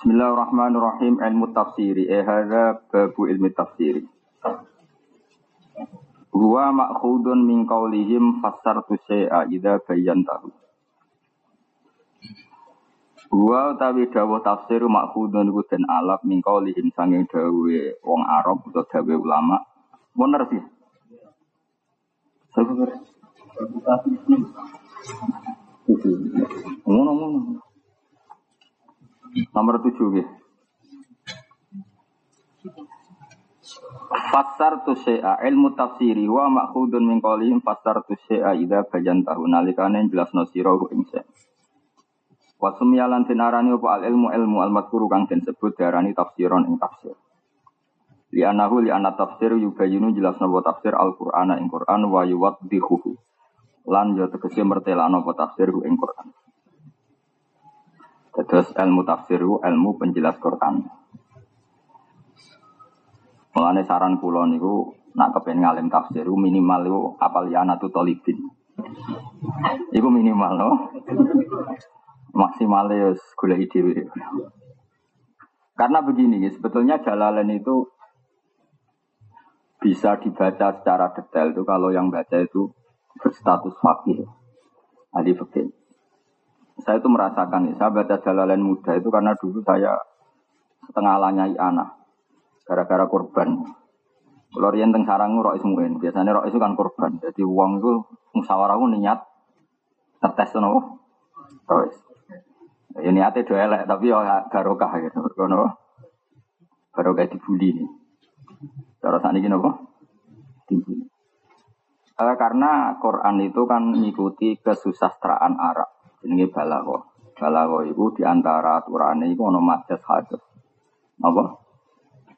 Bismillahirrahmanirrahim. Ilmu tafsiri. Eh hadza babu ilmi tafsiri. Huwa ma'khudun min qaulihim fassartu syai'a idza bayyantahu Huwa utawi dawuh tafsir ma'khudun iku den alap min qaulihim sanging dawuhe wong Arab utawa dawuhe ulama. Bener sih Ngono ngono. Nomor tujuh ya. Fasar tu syai'a ilmu tafsiri wa makhudun min qawlihim fasar tu syai'a idha bayan tahu nalikane jelas no sirahu ing Wa sumyalan tinarani apa al ilmu ilmu al madkuru kang den sebut darani tafsiron ing tafsir. Li anahu li anat tafsir yubayinu jelas no tafsir al Qur'ana ing Qur'an wa yuwaddihuhu. Lan yo tegese mertelano apa tafsir ing Qur'an. Terus ilmu tafsir ilmu penjelas Quran. Mulane saran kula niku nak kepen ngalim tafsir minimal itu apal ya anatu tolibin. Iku minimal no. Maksimal ya gula ide Karena begini, sebetulnya jalalan itu bisa dibaca secara detail itu kalau yang baca itu berstatus fakir. Ahli fakir saya itu merasakan saya baca Jalalain muda itu karena dulu saya setengah lanyai anak, gara-gara korban. Kalau rian teng sarang roh ismuin, biasanya roh itu kan korban. Jadi uang itu musyawarah niat ngetes nopo. Terus. Ya niatnya dua elek, tapi ya barokah gitu. Kono barokah dibully nih. Cara saat ini nopo? Dibully. Eh, karena Quran itu kan mengikuti kesusastraan Arab jenenge balago. Balago itu di antara aturannya itu ono majas hadis. Apa?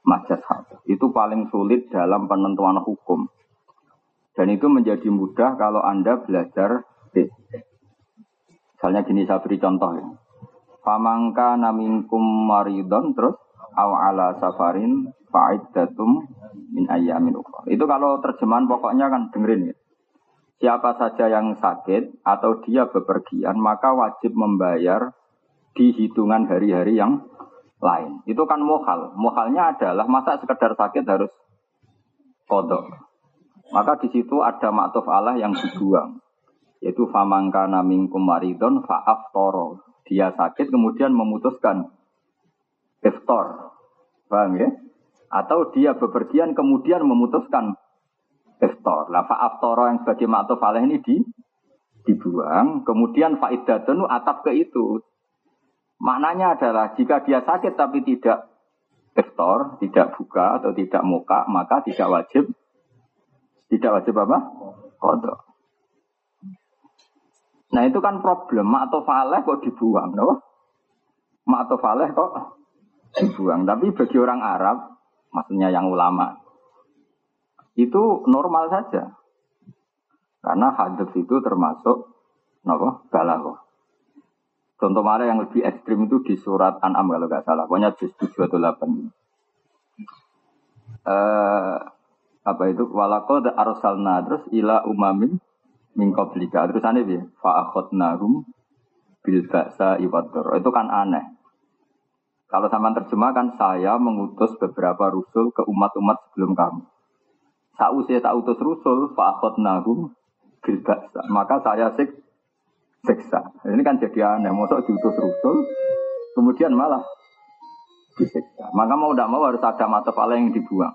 Majas hadis. Itu paling sulit dalam penentuan hukum. Dan itu menjadi mudah kalau Anda belajar. Misalnya gini saya beri contoh ya. Famangka namingkum maridon terus aw ala safarin datum min ayyamin ukhra. Itu kalau terjemahan pokoknya kan dengerin ya siapa saja yang sakit atau dia bepergian maka wajib membayar di hitungan hari-hari yang lain. Itu kan mohal. Mohalnya adalah masa sekedar sakit harus kodok. Maka di situ ada maktuf Allah yang dibuang. Yaitu famangka naming kumaridon fa'af toro. Dia sakit kemudian memutuskan iftar. Paham ya? Atau dia bepergian kemudian memutuskan iftar. Lah fa'aftara yang sebagai ma'tuf alaih ini di dibuang, kemudian faidatun atap ke itu. Maknanya adalah jika dia sakit tapi tidak iftar, tidak buka atau tidak muka, maka tidak wajib tidak wajib apa? Kodok. Nah itu kan problem, ma'tuf alaih kok dibuang, no? Ma'tuf alaih kok dibuang. Tapi bagi orang Arab, maksudnya yang ulama, itu normal saja. Karena hadis itu termasuk nopo balaghah. Contoh mana yang lebih ekstrim itu di surat An'am kalau nggak salah. Pokoknya juz 7 atau 8. Eh, apa itu walaqad arsalna terus ila umamin min qablika. Terus aneh dia fa akhadnahum bil iwadur. Itu kan aneh. Kalau sama terjemahkan saya mengutus beberapa rusul ke umat-umat sebelum kamu. Sausai tak utus Rasul, fakot nagum bilbaksa. Maka saya sik siksa. Ini kan jadi aneh. Masa diutus Rasul, kemudian malah disiksa. Maka mau tidak mau harus ada mata pala yang dibuang.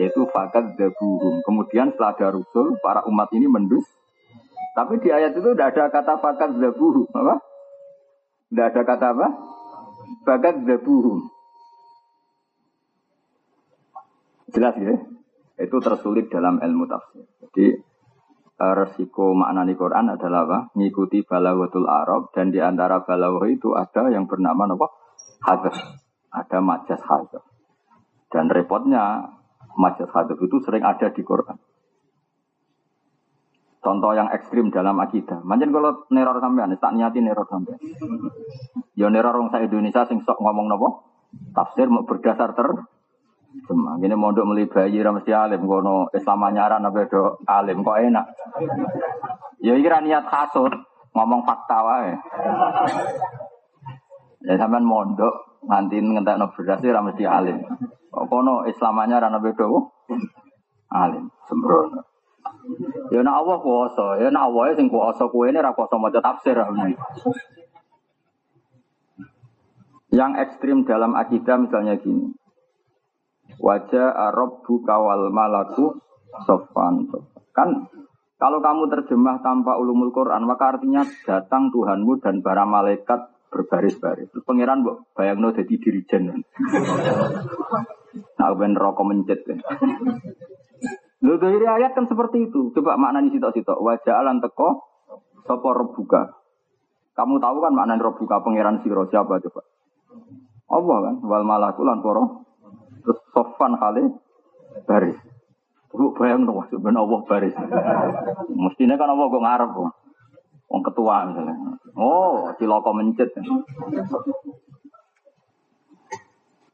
Yaitu fakat dabuhum. Kemudian setelah ada Rasul, para umat ini mendus. Tapi di ayat itu tidak ada kata fakat dabuhum. Apa? Tidak ada kata apa? Fakat dabuhum. Jelas ya? Itu tersulit dalam ilmu tafsir. Jadi eh, resiko makna di Quran adalah apa? Mengikuti balawatul Arab dan di antara balawah itu ada yang bernama apa? Hadar. Ada majas hadar. Dan repotnya majas hadar itu sering ada di Quran. Contoh yang ekstrim dalam akidah. Manjen kalau neror sampean, tak niati neror sampean. Ya neror orang Indonesia sing sok ngomong nopo? Tafsir mau berdasar ter Cuma ini mondok meli bayi ra mesti alim kono Islam anyaran apa do alim kok enak. Ya iki niat kasut, ngomong fakta wae. Ya sampean mondok nganti ngentekno beras ora mesti alim. Kok kono islamannya ra beda alim sembrono. Ya nak Allah kuasa, ya nak Allah sing kuasa kowe ini ra kuasa maca tafsir. Yang ekstrim dalam akidah misalnya gini. Wajah Arab kawal malaku sofan. Kan kalau kamu terjemah tanpa ulumul Quran, maka artinya datang Tuhanmu dan para malaikat berbaris-baris. Terus pangeran bu, bayangno jadi dirijen. Nah, ben rokok mencet. Lho dari ayat kan seperti itu. Coba maknanya sitok-sitok. Wajah alam teko, sopo rebuka. Kamu tahu kan maknanya rebuka pangeran siro siapa coba? Allah kan, wal malaku lan poro. Terus sofan kali baris. Lu bayang dong, sebenarnya Allah baris. Mestinya kan Allah gue ngarep. Wong ketua misalnya. Oh, ciloko mencet.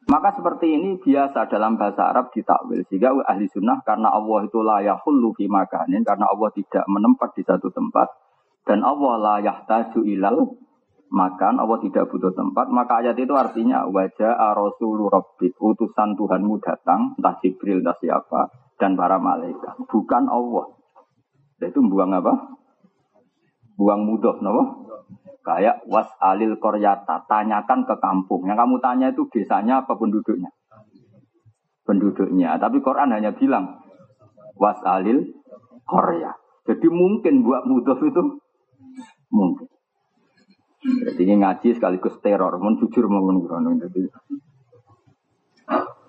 Maka seperti ini biasa dalam bahasa Arab ditakwil. Sehingga ahli sunnah karena Allah itu layak hulu makanin. Karena Allah tidak menempat di satu tempat. Dan Allah layak taju ilal makan Allah tidak butuh tempat. Maka ayat itu artinya wajah rasulur rabbik utusan Tuhanmu datang entah Jibril entah siapa dan para malaikat. Bukan Allah. Itu buang apa? Buang mudah no kayak was alil koryata tanyakan ke kampung. Yang kamu tanya itu desanya apa penduduknya? Penduduknya. Tapi Quran hanya bilang was alil korya jadi mungkin buat mudah itu mungkin jadi ini ngaji sekaligus teror, mun jujur mau Jadi,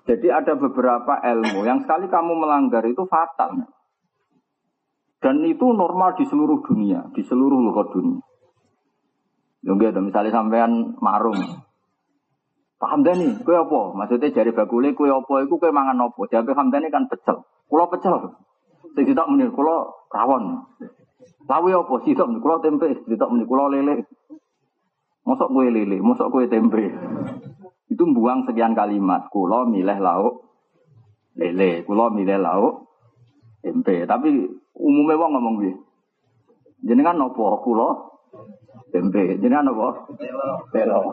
jadi ada beberapa ilmu yang sekali kamu melanggar itu fatal. Dan itu normal di seluruh dunia, di seluruh luar dunia. Yang gitu, misalnya sampean marung. Paham nih, kue apa? Maksudnya jari bakule kue apa? Iku kue mangan apa? Jadi hamdani kan pecel. Kulo pecel. Sing tak menir, kulo rawon. Lawi apa? Sitok kulo tempe, sitok menir, kulo lele. Mosok kue lele, mosok kue tempe. Itu buang sekian kalimat. Kulo milih lauk lele, kulo milih lauk tempe. Tapi umumnya wong ngomong gue. Jenengan nopo kulo tempe. Jenengan nopo? Telo.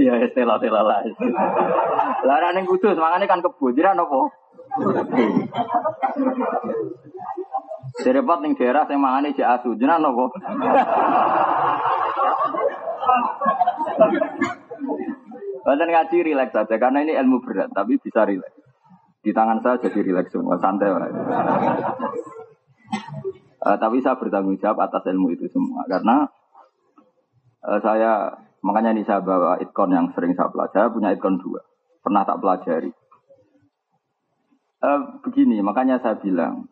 Iya, telo telo lah. Lah ning kudus, makanya kan kebo. Jenengan nopo? Direpot ning daerah sing mangane jek asu. Jenengan napa? Badan ngaji rileks saja karena ini ilmu berat tapi bisa rileks. Di tangan saya jadi rileks semua, santai. Uh, tapi saya bertanggung jawab atas ilmu itu semua karena uh, saya makanya ini saya bawa itkon yang sering saya pelajari. Punya itkon dua, pernah tak pelajari. Uh, begini, makanya saya bilang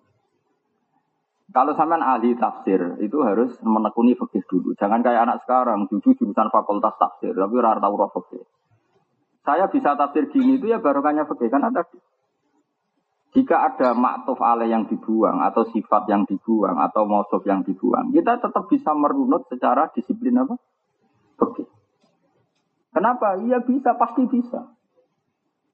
kalau sampean ahli tafsir itu harus menekuni fikih dulu. Jangan kayak anak sekarang, dulu jurusan fakultas tafsir, tapi rara tahu fikih. Saya bisa tafsir gini itu ya barokahnya fikih kan ada. Jika ada maktuf alaih yang dibuang atau sifat yang dibuang atau mausuf yang dibuang, kita tetap bisa merunut secara disiplin apa? Fikih. Kenapa? Iya bisa, pasti bisa.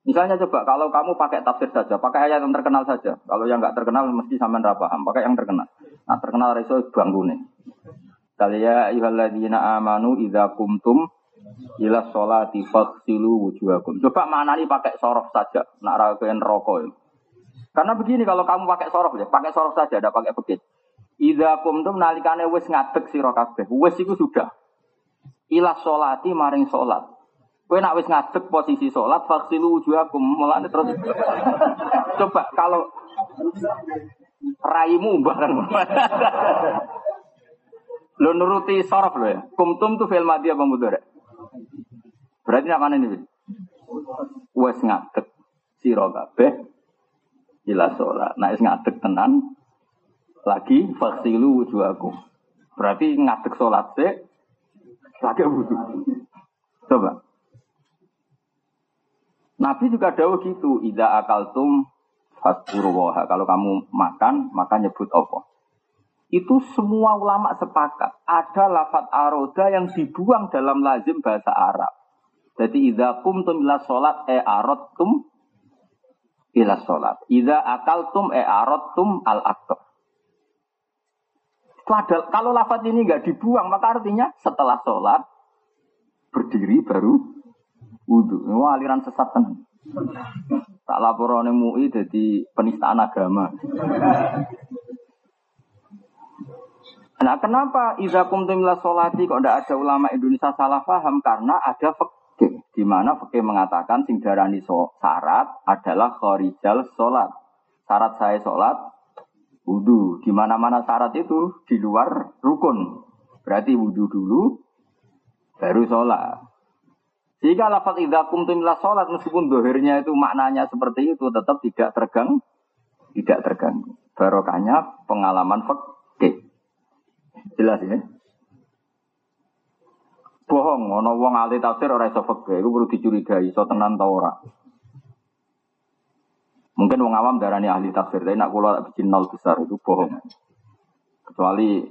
Misalnya coba kalau kamu pakai tafsir saja, pakai ayat yang terkenal saja. Kalau yang nggak terkenal mesti sama paham, pakai yang terkenal. Nah terkenal reso bangun Kaliya ayyuhalladzina amanu idza kumtum ila sholati faghsilu wujuhakum. Coba mana nih pakai sorof saja, nak rakyat rokok. Karena begini kalau kamu pakai sorof ya, pakai sorof saja, ada pakai begitu. Idza kumtum nalikane wis ngadeg sira kabeh. Wis iku sudah. Ila sholati maring sholat. Kowe nak wis ngadeg posisi sholat, vaksilu wujuhakum. Mulane terus coba kalau raimu bareng. lo nuruti sorof lo ya. Kumtum tuh film mati apa mudore? Berarti apa ini? Wes ngadeg sira kabeh ila sholat. Nah wis ngadeg tenan lagi vaksilu wujuhakum. Berarti ngadeg sholat sih lagi wudhu. Coba. Nabi juga dawa gitu, ida akaltum fasburuwaha. Kalau kamu makan, maka nyebut apa? Itu semua ulama sepakat. Ada lafat aroda yang dibuang dalam lazim bahasa Arab. Jadi ida kumtum ila sholat e arodtum ila sholat. Ida akaltum e arodtum al aktor. Padahal kalau lafat ini nggak dibuang, maka artinya setelah sholat berdiri baru wudhu. Ini aliran sesat kan. Tak laporan MUI jadi penistaan agama. Nah kenapa iza kumtum sholati kok tidak ada ulama Indonesia salah paham? Karena ada fakih. Di mana fakih mengatakan sing darani so, syarat adalah khorijal sholat. Syarat saya sholat wudhu. Di mana-mana syarat itu di luar rukun. Berarti wudhu dulu, baru sholat. Jika lafaz idza kumtum ila sholat meskipun dohirnya itu maknanya seperti itu tetap tidak tergang, tidak terganggu. Barokahnya pengalaman fakih. Jelas ya? Bohong, ono wong ahli tafsir ora iso fakih, iku perlu dicurigai, iso tenan ta ora. Mungkin wong awam darani ahli tafsir, tapi nak kula bikin nol besar itu bohong. Kecuali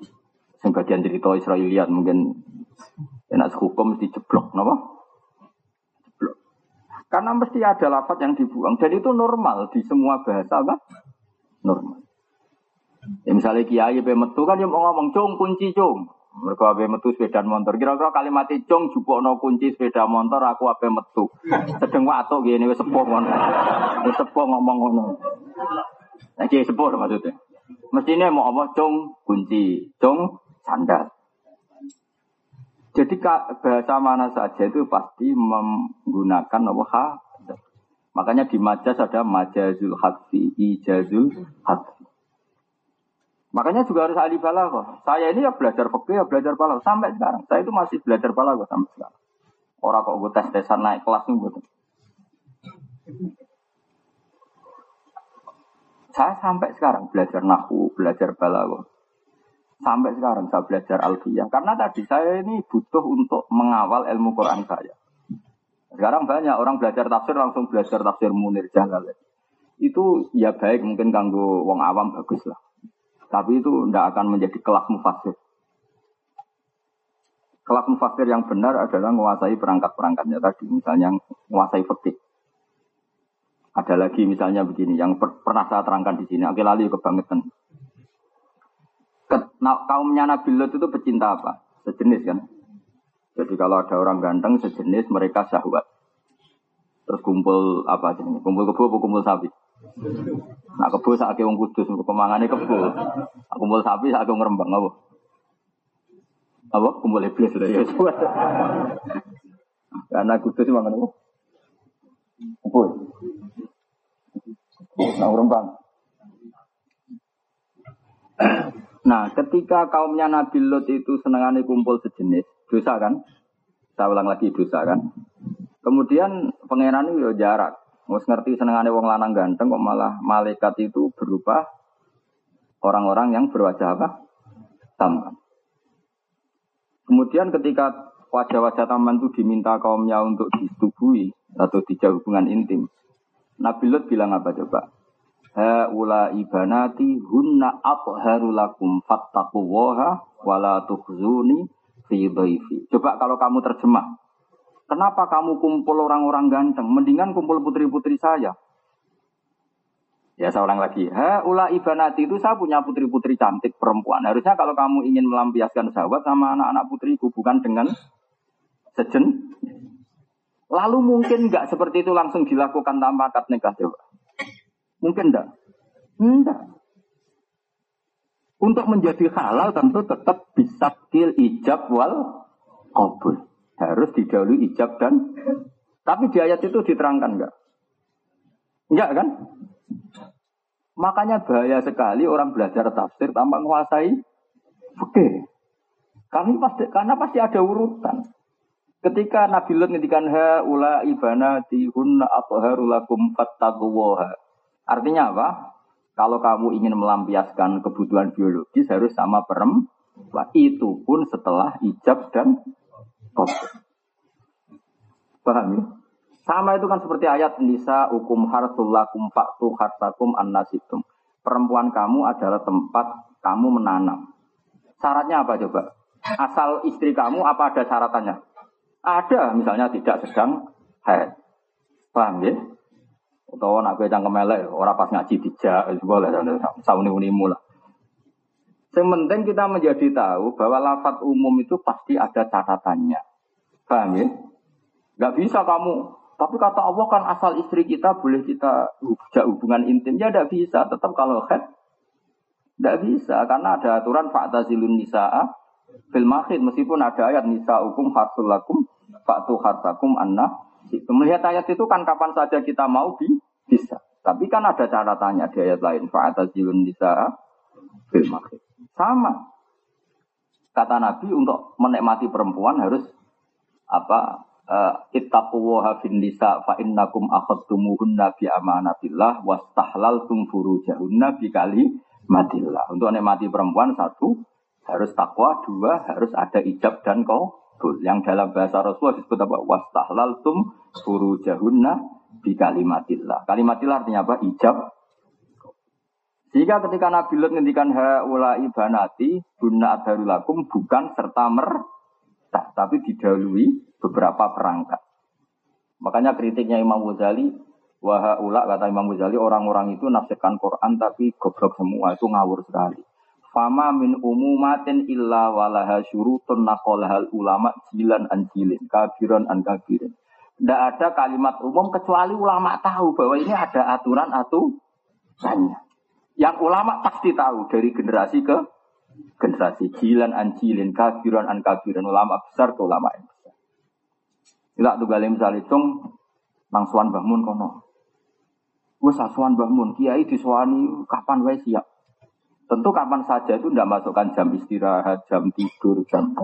sing bagian cerita Israeliat mungkin enak hukum mesti jeblok, napa? Karena mesti ada lafaz yang dibuang dan itu normal di semua bahasa apa? Normal. Ya, misalnya kiai metu kan dia mau ngomong cung kunci cung. Mereka ape metu sepeda motor. Kira-kira kalimat cung no kunci sepeda motor aku ape metu. Sedeng watuk gini wis sepuh ngono. Wis sepuh ngomong ngono. Nah, kiai sepuh maksudnya. Mestinya mau apa cung kunci, cung sandal. Jadi bahasa mana saja itu pasti menggunakan apa. Makanya di majas ada majazul hadfi, ijazul hadfi. Makanya juga harus ahli balaghah. Saya ini ya belajar fikih, ya belajar balaghah sampai sekarang. Saya itu masih belajar balaghah sampai sekarang. Orang kok gue tes-tesan naik kelas nih gue. Saya sampai sekarang belajar nahu, belajar balaghah. Sampai sekarang saya belajar alfiyah. Karena tadi saya ini butuh untuk mengawal ilmu Quran saya. Sekarang banyak orang belajar tafsir langsung belajar tafsir Munir Jalal. Itu ya baik mungkin kanggo wong awam bagus lah. Tapi itu tidak akan menjadi kelas mufasir. Kelas mufasir yang benar adalah menguasai perangkat-perangkatnya tadi. Misalnya menguasai fikih. Ada lagi misalnya begini, yang per pernah saya terangkan di sini. Oke, lalu kebangetan. Kaumnya Nabi Lot itu pecinta apa? Sejenis kan? Jadi kalau ada orang ganteng sejenis mereka syahwat. Terus kumpul apa sih? Kumpul kebo apa kumpul sapi? Nah kebo sak wong kudus kemangane kebo. Kumpul sapi sak ngerembang apa? Apa kumpul iblis lah ya. Karena kudus mangan apa? Kebo. Nah ngerembang. Nah, ketika kaumnya Nabi Lot itu senangannya kumpul sejenis, dosa kan? Saya ulang lagi dosa kan? Kemudian pangeran itu ya jarak. Mus ngerti senengane wong lanang ganteng kok malah malaikat itu berupa orang-orang yang berwajah apa? Tampan. Kemudian ketika wajah-wajah tampan itu diminta kaumnya untuk disetubui atau dijauh hubungan intim. Nabi Lut bilang apa coba? Haula ibanati hunna atharu lakum fattaqullaha wala tukhzuni fi dhaifi. Coba kalau kamu terjemah. Kenapa kamu kumpul orang-orang ganteng? Mendingan kumpul putri-putri saya. Ya saya ulang lagi. Ha, ula ibanati itu saya punya putri-putri cantik perempuan. Harusnya kalau kamu ingin melampiaskan sahabat sama anak-anak putriku bukan dengan sejen. Lalu mungkin nggak seperti itu langsung dilakukan tanpa akad nikah coba. Mungkin enggak? Enggak. Untuk menjadi halal tentu tetap bisa kil ijab wal kabul harus didahului ijab dan tapi di ayat itu diterangkan enggak? Enggak kan? Makanya bahaya sekali orang belajar tafsir tanpa menguasai oke. Kami pasti karena pasti ada urutan. Ketika Nabi Lut ngendikan ha ula ibanati hunna atharulakum fattaquwaha. Artinya apa? Kalau kamu ingin melampiaskan kebutuhan biologis harus sama perempuan. Itu pun setelah ijab dan Paham ya? Sama itu kan seperti ayat Nisa hukum harsul lakum faktu hartakum annasitum. Perempuan kamu adalah tempat kamu menanam. Syaratnya apa coba? Asal istri kamu apa ada syaratannya? Ada, misalnya tidak sedang haid. Paham ya? Atau nak gue cangkem melek, orang pas ngaji dijak, boleh, sauni unimu lah. Yang penting kita menjadi tahu bahwa lafat umum itu pasti ada catatannya. Paham ya? Gak bisa kamu. Tapi kata Allah kan asal istri kita boleh kita hubungan intim. Ya tidak bisa. Tetap kalau head. Tidak bisa. Karena ada aturan fa'tazilun nisa'a fil. Meskipun ada ayat nisa hukum fa'tu harsakum anna. Melihat ayat itu kan kapan saja kita mau bi bisa. Tapi kan ada catatannya di ayat lain. Fa'tazilun nisa'a fil. Sama. Kata Nabi untuk menikmati perempuan harus apa uh, ittaqullaha fin nisa fa innakum akhadtumuhunna bi amanatillah wastahlaltum furujahunna bi kalimatillah. Untuk menikmati perempuan satu harus takwa, dua harus ada ijab dan Yang dalam bahasa Rasulullah disebut apa? Wastahlaltum furujahunna bi kalimatillah. Kalimatillah artinya apa? Ijab jika ketika Nabi Lut ngendikan haula ibanati guna adarulakum bukan serta merta, tapi didahului beberapa perangkat. Makanya kritiknya Imam Ghazali, wahaula kata Imam Ghazali orang-orang itu nafsirkan Quran tapi goblok semua itu ngawur sekali. Fama min umumatin illa walaha syurutun naqolahal ulama jilan an jilin, kabiran an kabirin. Tidak ada kalimat umum kecuali ulama tahu bahwa ini ada aturan aturannya. Yang ulama pasti tahu dari generasi ke generasi. Jilan an jilin, kabiran an kabiran. Ulama besar ke ulama yang besar. Ila tuh galim misalnya cung, nangsuan bangun kono. Wes asuhan bangun, kiai disuani kapan wae siap. Tentu kapan saja itu tidak masukkan jam istirahat, jam tidur, jam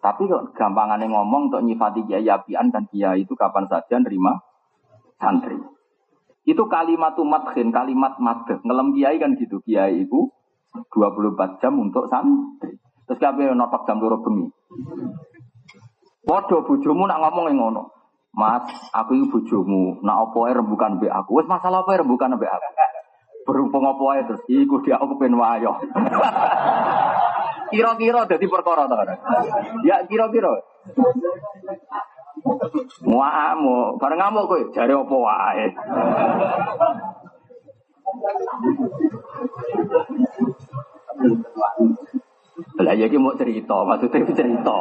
tapi gampangannya ngomong untuk nyifati kiai apian kan kiai itu kapan saja nerima santri. Itu kalimat madhin, kalimat madh. Ngelem kiai kan gitu. Kiai itu 24 jam untuk santri. Terus kabeh notok jam loro bengi. Padha bojomu nak ngomong yang ngono. Mas, aku ini bojomu. Nak opo rembukan mbek aku. Wis masalah apa rembukan mbek aku. Berhubung opo ae terus iku dia aku pengen wayo. Kira-kira dadi perkara to Ya kira-kira. Muamu, bareng ngamuk kowe, jare apa wae. Lah ya mau cerita, maksudnya cerita.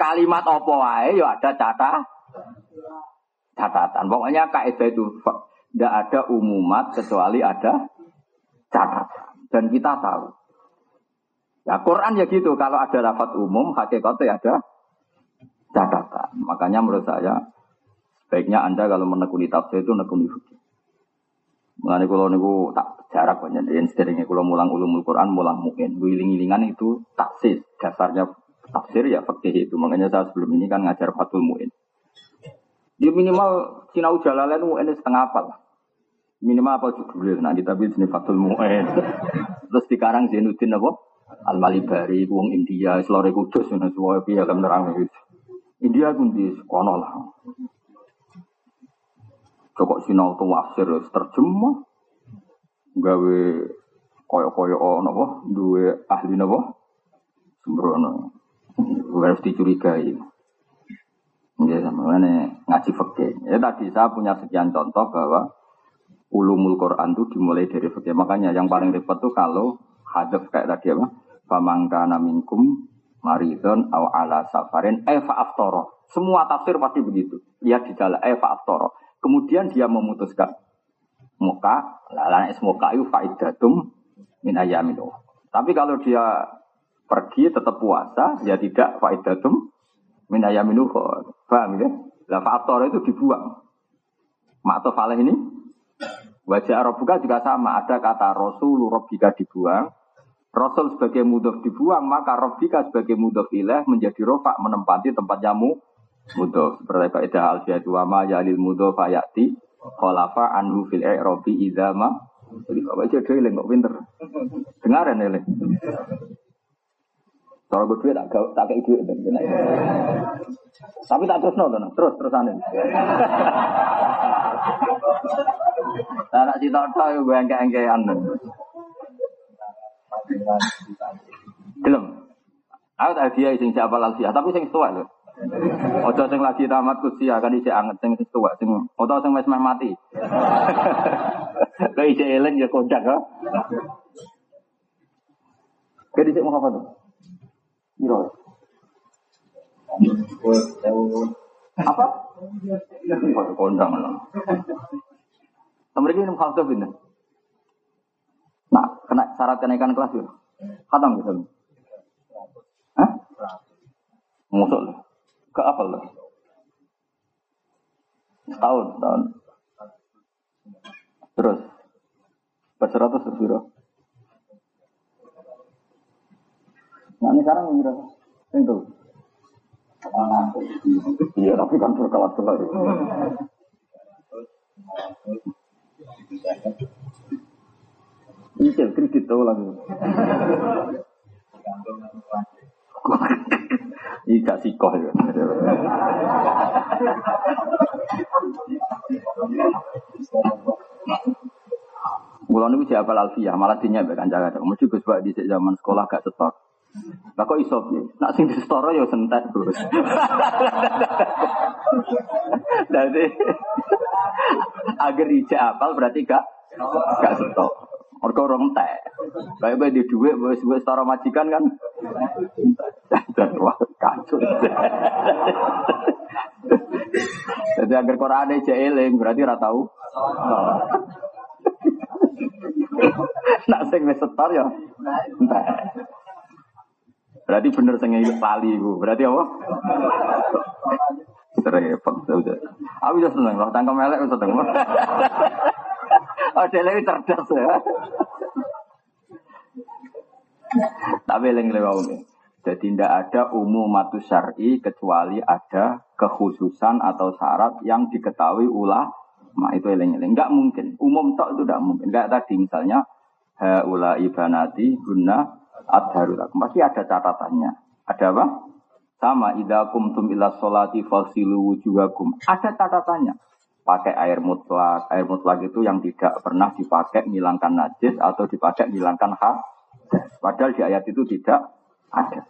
Kalimat apa wae ya ada catatan. Catatan. Pokoknya kaidah itu tidak ada umumat kecuali ada catatan. Dan kita tahu. Ya Quran ya gitu, kalau ada lafat umum, hakikatnya ada catatan. Makanya menurut saya sebaiknya Anda kalau menekuni tafsir itu menekuni fikih. Mengenai kalau niku tak jarak banyak dan seringnya kalau mulang ulumul Quran mulang mungkin wiling-wilingan itu taksis dasarnya tafsir ya fikih itu makanya saya sebelum ini kan ngajar fatul muin. Dia minimal sinau jalalain muin setengah apa lah. Minimal apa judulnya nanti tapi jenis fatul muin. Terus sekarang Zainuddin apa? Al Malibari, wong India, Selore Kudus, dan semua pihak nerang itu. India pun di sekolah lah. Cokok sinau tuh wafsir terjemah. Gawe koyo-koyo nopo, dua ahli nopo. Sembrono. Harus dicurigai. Ya, sama ngaji fakir. Ya tadi saya punya sekian contoh bahwa ulumul Quran itu dimulai dari fakir. Makanya yang paling repot tuh kalau hadap kayak tadi apa? Famangka naminkum maridon au ala safarin eva aftoro. Semua tafsir pasti begitu. Lihat di dalam eva aftoro. Kemudian dia memutuskan muka, lalana muka itu faidatum min ayamin Tapi kalau dia pergi tetap puasa, ya tidak faidatum min ayamin Paham ya? Lah itu dibuang. Ma'tof ini Wajah Arabuka juga sama. Ada kata Rasul Rabbika dibuang. Rasul sebagai mudof dibuang, maka Rabbika sebagai mudof ilah menjadi rofa menempati tempat jamu mudof. Seperti kaidah alfiyatu wa ma yalil mudof ayati kholafa anhu fil i'robi idama. Jadi bapak aja dhewe kok pinter. Dengaran ya, Kalau gue duit tak tak kayak duit Tapi tak terus nonton, terus terusan. Anak si Toto gue engke-engkean. Gelem. Aku tak dia sing siapa lagi, tapi sing tua lho. Ojo sing lagi tamat kusia kan isi anget sing tua sing ojo sing wis mati. Lah isi eling ya kocak ha. Kayak dicek mau apa tuh? Biro. Apa? Kondang lah. Mereka minum khaltuf ini. Nah, kena syarat kenaikan kelas ya. Khatam bisa. Hah? Musuh lah. Ke apa lah? Setahun, setahun. Terus. Berseratus bersiro. Nah ini sekarang yang berapa? Itu. Iya, tapi kan berkelas-kelas. Iya, kredit tuh lagi. Iya, gak sikoh ya. Mulai ini siapa alfiyah, malah dinya kan jaga. Mesti gus di zaman sekolah gak setor. Lah kok iso piye? Nak sing disetara ya sentet, Bos. Dadi agar ijak apal berarti gak gak setok. Mergo ora entek. Kayak bae di dhuwit wis wis setara majikan kan. Dan wah kacau. Jadi agar Quran ijak eling berarti ora tau. Nak sing wis setor ya entek. Berarti bener sing lali iku. Berarti apa? Repot sudah. Aku sudah seneng loh, tangkap melek sudah seneng. Oh, lebih cerdas ya. Tapi eling lewat Jadi tidak ada umum matu syari kecuali ada kekhususan atau syarat yang diketahui ulah. Nah itu eling-eling. Enggak mungkin. Umum tok itu tidak mungkin. Enggak tadi misalnya haula ibanati guna adharu Pasti ada catatannya. Ada apa? Sama idza kumtum ila sholati fasilu wujuhakum. Ada catatannya. Pakai air mutlak. Air mutlak itu yang tidak pernah dipakai menghilangkan najis atau dipakai menghilangkan hak. Padahal di ayat itu tidak ada.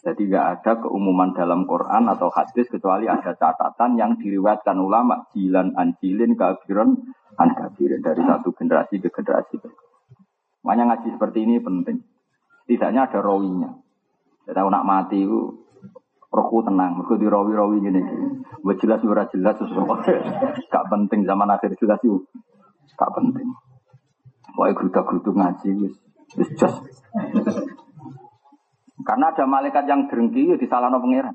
Jadi nggak ada keumuman dalam Quran atau hadis kecuali ada catatan yang diriwayatkan ulama jilan anjilin kafiron an dari satu generasi ke generasi. Makanya ngaji seperti ini penting. Tidaknya ada rawinya. Kita nak mati itu rohku tenang, mereka di rawi-rawi gini. Buat jelas ora jelas sesuatu. Gak penting zaman akhir jelas itu. Gak penting. Pokoknya geruda-gerudu ngaji wis wis just. Karena ada malaikat yang drengki ya disalahno pangeran.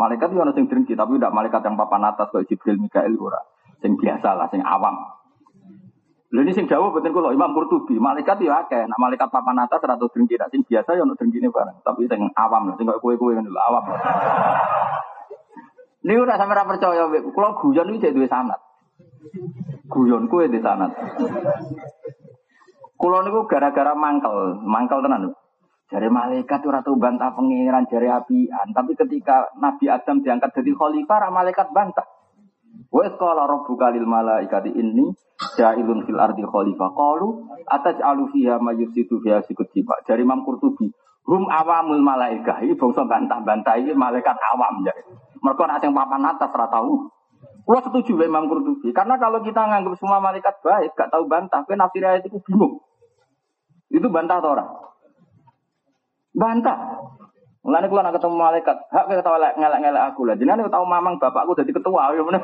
Malaikat itu ada yang drengki tapi tidak malaikat yang papan atas kayak Jibril Mikael ora. Sing biasa lah, sing awam. Lha ini sing dawuh boten kula Imam Qurtubi, malaikat ya akeh, nak malaikat papan atas ora tau drengki, sing biasa ya ono drengkine bareng, tapi sing awam lho, sing kok kowe-kowe ngono lho, awam. Niku ora sampe ora percaya, kula guyon iki duwe sanad. Guyon kuwe di sanad. Kula niku gara-gara mangkel, mangkel tenan. Jari malaikat ora tau bantah pangeran jari apian, tapi ketika Nabi Adam diangkat jadi khalifah, malaikat bantah. Wa qala rabbuka lil malaikati inni ja'ilun fil ardi khalifah. Qalu ataj'alu fiha may yufsidu fiha sikutiba. Dari Imam Qurtubi, hum awamul malaikah. Ini bangsa bantah-bantah ini malaikat awam jadi. Mereka nak yang papan atas ora tahu. Kulo setuju dengan Imam Qurtubi. Karena kalau kita nganggap semua malaikat baik, gak tahu bantah, kan nafsir ayat itu bingung. Itu bantah atau orang? Bantah. Mulane kula nak ketemu malaikat, hak kita tahu ngelak-ngelak aku lah. Jenenge tahu mamang bapakku jadi ketua ya bener.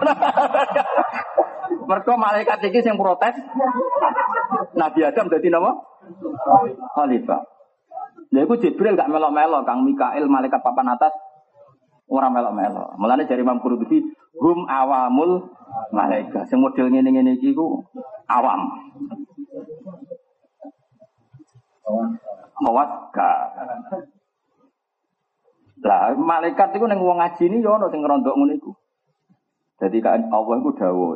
Mereka malaikat iki sing protes. Nabi Adam jadi nama khalifah. Lha iku Jibril gak melok-melok, Kang Mikael malaikat papan atas orang melok-melok. Mulane dari Imam Qurtubi, hum awamul malaikat. Sing model ngene-ngene iki ku awam. Gak. Lah malaikat itu neng wong ngaji ini yo ono sing ngerondok ngono iku. Jadi kan Allah iku dawuh.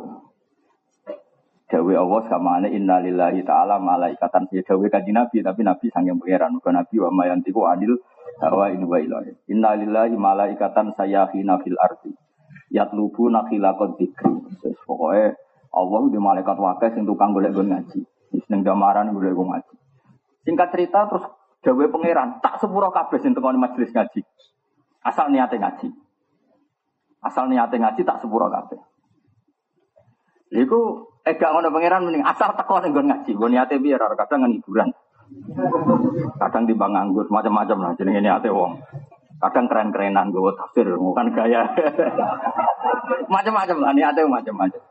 Dawe Allah sama ane innalillahi ta'ala malaikatan. Ya dawe kaji nabi tapi nabi sanggeng pangeran. Bukan nabi wa mayantiku adil hawa ini wa ilahi innalillahi malaikatan sayahina fil ardi yatlubu nakhilakon dikri pokoknya Allah di malaikat wakai sing tukang golek gon ngaji. Seneng gamaran golek gon ngaji. Singkat cerita terus dawe pangeran tak sepuro kabeh sing tekoni majelis ngaji Asal niate ngaji. Asal niate ngaji tak sepuro kabeh. Iku eh gak ngono pangeran mending asal teko ning ngaji. Nggon niate piye ora kadang ngan hiburan. Kadang di bang anggur macam-macam lah jenenge ini ate wong. Kadang keren-kerenan gue tafsir, bukan gaya. macam-macam lah niate macam-macam.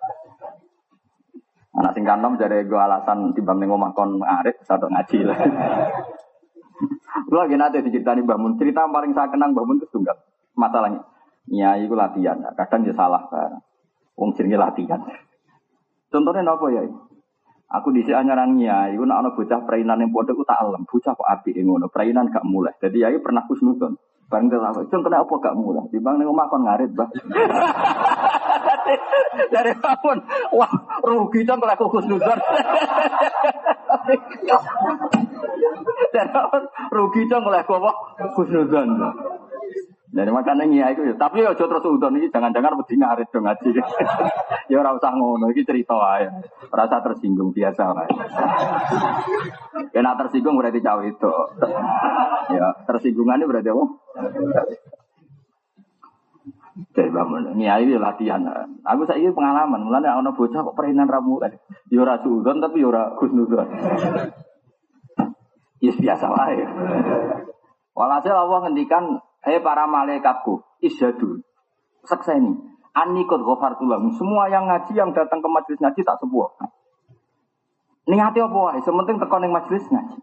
Anak sing kanom dari gue alasan timbang ning kon ngarit satu ngaji lah. Lagi nanti diceritani Mbah Mun. Cerita paling saya kenang Mbah Mun itu tunggal. Masalahnya, ya itu latihan. Kadang dia salah. Wong jenenge latihan. Contohnya apa ya? Aku di sini anyaran ya, itu nak bocah perainan yang bodoh, aku tak alam. Bocah kok api yang ngono, perainan gak mulai. Jadi ya pernah kusnudon. Apa? Cung kena apa gak mulai? Di bang nengok makan ngarit bah. Dari bangun, wah rugi dong kalau aku kusnudon. Dari bangun, rugi dong kalau aku apa? Kusnudon. Jadi makanya ngia itu ya. Tapi ya terus udon ini jangan-jangan wedi ngarit dong ngaji. ya ora usah ngono iki cerita wae. Rasa tersinggung biasa wae. Kena tersinggung berarti cawe itu. ya, tersinggungannya berarti apa? Jadi bangun, ini ayo latihan. Aku saya pengalaman, mulanya anak bocah kok perinan ramu. Yora ya sudon tapi yora ya kusnudon. Ya biasa lah ya. Walhasil Allah ngendikan Hei para malaikatku, isyadu. Sekseni. Anikot ghafartulam. Semua yang ngaji, yang datang ke majelis ngaji tak sebuah. Niati apa wae, sementing tekan yang majelis ngaji.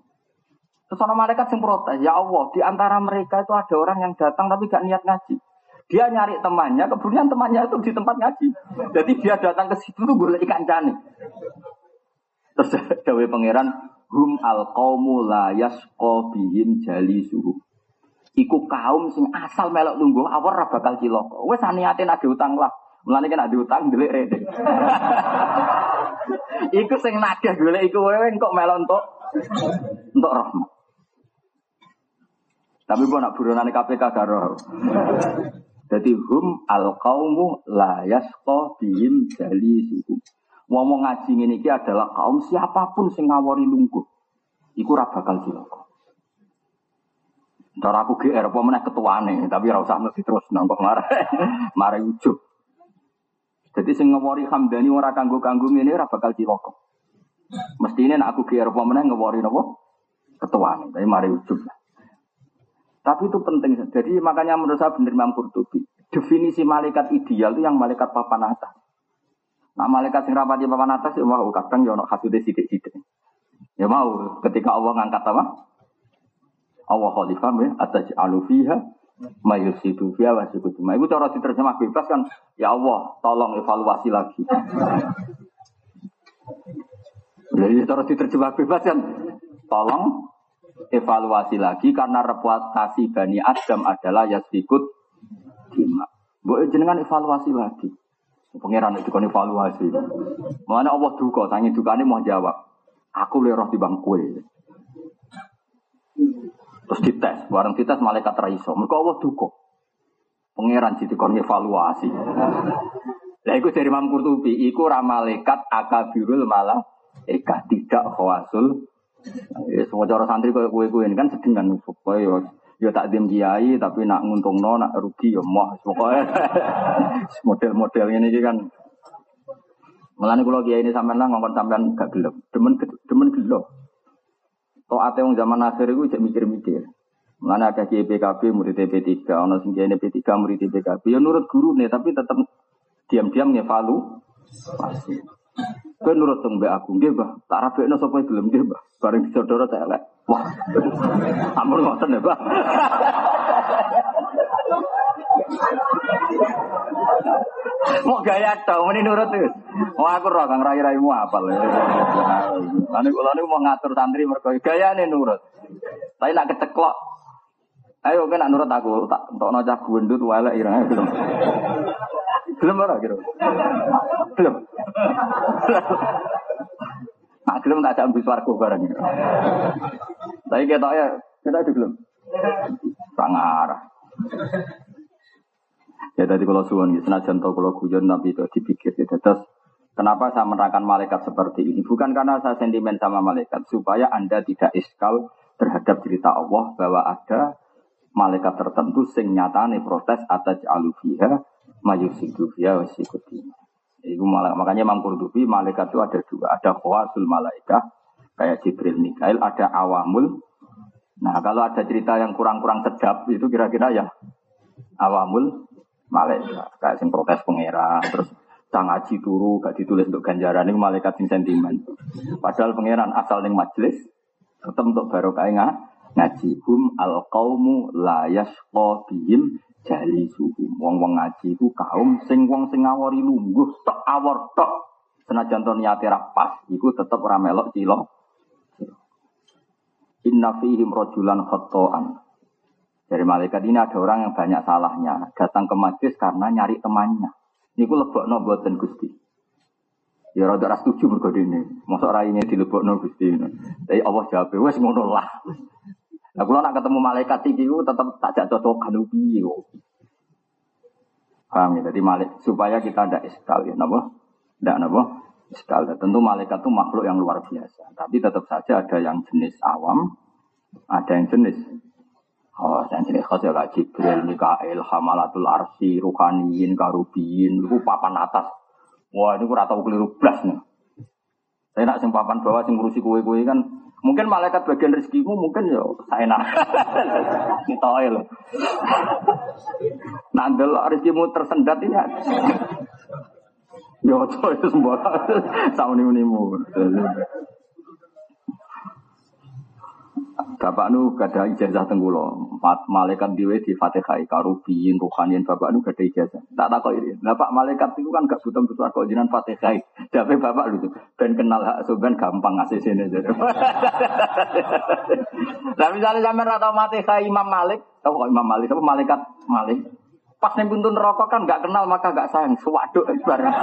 Terus orang malaikat yang protes, ya Allah, di antara mereka itu ada orang yang datang tapi gak niat ngaji. Dia nyari temannya, kemudian temannya itu di tempat ngaji. Jadi dia datang ke situ tuh boleh ikan jani. Terus dawe pangeran, hum al qaumu la jali suhu. Iku kaum sing asal melok nunggu awal ra bakal cilaka. Wes aniate nak diutang lah. Mulane kan diutang delik rede. iku sing nagih golek iku wewe kok melok entuk entuk rahmat. Tapi gua nak buronane KPK karo. Jadi hum al kaumu la yasqa bihim jali suku. Ngomong ngaji ini adalah kaum siapa pun sing ngawori lungguh. Iku ra bakal cilaka. Cara aku GR apa meneh ketuane, tapi ora usah mesti terus nangkok marah. marah ujug. Jadi sing ngewori Hamdani ora kanggo-kanggo ngene ora bakal cilaka. Mestine nek aku GR apa meneh ngewori napa? Ketuane, tapi mari ujug. Tapi itu penting. Jadi makanya menurut saya benar Imam Qurtubi. Definisi malaikat ideal itu yang malaikat papan atas. Nah malaikat sing rapati papan atas ya mau kadang ya ono hasude sithik-sithik. Ya mau ketika Allah ngangkat apa? Allah khalifah ya atas alufiha mayusidu fiha wa Ma Itu cara diterjemah bebas kan ya Allah tolong evaluasi lagi. Jadi cara diterjemah bebas kan tolong evaluasi lagi karena reputasi Bani Adam adalah yasikut dima. Boleh jenengan evaluasi lagi. Pangeran itu kan evaluasi. Mana Allah duka, tangi dukane mau jawab. Aku leroh di bangkue. Terus dites, bareng dites malaikat raiso. Mereka Allah duka. Pangeran jadi kon evaluasi. Lah iku dari Imam Qurtubi, iku ra malaikat akabirul malah eka tidak khawasul. Ya semua cara santri koyo kowe ini kan sedengan supaya yo yo tak dim kiai tapi nak nguntungno nak rugi yo moh pokoke model-model ini kan Mulane kula kiai ini sampean lah ngomong sampean gak gelem. Demen demen gelo. Toate wong zaman akhir itu cek mikir-mikir. Mana ada kiai PKB murid P3, ono sing kiai P3 murid PKB. Ya nurut guru nih, tapi tetap diam-diam ngevalu. Pasti. Kau nurut tong mbak aku, nggih bah. Tak rabekno sapa gelem nggih bah. Bareng saudara elek. Wah. Ampun ngoten ya, Bah. Mau gaya tau, ini nurut tuh. Mau aku roh kang rai raimu apal. Lalu kalau ini mau ngatur santri mereka gaya nih nurut. Tapi nak keceklok. Ayo nak nurut aku tak untuk nojak gundut wala irang belum. Apa gitu. Belum. Nah, belum tak jambi suaraku bareng. Tapi kita ya, kita itu belum. Sangarah. Ya tadi kalau suwon senajan tahu kalau guyon tapi itu dipikir gitu. Terus kenapa saya menerangkan malaikat seperti ini? Bukan karena saya sentimen sama malaikat, supaya anda tidak iskal terhadap cerita Allah bahwa ada malaikat tertentu sing nyatane protes atas alufiha mayusidu fiha wasikutina. Itu malah, makanya Imam Qurtubi malaikat itu ada dua, ada khawasul malaikat, Kayak Jibril Mikail ada awamul. Nah kalau ada cerita yang kurang-kurang sedap itu kira-kira ya awamul malaikat. Kayak sing protes pangeran terus sang ngaji turu gak ditulis untuk ganjaran ini malaikat sing sentimen. Padahal pangeran asal ning majelis tetap untuk barokah ngaji hum al kaumu la yasqa jali suhu. Wong-wong ngaji itu kaum sing wong sing ngawori lungguh tok awor tok. Senajan to niate pas, iku tetep ora melok cilo. Inna fihim rajulan khata'an. Dari malaikat ini ada orang yang banyak salahnya. Datang ke majlis karena nyari temannya. Niku lebokno boten Gusti. Ya rada ora setuju mergo dene. Mosok raine dilebokno Gusti. Tapi Allah jawab wis ngono lah. Nah, kalau nak ketemu malaikat iki tetap tak jak cocokan piye Paham ya? Jadi malik supaya kita ada iskal ya, napa? Tidak napa? Iskal. Tentu malaikat itu makhluk yang luar biasa. Tapi tetap saja ada yang jenis awam, ada yang jenis Oh, yang jenis khas ya kayak Jibril, Mikael, Hamalatul Arsi, Ruhaniyin, Karubiyin, itu papan atas. Wah, ini kurang tahu keliru belas nih. Saya nak sing papan bawah sing ngurusi kue-kue kan mungkin malaikat bagian rezekimu mungkin ya saya nak. Kita loh. Nandel rezekimu tersendat ini. Ya, itu semua. Sama nimu-nimu. Bapak nu gada ijazah tenggulo, empat malaikat diwe di fatihai karubiin ruhanian bapak nu gada ijazah. Tak tak kok ini. Bapak malaikat itu kan gak butuh butuh kok jinan fatihai. Tapi bapak lu ben kenal hak suben gampang ngasih sini. Nah misalnya sampai rata fatihai Imam Malik, tahu kok Imam Malik, apa malaikat Malik? Pas nih pintu neraka kan gak kenal maka gak sayang. Sewaduk bareng.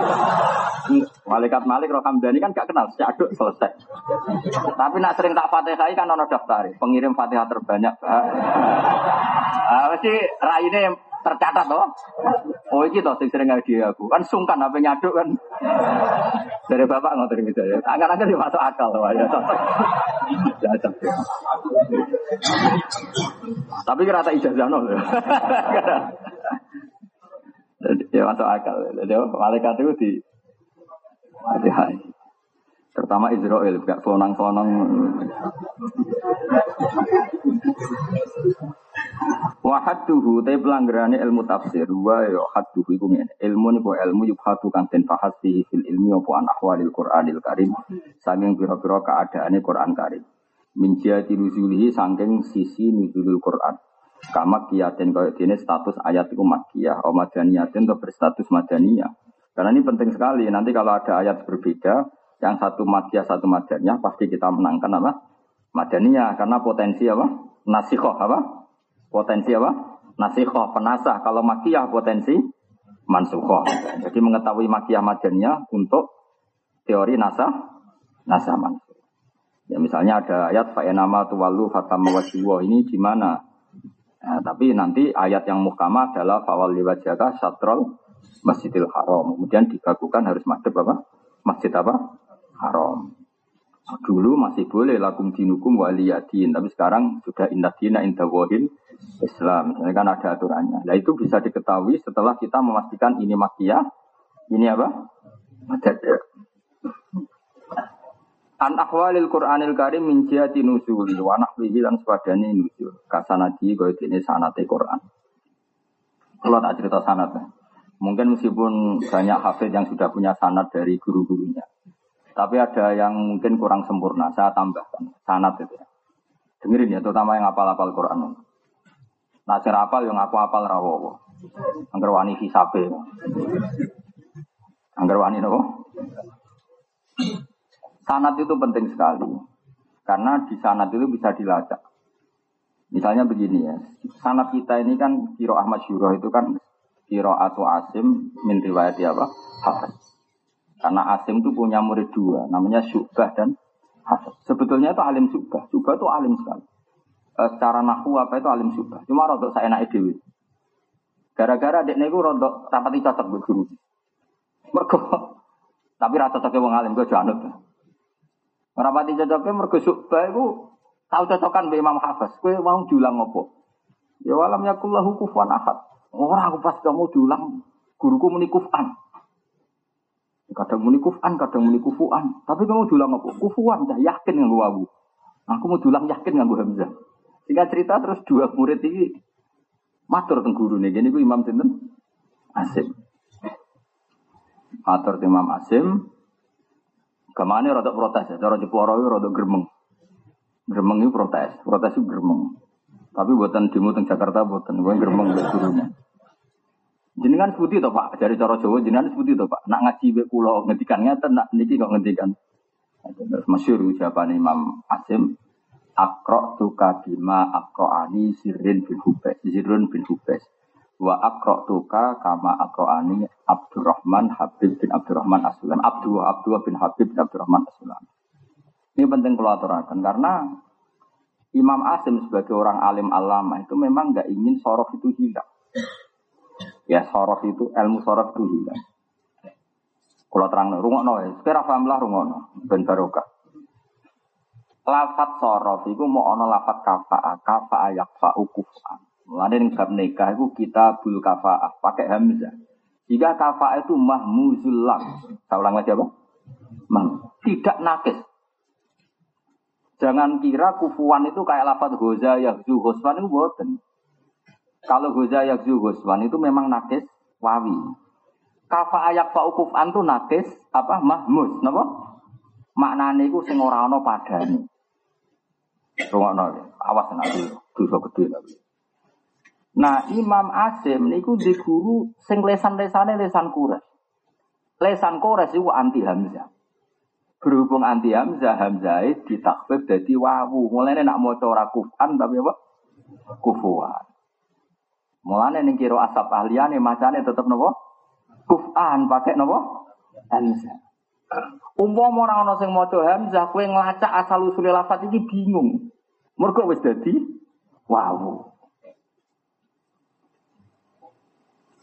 Malaikat Malik Rohamdani kan gak kenal. Seaduk selesai. Tapi nak sering tak fatihah kan ono daftar. Pengirim fatihah terbanyak. Ah, mesti raine tercatat toh. Oh iki toh sering dia aku. Kan sungkan apa nyaduk kan. Dari bapak ngotot gitu ya. Akan-akan dia masuk akal loh ya. Tapi kira ijazah nol. Ya masuk akal. Jadi malaikat itu di Fatihah. Terutama Israel, gak sonang-sonang. Wahaduhu tapi pelanggarannya ilmu tafsir wa ya haduhu iku ngene ilmu niku ilmu yubhatu kang den bahas fihi fil ilmi apa an ahwalil Qur'anil Karim saking pira-pira keadaane Quran Karim min jihati nuzulihi saking sisi nuzulul Quran Kama kiyatin kaya dene status ayat itu makiyah, o madaniyatin atau berstatus madaniyah. Karena ini penting sekali. Nanti kalau ada ayat berbeda, yang satu makiyah, satu madaniyah, pasti kita menangkan apa? Madaniyah. Karena potensi apa? Nasikoh apa? Potensi apa? Nasikoh, penasah. Kalau makiyah potensi mansukoh. Jadi mengetahui makiyah madaniyah untuk teori nasah, nasah mansuh. Ya misalnya ada ayat fa'enama tuwalu fatam ini gimana? Nah, tapi nanti ayat yang muhkamah adalah fawal liwajaka satrol masjidil haram. Kemudian dibakukan harus madhab apa? Masjid apa? Haram. Dulu masih boleh lakum dinukum waliyadin, tapi sekarang sudah indah dina indah wahil Islam. Misalnya kan ada aturannya. Nah itu bisa diketahui setelah kita memastikan ini makiyah, ini apa? Madhab. An ahwalil Qur'anil Karim min jihati nuzuli wa nahwihi lan sepadane nuzul. Kasanadi kaya dene sanate Qur'an. Kalau tak cerita sanat Mungkin meskipun banyak hafid yang sudah punya sanat dari guru-gurunya. Tapi ada yang mungkin kurang sempurna. Saya tambahkan sanat itu ya. Dengerin ya, terutama yang apal-apal Quran. Nah, cara apal yang aku apal rawowo. Angger wani hisabe. Angger wani nopo? Sanat itu penting sekali. Karena di sanat itu bisa dilacak. Misalnya begini ya, sanat kita ini kan Kiro Ahmad Syuroh itu kan Kiro atau Asim min riwayat apa? Hafiz. Karena Asim itu punya murid dua, namanya Syubah dan Hafiz. Sebetulnya itu alim Syubah. Syubah itu alim sekali. E, secara nahu apa itu alim Syubah. Cuma rodok saya naik dewi. Gara-gara adik niku rodok rapati cocok berguru. Mereka. Tapi rata cocoknya wong alim gue janut. Merapati cocoknya mergo Syu'bah itu tahu cocokan be Imam Hafiz. Kowe mau diulang apa? Ya walam yakullahu kufuwan ahad. Ora aku pas kamu diulang guruku muni kufan. Kadang muni kufan, kadang muni kufuan. Tapi kamu dulang apa? Kufuan, dah yakin nggak wawu. Aku mau dulang yakin nggak Hamzah. Sehingga cerita terus dua murid ini matur teng guru nih. Gini gue Imam Sinten Asim. Matur Imam Asim. Ke mana rada protes ya? Cara Jeporo itu rada geremeng. Geremeng itu protes. Protes itu geremeng. Tapi buatan demo teng Jakarta buatan gue geremeng gurunya. Jenengan sebuti toh Pak, dari cara Jawa jenengan sebuti toh Pak. Nak ngaji be kula ngedikan ngeten nak niki kok ngedikan. Terus masyhur ucapan Imam Asim Akro tuka bima akro ani sirin bin hubes Sirun bin hubes Wa akro tuka kama akro ani Abdurrahman Habib bin Abdurrahman Asulam Abdullah Abdullah bin Habib bin Abdurrahman Asulam Ini penting kalau aturakan karena Imam Asim sebagai orang alim alama itu memang nggak ingin sorof itu hilang. Ya sorof itu ilmu sorof itu hilang. Kalau terang rungokno ya, sepira paham lah rungokno ben barokah. Lafat sorof itu mau ono lafat kafa'a, kafa'a yakfa ukufan. Mulane ning bab nikah itu kita bul kafa'ah pakai hamzah. Jika kafa'a itu mahmuzul lam. Saya ulang lagi apa? Mah, tidak nakis. Jangan kira kufuan itu kayak lafat goza yakzu huswan itu boten. Kalau goza yakzu huswan itu memang nakis wawi. Kafa ayak fa ukuf antu nakis apa mahmus, napa? Maknane iku sing ora ana padane. Rungokno awas nanti dosa gede tapi. Nah, Imam Asim niku di guru sing lesan-lesane lesan Quraisy. Lesan Quraisy iku anti Hamzah. Berhubung anti Hamzah, Hamzah ditakfif dadi wawu. Mulane nak maca ora kufan tapi apa? Kufuan. Mulane ning kira asap ahliyane macane tetep napa? Kufan pakai napa? Hamzah. Umpama ora ana sing maca Hamzah, kowe nglacak asal usule lafaz iki bingung. Mergo wis dadi wawu.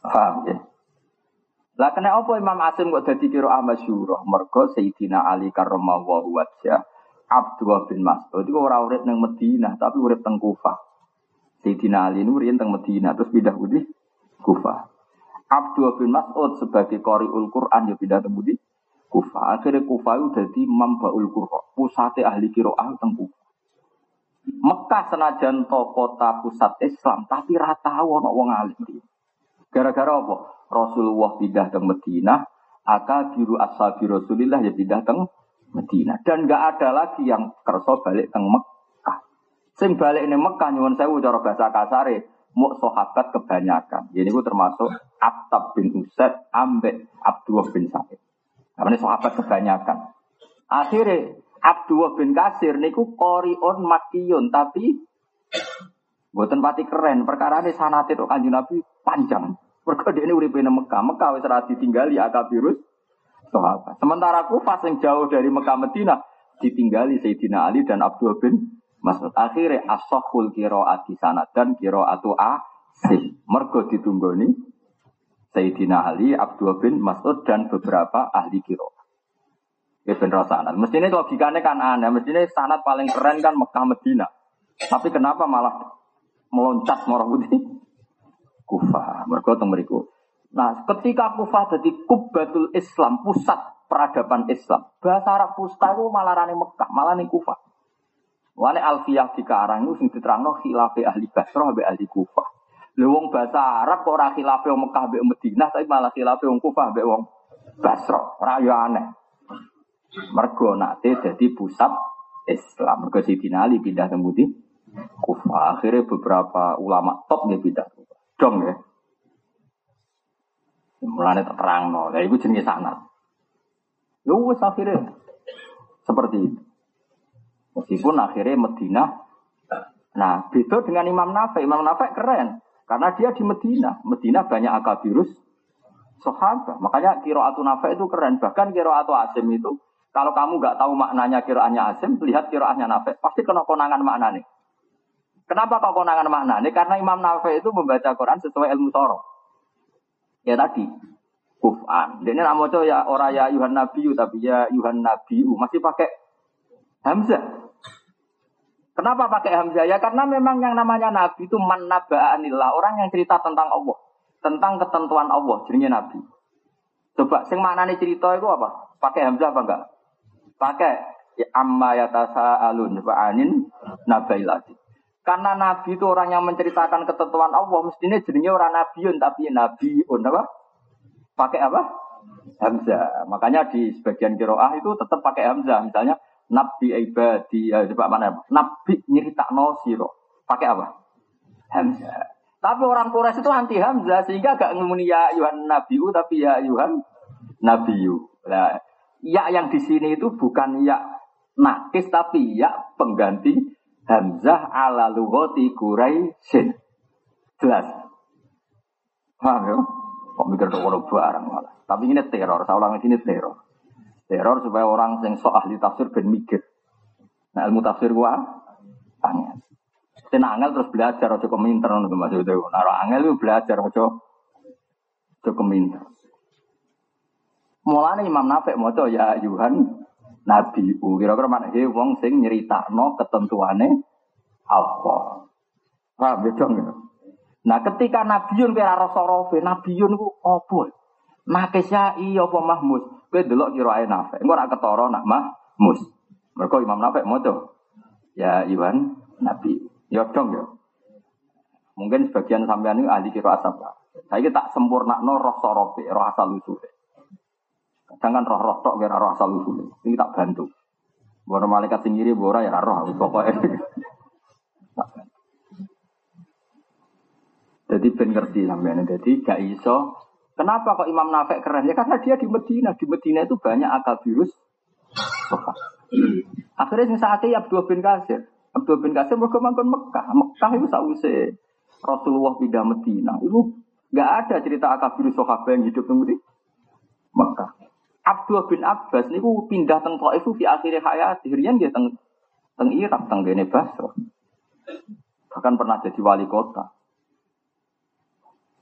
Paham ya? Lah kena apa Imam Asim kok dadi kira masyhur? Mergo Sayyidina Ali karramallahu wajhah Abdullah bin Mas'ud itu ora urip ning Madinah tapi urip teng Kufah. Sayyidina Ali ini urip teng Madinah terus pindah putih Kufah. Abdullah bin Mas'ud sebagai qari'ul Quran ya pindah teng putih Kufah. Akhirnya Kufah itu jadi mambaul Qur'an. Pusatnya ahli kiroah teng Kufah. Mekah senajan to kota pusat Islam, tapi rata ono wong alim. Gara-gara apa? Rasulullah pindah ke Madinah, aka biru ashabi Rasulillah ya pindah ke Madinah. Dan nggak ada lagi yang kerso balik ke Mekah. Sing balik ini Mekah nyuwun sewu cara bahasa kasare, mau sahabat kebanyakan. Jadi itu termasuk Attab bin Usaid, ambek Abdullah bin Sa'id. Karena sahabat kebanyakan. Akhirnya Abdullah bin Kasir niku qoriun makiyun tapi buatan pati keren. Perkara ini sanat itu kanjeng Nabi panjang. Mergo ini uripe Mekah. Mekah wis ora ditinggali akabirus sahabat. Sementara Kufah yang jauh dari Mekah Madinah ditinggali Sayyidina Ali dan Abdullah bin Mas'ud. Akhirnya asahul qiraati sanad dan qiraatu asim. Mergo ditunggoni Sayyidina Ali, Abdullah bin Mas'ud dan beberapa ahli qiraat. Ya bener sanat. Mestinya logikanya kan aneh. Mestinya sanat paling keren kan Mekah Medina. Tapi kenapa malah meloncat morah putih? Kufah. Mereka meriku. Nah, ketika Kufah jadi kubatul Islam, pusat peradaban Islam. Bahasa Arab pusta itu malah rani Mekah, malah nih Kufah. Wane Alfiyah di Karang itu sing diterangno khilafe ahli Basrah be ahli Kufah. Lewong bahasa Arab kok khilafe wong Mekah be Madinah, tapi malah khilafe wong Kufah be wong Basrah. Ora yo aneh. Mergo nate jadi pusat Islam. Mergo Sayyidina Ali pindah Mudi. Kufa. Akhirnya beberapa ulama top dia pindah. Dong ya. Mulanya terang no. Nah, itu jenis sanat. Ya wes akhirnya seperti itu. Meskipun akhirnya Medina. Nah, beda dengan Imam Nafek. Imam Nafek keren. Karena dia di Medina. Medina banyak akabirus sahabat. Makanya kiro atu Nafek itu keren. Bahkan kiro atu Asim itu kalau kamu nggak tahu maknanya kiroahnya Asim, lihat kiroahnya Nafek. Pasti kena konangan maknanya. Kenapa kok konangan maknanya? Karena Imam Nafek itu membaca Quran sesuai ilmu soro. Ya tadi, kufan. Dia ini namanya ya orang ya Yuhan Nabiu, tapi ya Yuhan Nabiu. Masih pakai Hamzah. Kenapa pakai Hamzah? Ya karena memang yang namanya Nabi itu man naba'anillah. Orang yang cerita tentang Allah. Tentang ketentuan Allah. Jadinya Nabi. Coba sing nih cerita itu apa? Pakai hamzah apa enggak? Pakai ya, amma yatasa alun anin nabailati. Karena nabi itu orang yang menceritakan ketentuan Allah, mestinya jadinya orang nabiun tapi nabiun apa? Pakai apa? Hamzah. Makanya di sebagian kiroah itu tetap pakai hamzah. Misalnya nabi ibadi, ya, coba mana? Nabi nyerita no siro. Pakai apa? Hamzah. Tapi orang Quraisy itu anti Hamzah sehingga gak ngomong ya Yuhan Nabiu tapi ya Yuhan Nabiu. Nah, ya yang di sini itu bukan ya nakis tapi ya pengganti Hamzah ala lughati Quraisy. Jelas. Paham ya? Kok mikir tuh orang barang malah. Tapi ini teror, saya ulang ini teror. Teror supaya orang yang sok ahli tafsir ben mikir. Nah ilmu tafsir gua tanya. Sen angel terus belajar aja keminter ngono maksudnya. Naro angel itu belajar aja aja keminter. Mulane Imam Nafik maca ya Yuhan Nabi u kira-kira he wong sing nyeritakno ketentuane apa. Paham dong ya? Nah ketika Nabiun kira rasa rofe, Nabiun ku apa? Nakesya iya apa Mahmus? Kowe delok kira ae Nafik. Engko ora ketara nak Mahmus. Mergo Imam Nafik maca ya Yuhan Nabi. Ya dong ya. Mungkin sebagian sampean ini ahli kira asap. Saya tak sempurna no roh sorobe, roh. Jangan roh roh tok kira roh asal usul. Ini tak bantu. Buat malaikat sendiri bora ya roh pokoknya. Jadi ben ngerti sampean. Jadi gak iso. Kenapa kok Imam Nafek keren? Ya karena dia di Medina. Di Medina itu banyak akal virus. Akhirnya saat ini Abdul bin Kasir. Abdul bin Qasim mereka mangkon Mekah. Mekah itu sausé Rasulullah pindah Medina. Itu nggak ada cerita akabir sahabat yang hidup di Mekah. Abdul bin Abbas ini pindah teng Taif di akhir hayat. Rian dia teng teng Irak, teng Gene Basra. Bahkan pernah jadi wali kota.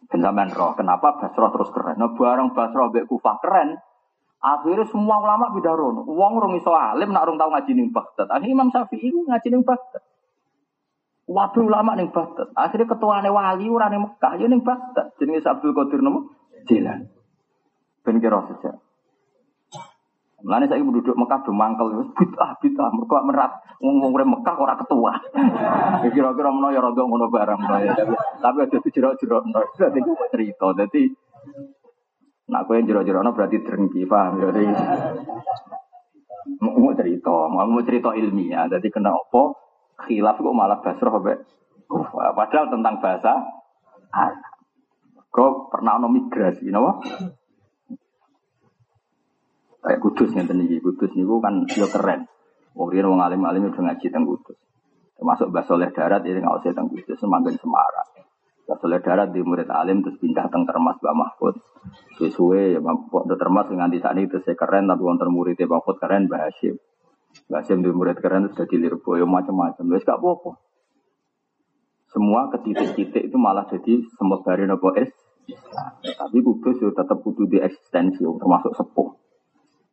Dan roh, kenapa Basra terus keren? Nah, barang Basra mbek Kufah keren, Akhirnya semua ulama pindah. Uang rong iso alim nak rong tau ngaji ning Baghdad. Akhirnya Imam Syafi'i ku ngaji ning Baghdad. Waduh ulama ning Baghdad. Akhirnya ketuane wali ora ning Mekah, ya ning Baghdad. Jenenge Abdul Qadir nomo? Jilan. Ben kira saja. Mulane saya duduk Mekah do mangkel bid'ah bid'ah mergo merat ngomong ora Mekah ora ketua. Kira-kira menawa ya rada ngono barang ya. Tapi aja jero-jero dadi cerita. Dadi Nak kue jero-jero no berarti drengki, paham ya? Mau cerita, mau cerita ilmiah. Jadi kena apa? Khilaf kok malah basroh apa? Padahal tentang bahasa Kau pernah no migrasi, no? Kayak kudus nih tadi, kudus nih kan dia keren. Wong dia wong alim alim udah ngaji tentang kudus. Termasuk bahasa oleh darat ini nggak usah tentang kudus, semakin semarang. Rasulullah darat di murid alim terus pindah teng termas Mbak Mahfud. Sesuai ya Mbak termas nganti ini terus keren tapi wonten murid Mbak Mahfud keren. Mbak Hashim di murid keren terus jadi lirboyo macam-macam. Wes gak apa-apa. Semua ke titik-titik itu malah jadi sempat dari nopo es. Tapi kudus itu tetap kudu di eksistensi termasuk sepuh.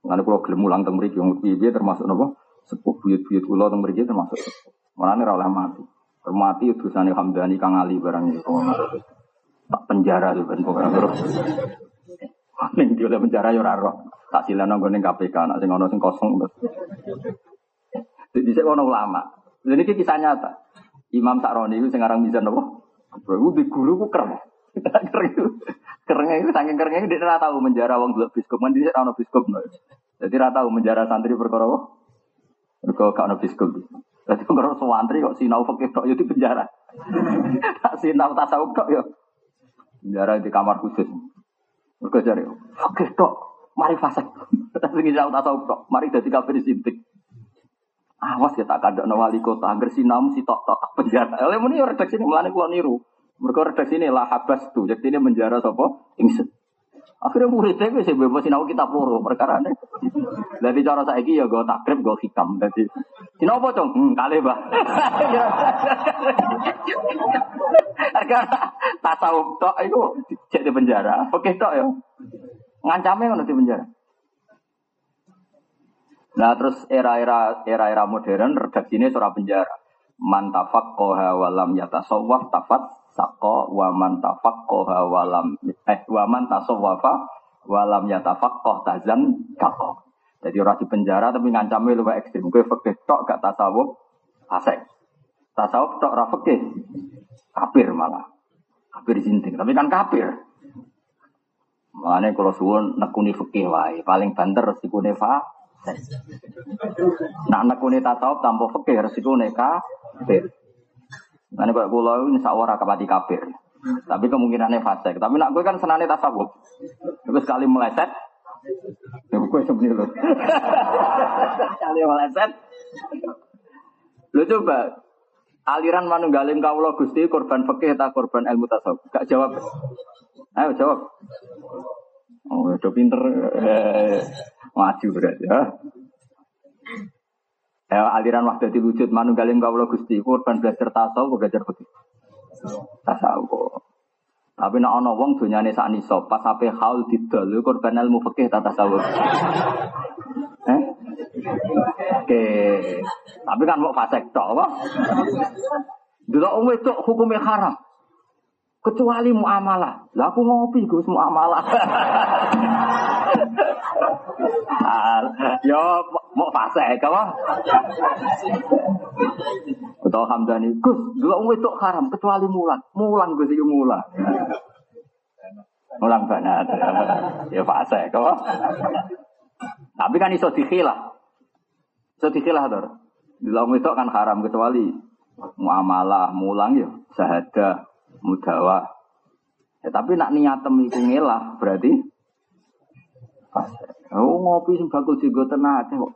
Mengenai kalau gelem ulang teng mriki wong piye termasuk nopo sepuh buyut-buyut kula teng mriki termasuk sepuh. Mana ora oleh mati. Hormati utusan Hamdani Kang Ali barang itu. Tak penjara tuh ben pokoknya terus. Ning dia penjara yo ora. Tak silan nang ning KPK nak sing ono sing kosong. Jadi saya ono ulama. Jadi ini kisah nyata. Imam Sakroni itu sekarang bisa nopo. Bro, di guru ku keren. Keren itu. Itu saking kerennya dia tidak tahu menjara wong dulu biskop kan dia ono biskop. Jadi tidak tahu menjara santri perkara apa. Perkara gak ono biskop. Jadi kalau sewantri kok sinau fakir tok ya di penjara. Tak sinau tasawuf tok ya. Penjara di kamar khusus. Mereka cari fakir tok, mari fasek. Tapi sinau tasawuf tok, mari jadi kafir sintik. Awas ya tak ada wali kota, agar sinau si tok tok penjara. Oleh muni redaksi ini melani kulo niru. Mereka redaksi ini lah habas tuh, jadi ini menjara sopo ingsun. Akhirnya muridnya gue sih bebas sinau kita peluru perkara ini. Jadi cara saya ya gue takrib gue hikam. Jadi sinau apa cong? Hmm, kali bah. Karena tasawuf tok itu cek di penjara. Oke tok ya. Ngancamnya kan di penjara. Nah terus era-era era-era modern redaksi ini surah penjara. Mantafak koha walam yata sawaf sako waman tafak koha walam eh waman tasawwafa walam yatafaqqah tazan kakoh. Jadi orang di penjara tapi ngancamnya lebih ekstrim. Gue fakih tok gak tasawuf fasek. Tasawuf tok ra fakih kafir malah. Kafir jinting. Tapi kan kafir. Makanya kalau suwun nekuni fakih wae, paling banter resikune fa. Nak nekuni tasawuf tanpa fakih resikune kafir. Nanti kalau pulau ini sawara kapati kafir. Tapi kemungkinannya fase. Tapi nak gue kan senane tasawuf. Terus sekali meleset, ya gue sebenarnya loh. Sekali meleset. Lu coba aliran manunggaling kaulo gusti korban fakih atau korban ilmu tasawuf? Gak jawab. Ayo jawab. Oh, udah pinter. Eh, maju berarti ya. Ya, aliran wahdati wujud manunggaling kaulo gusti korban belajar tasawuf belajar fakih. Tasawuf. Tapi nak ono wong dunyane sak nisab pas ape haul didol korban ilmu fikih ta tasawuf. Eh? Oke. Tapi kan mau fasek tok apa? Delok wong wedok hukumnya haram. Kecuali muamalah. Lah aku ngopi Gus muamalah. Yo mau fasek apa? Betul Hamdani, Gus, wong itu haram kecuali mulan. Mulan Gus iki mulan. Mulan banget. Ya fase kok. Tapi kan iso dikhilah. Iso dikhilah. Dua wong itu kan haram kecuali muamalah, mulang ya, sahadah, mudawa. Ya, tapi nak niatem iku ngelah berarti. Oh ngopi sing bakul juga tenate kok.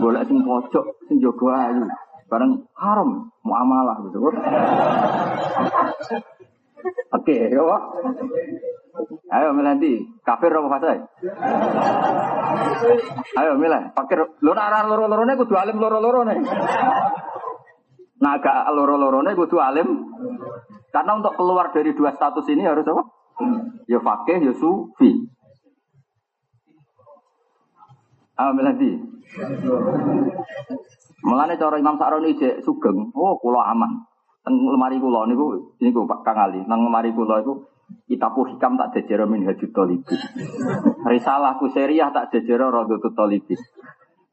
Boleh sing pojok sing jaga ayu. Bareng haram muamalah gitu. Oke, ya. Ayo milih kafir apa fasik? Ayo milih, fakir. Lu nak loro-lorone kudu alim loro-lorone. Nah, agak loro-lorone kudu alim. Karena untuk keluar dari dua status ini harus apa? Ya fakih, ya sufi. Ah, melati. Mulane cara Imam Sa'roni cek sugeng, oh kula aman. Teng lemari kula niku niku Pak Kang Ali, nang lemari kula iku kitabku hikam tak jejero min hajut talibin. Risalahku seriah tak jejero radhut talibin.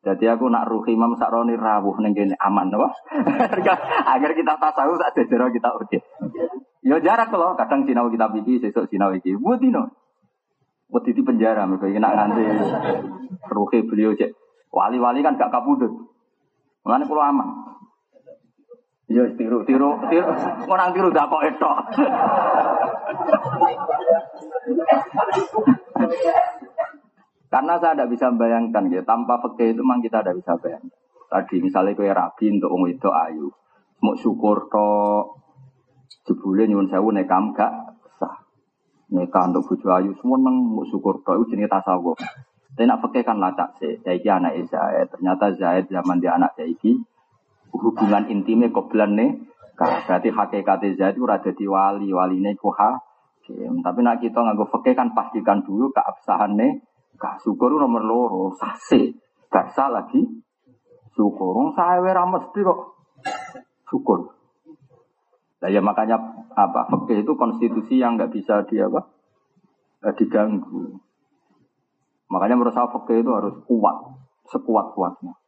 Jadi aku nak ruh Imam Sa'roni rawuh ning kene aman apa? Agar kita tasawuf tak jejero kita oke. Yo jarak kalau kadang sinau kitab iki sesuk sinau iki. Butino. Wedi di penjara mereka nak nganti ruhe beliau cek. Wali-wali kan gak kabudut. Mengenai pulau aman. Ya tiru tiru tiru orang tiru dak kok etok. Karena saya tidak bisa membayangkan ya, tanpa fakih itu memang kita tidak bisa bayangkan. Tadi misalnya kue rabi untuk wong itu ayu, mau syukur to, jebule nyuwun sewu nekam gak nikah untuk buju ayu semua neng mau syukur kau jenis tasawuf. Tapi nak pakai kan lacak sih jadi anak Zaid. Ternyata Zaid zaman dia anak jadi hubungan intimnya kobelan nih. Berarti hakikat Zaid itu rada di wali wali nih kuha tapi nak kita nggak pakai kan pastikan dulu keabsahan kak syukur nomor loro sase gak lagi syukur saya mesti kok syukur Nah, ya makanya apa? Fakih itu konstitusi yang nggak bisa di apa? Eh, diganggu. Makanya menurut saya fakih itu harus kuat, sekuat kuatnya.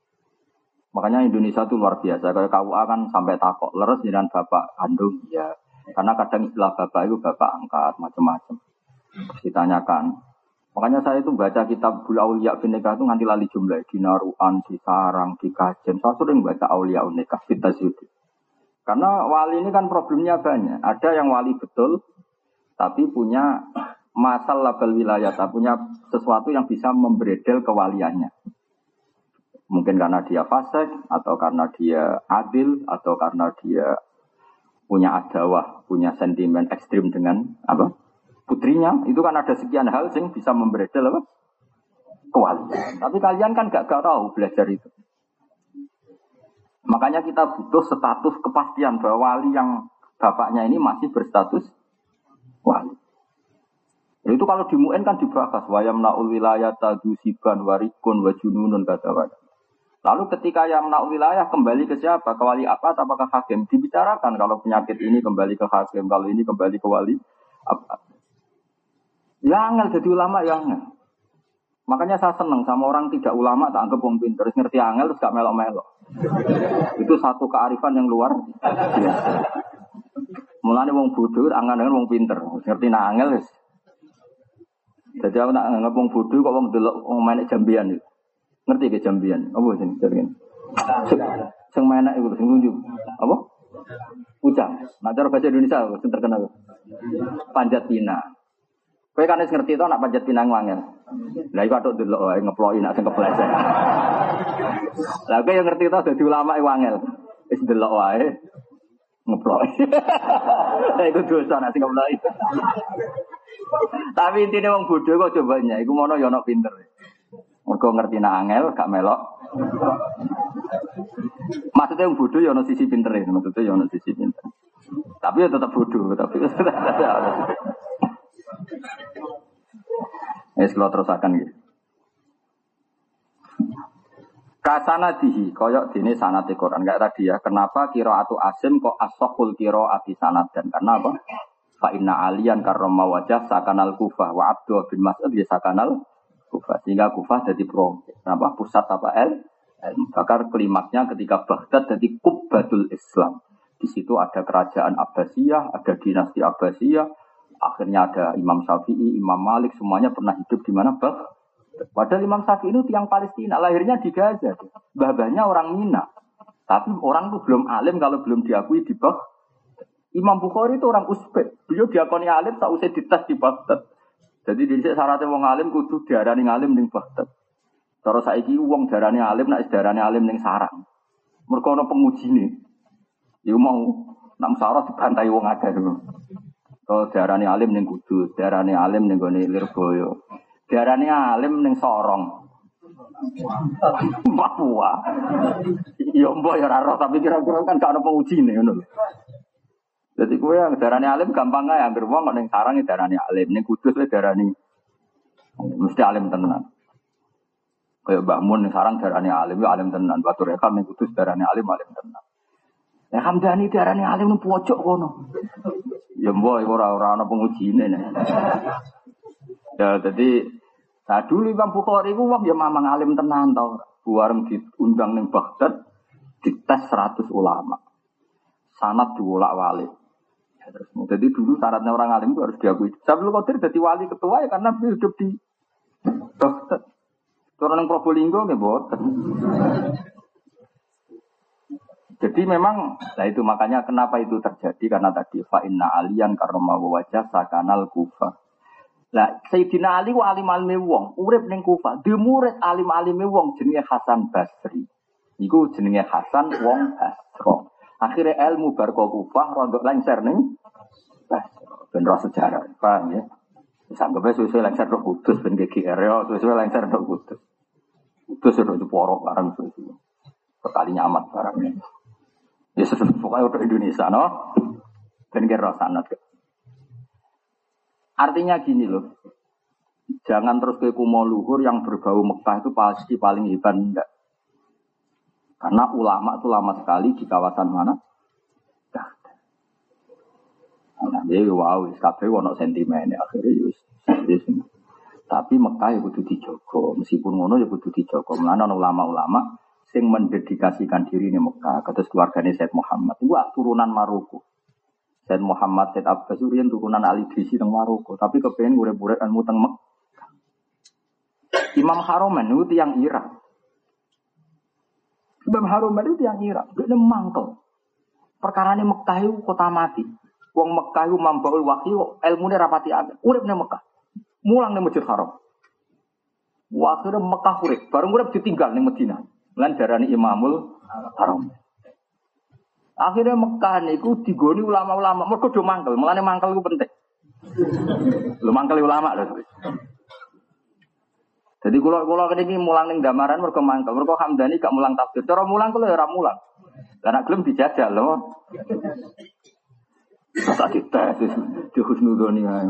Makanya Indonesia itu luar biasa. Kayak KUA kan sampai takok leres dengan bapak kandung ya. Karena kadang istilah bapak itu bapak angkat macam-macam. Ditanyakan. Makanya saya itu baca kitab Bul Aulia Bineka itu nganti lali jumlah. Di Naruan, di Sarang, di Kajen. Saya sering baca Aulia Unika, Fita karena wali ini kan problemnya banyak. Ada yang wali betul, tapi punya masalah label wilayah, punya sesuatu yang bisa membredel kewaliannya. Mungkin karena dia fasik, atau karena dia adil, atau karena dia punya adawah, punya sentimen ekstrim dengan apa putrinya. Itu kan ada sekian hal yang bisa membredel apa kewalian. Tapi kalian kan gak, gak tahu belajar itu. Makanya kita butuh status kepastian bahwa wali yang bapaknya ini masih berstatus wali. Itu kalau di Mu'en kan dibahas wayam naul wilayah siban warikun wajununun kata. Lalu ketika yang naul wilayah kembali ke siapa? Ke wali apa? Apakah hakim? Dibicarakan kalau penyakit ini kembali ke hakim, kalau ini kembali ke wali apa? Ya angel jadi ulama ya angel. Makanya saya senang sama orang tidak ulama tak anggap wong terus ngerti angel terus gak melok-melok. Itu satu kearifan yang luar biasa. Mulane wong bodoh angan dengan wong pinter, ngerti nah angel wis. Jadi aku nak anggap wong bodoh kok wong delok wong main jambian itu. Ngerti ke jambian? Apa sih jambian? Sing main itu sing nunjuk. Apa? Ujang. Nah cara bahasa Indonesia sing terkenal. Panjat pinang. Kowe kan wis ngerti to nak panjat pinang wangel. Lah iku atuk delok wae ngeploki nak sing kepleset. Lah kowe yang ngerti to dadi ulama iku wangel. Wis delok wae ngeploki. Lah iku dosa nak sing ngeploki. Tapi intinya wong bodoh kok cobanya, iku mono yo ono pinter. Mergo ngerti nak angel gak melok. Maksudnya yang bodoh ya ono sisi pinter ya, maksudnya ya ono sisi pinter. Tapi ya tetap bodoh, tapi Ya, kalau terus akan gitu. Kasana dihi, koyok dini sanat Quran. Enggak tadi ya, kenapa kiro atu asim kok asokul kiro ati sanat dan karena apa? Fa inna alian karoma wajah sakanal kufah wa abdu bin mas'ud ya sakanal kufah. Sehingga kufah jadi pro. Kenapa? Pusat apa el? Bakar klimaknya ketika Baghdad jadi kubbatul Islam. Di situ ada kerajaan Abbasiyah, ada dinasti Abbasiyah, Akhirnya ada Imam Syafi'i, Imam Malik, semuanya pernah hidup di mana? Bah. Padahal Imam Syafi'i itu tiang Palestina, lahirnya di Gaza. Babanya orang Mina. Tapi orang itu belum alim kalau belum diakui di Bah. Imam Bukhari itu orang Uzbek. Beliau diakoni alim tak usah dites di Baghdad. Jadi di sini syaratnya wong alim kudu diarani alim ning Baghdad. Terus saiki wong darani alim nak darani alim ning sarang. Mergo ana pengujine. Ya mau nak musyawarah dibantai wong akeh Oh, darani alim ning Kudus, darani alim ning gone Lirboyo. Darani alim ning Sorong. Papua. Ya mbok ya ora tapi kira-kira kan gak ono pengujine ngono. Jadi kue yang darani alim gampang aja, ambil uang ning sarang darani alim, ning Kudus le darani mesti alim tenan. Kayak Mbah Mun ning sarang darani alim, ya alim tenan. Batu Rekam ning Kudus darani alim, alim tenan. Ya Hamdani darani alim ning pojok kono. Ya mbok iku ora ora ana pengujine. Ya jadi nah dulu Imam Bukhari ku wong ya mamang alim tenan tau. Buareng diundang ning Baghdad dites 100 ulama. Sanat diwolak-walik. Ya, terus jadi dulu syaratnya orang alim itu harus diakui. Sabtu Qadir jadi wali ketua ya karena beliau hidup di Baghdad. Orang yang Probolinggo nggak boten. Jadi memang, nah itu makanya kenapa itu terjadi karena tadi fa inna alian karena mau wajah sakanal kufa. Nah, Sayyidina Ali wa alim alim wong, urip ning kufa, di murid alim alim wong jenenge Hasan Basri. Iku jenenge Hasan wong Basro. Akhirnya ilmu barco kufa rondok lengser ning Basro. Ben sejarah, paham ya? Sampai sesuai lengser dok kudus, ben GGR ya, sesuai lengser dok kudus. Kudus itu porok barang sesuai. Sekalinya amat barangnya. Ya pokoknya untuk Indonesia, no? Dan kira sanat. Artinya gini loh, jangan terus ke kumo luhur yang berbau Mekah itu pasti paling hebat enggak. Karena ulama itu lama sekali di kawasan mana? Nah, jadi wow, kabeh wono sentimen akhirnya yus. Tapi Mekah ya kudu dijogo, meskipun ngono ya kudu dijogo. Mana ulama-ulama sing mendedikasikan diri di Mekah kados keluarganya Said Muhammad. Itu turunan Maroko. Said Muhammad Said Abbas Urian turunan Ali Disi teng Maroko tapi kepengen urip-urip ilmu Mekah. Imam Haromen itu yang Irak. Imam Haromen itu yang Irak dia mangkel. Perkara ini Mekah itu kota mati. Wong Mekah itu mambaul wahyu ilmu ini rapati ada urip nih Mekah. Mulang nih Masjid Haram. Waktu Mekah urip baru urip ditinggal nih Medina Lan darani Imamul Haram. Akhirnya Mekah niku digoni ulama-ulama. Mergo do mangkel, mulane mangkel iku penting. Lu mangkel ulama lho. Jadi kalau kalau ini mulang ning damaran mergo mangkel, mergo Hamdani gak mulang tafsir. Cara mulang kalau ora mulang. Karena gelem dijajal loh. Tak dites di husnudoni ae.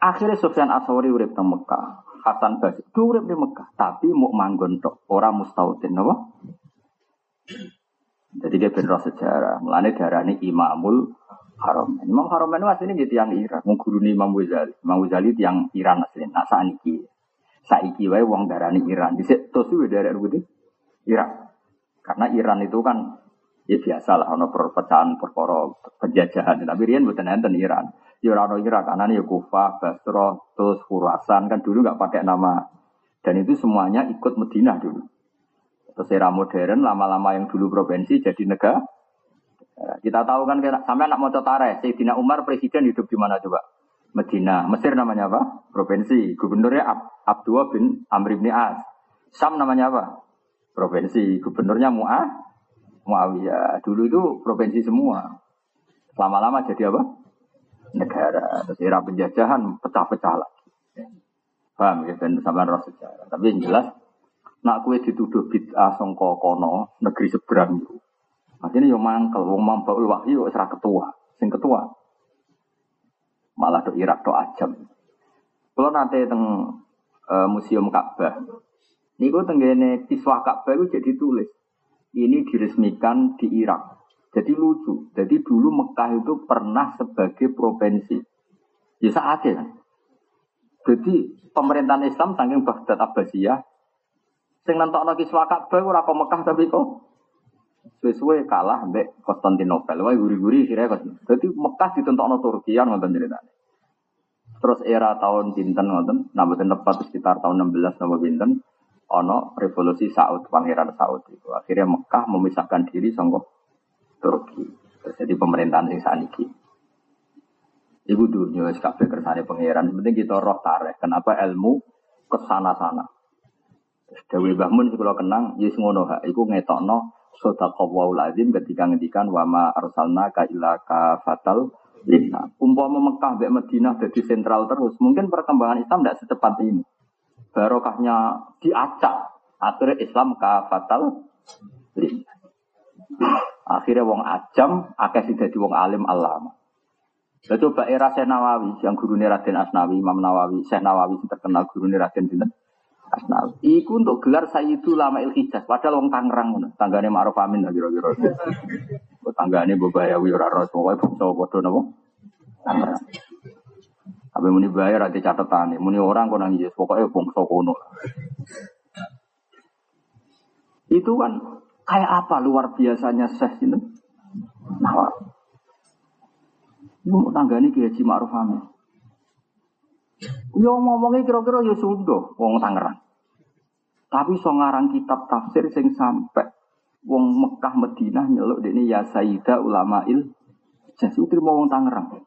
Akhirnya Sofyan Aswari urip teng Mekah. Hasan Basri urip di Mekah, tapi mau manggon tok, ora mustautin napa? Jadi dia bener sejarah. Mulane darani Imamul Haromen. Imam Haromen itu aslinya gitu yang Iran. Mengguruni Imam Ghazali. Imam Ghazali itu yang Iran aslinya. Nah saiki. Saiki wae wong darani Iran. Dhisik terus kuwi daerah putih Iran. Karena Iran itu kan ya biasa lah ono perpecahan perkara penjajahan. Tapi riyen mboten enten Iran. Ya ora ono Iran karena ya Kufah, Basra, terus kan dulu nggak pakai nama. Dan itu semuanya ikut Medina dulu. Terus era modern lama-lama yang dulu provinsi jadi negara Ya, kita tahu kan sampai anak mau tareh, Sayyidina Umar presiden hidup di mana coba? Medina. Mesir namanya apa? Provinsi. Gubernurnya Ab Abdullah bin Amr bin As. Sam namanya apa? Provinsi. Gubernurnya Mu'ah. Muawiyah. Dulu itu provinsi semua. Lama-lama jadi apa? Negara. Terus era penjajahan pecah-pecah lagi. Paham ya? Dan sama roh sejarah. Tapi yang jelas, nak kue dituduh bid'ah songko kono, negeri seberang itu. Artinya yo mangkel, wong mambaul wahyu serah ketua, sing ketua. Malah do Irak do ajam. Kalau nanti teng uh, museum Ka'bah, niku tenggene kiswah Ka'bah itu jadi tulis. Ini diresmikan di Irak. Jadi lucu. Jadi dulu Mekah itu pernah sebagai provinsi. Ya saatnya kan. Jadi pemerintahan Islam saking Baghdad Abbasiyah sing nentokno kiswah Ka'bah ora kok Mekah tapi kok Sesuai kalah mbek Konstantinopel. Wah guri-guri kira kok. Jadi Mekah ditentokno Turki yang nonton ceritanya. Terus era tahun pinten nah betul tepat sekitar tahun 16 nama pinten, ono revolusi Saud, pangeran Saud itu. Akhirnya Mekah memisahkan diri sama Turki. Jadi pemerintahan sing saniki. Ibu dunia kabeh kersane pangeran. Penting kita roh tarik. Kenapa ilmu ke sana-sana. Dewi Bahmun kalau kenang, yes ngono ha. Iku ngetokno Sodaqallahu lazim ketika ngendikan wama arsalna ka ila ka fatal lina. Umpama Mekah mbek Madinah jadi sentral terus, mungkin perkembangan Islam tidak secepat ini. Barokahnya diacak, akhirnya Islam ka fatal lina. Akhirnya wong ajam, akeh sing dadi wong alim alama. Lah coba era Syekh Nawawi yang guru Raden Asnawi, Imam Nawawi, Syekh Nawawi yang terkenal guru Raden sinten? Asnawi. Iku untuk gelar Sayyidu Lama Il Hijaz. Padahal wong Tangerang ngono. Tanggane Ma'ruf Amin lah kira-kira. Tanggane Bobayawi ora ora pokoke bangsa padha napa? Tangerang. Tapi muni bayar ada catatan muni orang kok nang Yesus pokoknya bangsa kono. Itu kan kayak apa luar biasanya Syekh ini? Nah, Ini tanggane Kiai Haji Ma'ruf Amin. Yo ngomongnya kira-kira ya sudah, wong Tangerang. Tapi so ngarang kitab tafsir sing sampai wong Mekah Madinah nyeluk ini ya Sayyidah il jadi terima wong Tangerang.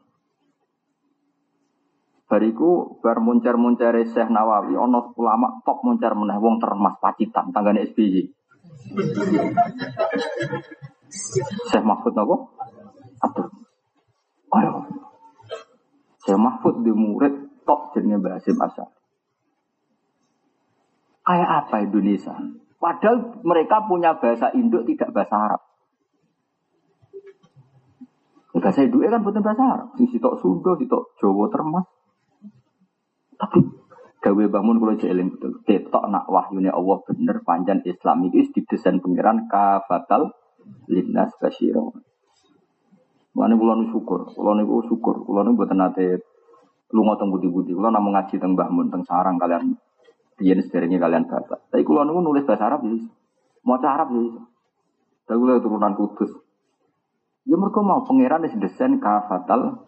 Bariku bar muncar-muncar Syekh Nawawi ono ulama top muncar meneh wong termas pacitan tanggane SBY. Syekh Mahfud napa? Atur. Ayo. Syekh Mahfud di murid top jenenge Mbah Asar. Kayak apa Indonesia? Padahal mereka punya bahasa Indo tidak bahasa Arab. Ya, bahasa Indo kan bukan bahasa Arab. Sitok Sunda, sitok Jawa termas. Tapi gawe bangun kalau jeeling betul. Ketok nak wahyunya Allah bener panjang Islam itu didesain pangeran kafatal linnas basyira. Mulane kula syukur, kula niku syukur, kula niku mboten nate lunga teng budi-budi, kula namung ngaji teng teng sarang kalian Biyen sederenge kalian bapak. Tapi kula nunggu nulis bahasa Arab ya Mau Arab ya iso. Tapi kula turunan kudus. Ya mereka mau pangeran desain kafatal.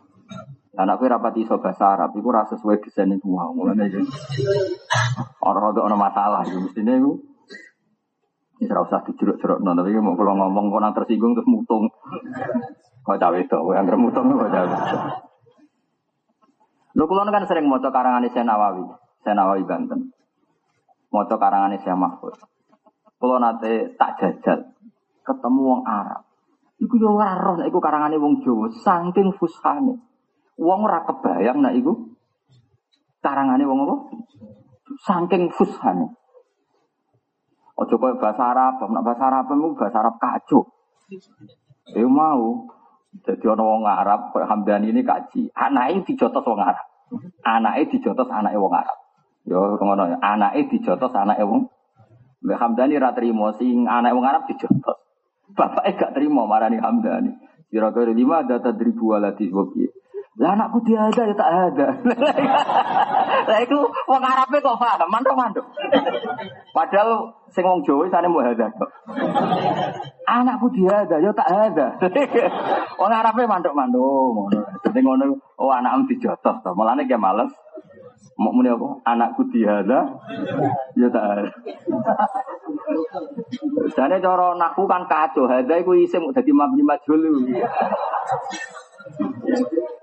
Anak kowe rapati iso bahasa Arab iku ora sesuai desain iku mau. Mulane ya. Ora ada masalah ya mestine iku. Ini ora usah dijeruk-jeruk no, tapi mau kalau ngomong nang tersinggung terus mutung. Kok cawe itu, yang mutung kok cawe. Lho kula kan sering maca karangan Syekh Nawawi, Syekh Nawawi Banten. Maca karangane Syekh Mahfud. Kalau nate tak jajal, ketemu wong Arab. Iku yo ora roh iku karangane wong Jawa, saking fushane. Wong ora kebayang nek iku karangane wong apa? Saking fushane. Ojo koyo bahasa Arab, nek bahasa Arab itu bahasa Arab kacau. Eh mau. Jadi ana wong Arab koyo Hamdani ini kaji. Anake dijotos wong Arab. Anake dijotos anake wong Arab. Yo ngono ya. Anake dijotos anake wong. Mbak Hamdani ra trimo sing anake wong Arab dijotos. Bapake gak trimo marani Hamdani. Kira-kira lima ada tadribu waladi wabi. Lah anakku dia ada ya tak ada. Lah itu wong Arabe kok paham, mantuk-mantuk. Padahal sing wong Jawa sane mau ada kok. Anakku dia ada ya tak ada. Wong Arabe mantuk-mantuk ngono. Dadi ngono oh anakmu dijotos to. Mulane ki males. Mau muni apa? Anakku dia ada ya tak ada. Jane cara naku kan kacau, hadza iku isim dadi mabni majhul.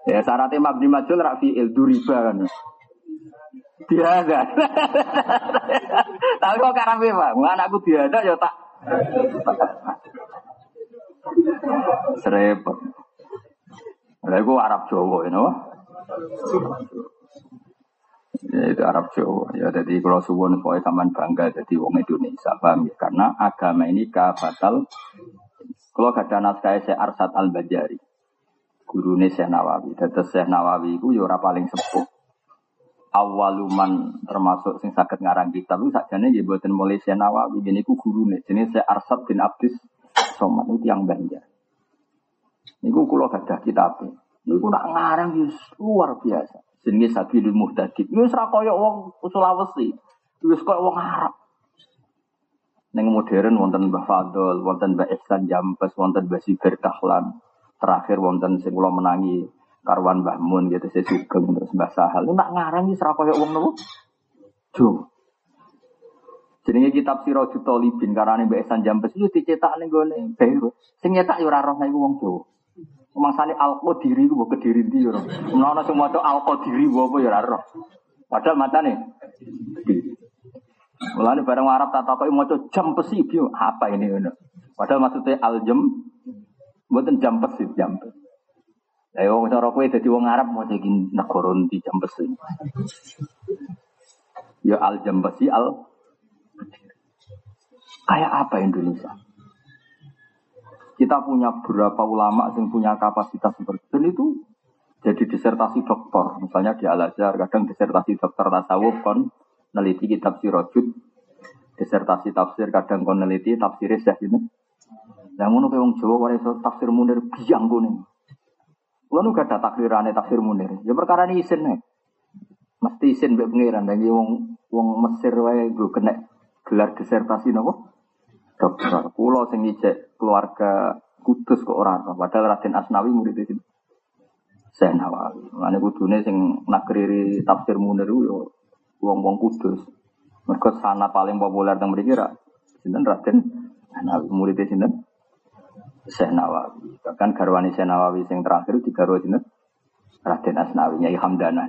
Ya syaratnya mabni majul rafi il duriba kan. Diada. Tapi kok karabe Pak, anakku diada ya tak. Serepot. Lah iku Arab Jawa you know? Ya itu Arab Jawa. Ya jadi kalau suwun supaya sampean bangga jadi wong Indonesia paham ya? Karena agama ini kafatal kalau ada naskah saya Arsad Al Bajari gurune Syekh Nawawi. Dados Syekh Nawawi iku ya paling sepuh. Awaluman termasuk sing saged ngarang kitab itu sakjane nggih mboten mulai Syekh Nawawi ngene iku gurune jenenge Syekh Arsad bin Abdus Somad itu yang Banjar. Niku kula gadah kitab. Niku nak ngarang wis luar biasa. Jenenge Sabilul Muhtadid. Wis ra kaya wong Sulawesi. Wis kaya wong Arab. Neng modern wonten Mbah Fadl, wonten Mbah Ihsan Jampes, wonten Mbah Sibir Dahlan terakhir wonten sing kula menangi karwan Mbah Mun gitu saya sugeng terus Mbah Sahal nak ngarang iki ora koyo wong nopo Jo Jenenge kitab Sirajul Talibin karane Mbak Esan Jambes itu dicetak ning gone Beirut. Sing nyetak ya ora roh iku wong Jawa. Mangsane Al-Qadiri ku kediri ndi ya ora. Menawa sing maca Al-Qadiri apa ya ora roh. Padahal macane Mulane bareng Arab tak takoki maca jam besi apa ini ngono. Padahal maksudnya al-jam Mboten jam pesit jam pesit. Lah wong cara kowe dadi wong Arab mau iki negara ndi jam pesit. Ya al jam besi al Kayak apa Indonesia? Kita punya beberapa ulama yang punya kapasitas seperti itu. Itu jadi disertasi doktor. Misalnya di Al-Azhar, kadang disertasi dokter tasawuf kon neliti kitab sirojud. Disertasi tafsir, kadang kon neliti tafsir syekh ini. Lah ngono kowe wong Jawa ora iso tafsir munir biang kuning. Kulo nu gak ada tafsir munir. Ya perkara ini isin nih. Mesti isin mbek pangeran dan wong wong Mesir wae gue kena gelar disertasi nopo? Dokter. Kulo sing ngicek keluarga Kudus kok ora padahal Raden Asnawi murid itu. Saya Nawawi. Mane kudune sing nakriri tafsir munir yo wong-wong Kudus. Mergo sana paling populer teng mriki ra sinten Raden Nawawi murid sinten? Syekh Nawawi. Bahkan garwani Syekh Nawawi yang terakhir di garwa ini Raden Asnawi, Nyai Hamdana.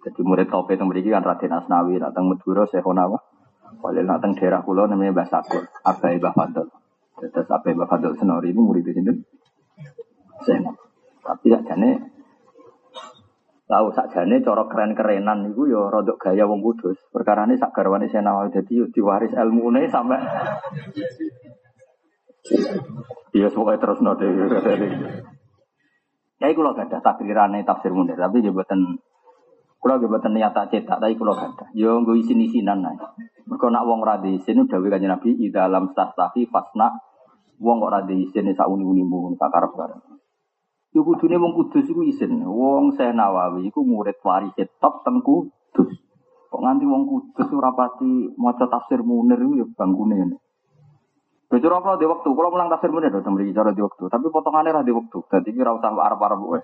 Jadi murid tope yang beri kan Raden Asnawi, datang Madura, Syekh Nawa. Walil datang daerah pulau namanya Mbah Sakur, Abai Mbah Fadl. Terus Abai Mbah Fadl Senori ini murid di sini. Syekh Tapi tahu sakjane cara keren-kerenan itu ya rodok gaya wong kudus. Perkara ini sak garwane Syekh Nawawi jadi diwaris ilmune sampai Iya semoga terus node. Ya iku lho gak ada takdirane tafsir munir, tapi Kulo ge boten niat tak cetak, tapi kulo gak Yo nggo isin-isinan ae. Mergo nak wong ora isin udah kanjeng Nabi di dalam stastafi fasna wong kok ora isin sak uni-unimu sak karep-karep. Yo kudune wong kudus iku isin. Wong Syekh Nawawi iku murid waris top teng kudus. Kok nganti wong kudus ora pati maca tafsir munir yo bangkune ngene. Bocor apa di waktu, kalau mulang tafsir bener dong beri cara di waktu, tapi potongannya lah di waktu. Jadi kira usah Arab Arab.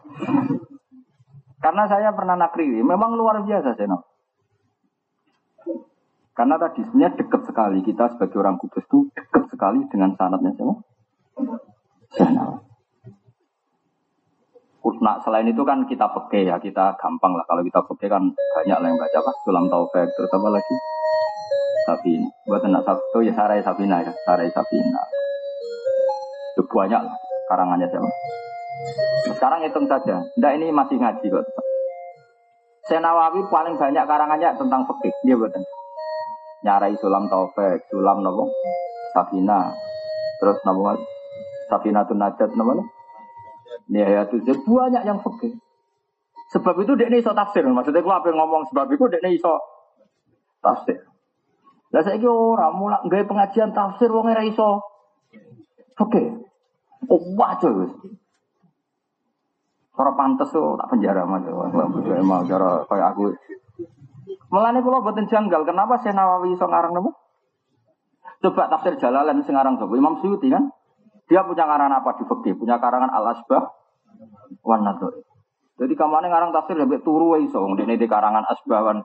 Karena saya pernah nakri, memang luar biasa saya Karena tadi sebenarnya dekat sekali kita sebagai orang kudus itu dekat sekali dengan sanatnya siapa? Saya Nah, selain itu kan kita peke ya, kita gampang lah. Kalau kita peke kan banyak lah yang baca apa, Sulam Taufik, terus apa lagi? Sabina. Buat anak Sabtu ya Sarai Sabina ya, Sarai Sabina. Itu banyak lah karangannya siapa. Sekarang hitung saja. Ndak ini masih ngaji kok. Senawawi paling banyak karangannya tentang fikih. Dia buatan. Nyarai Sulam Taufik, Sulam nopo, Sabina. Terus nopo Sabina tuh najat nopo ya tuh banyak yang fikih. Sebab itu dia ini iso tafsir. Maksudnya gue apa yang ngomong sebab itu dia ini iso tafsir. Lah saiki ora mulak nggawe pengajian tafsir wong ora iso. Oke. Oh, wajar wis. Cara pantes tuh tak penjara mas, mau cara kayak aku. Mulane kula boten janggal, kenapa saya Nawawi iso ngarang napa? Coba tafsir Jalalain sing ngarang sapa? Imam Suyuti kan? Dia punya karangan apa di fikih? Punya karangan Al-Asbah wan Jadi kamane ngarang tafsir lebih turu iso wong dene di karangan Asbah wan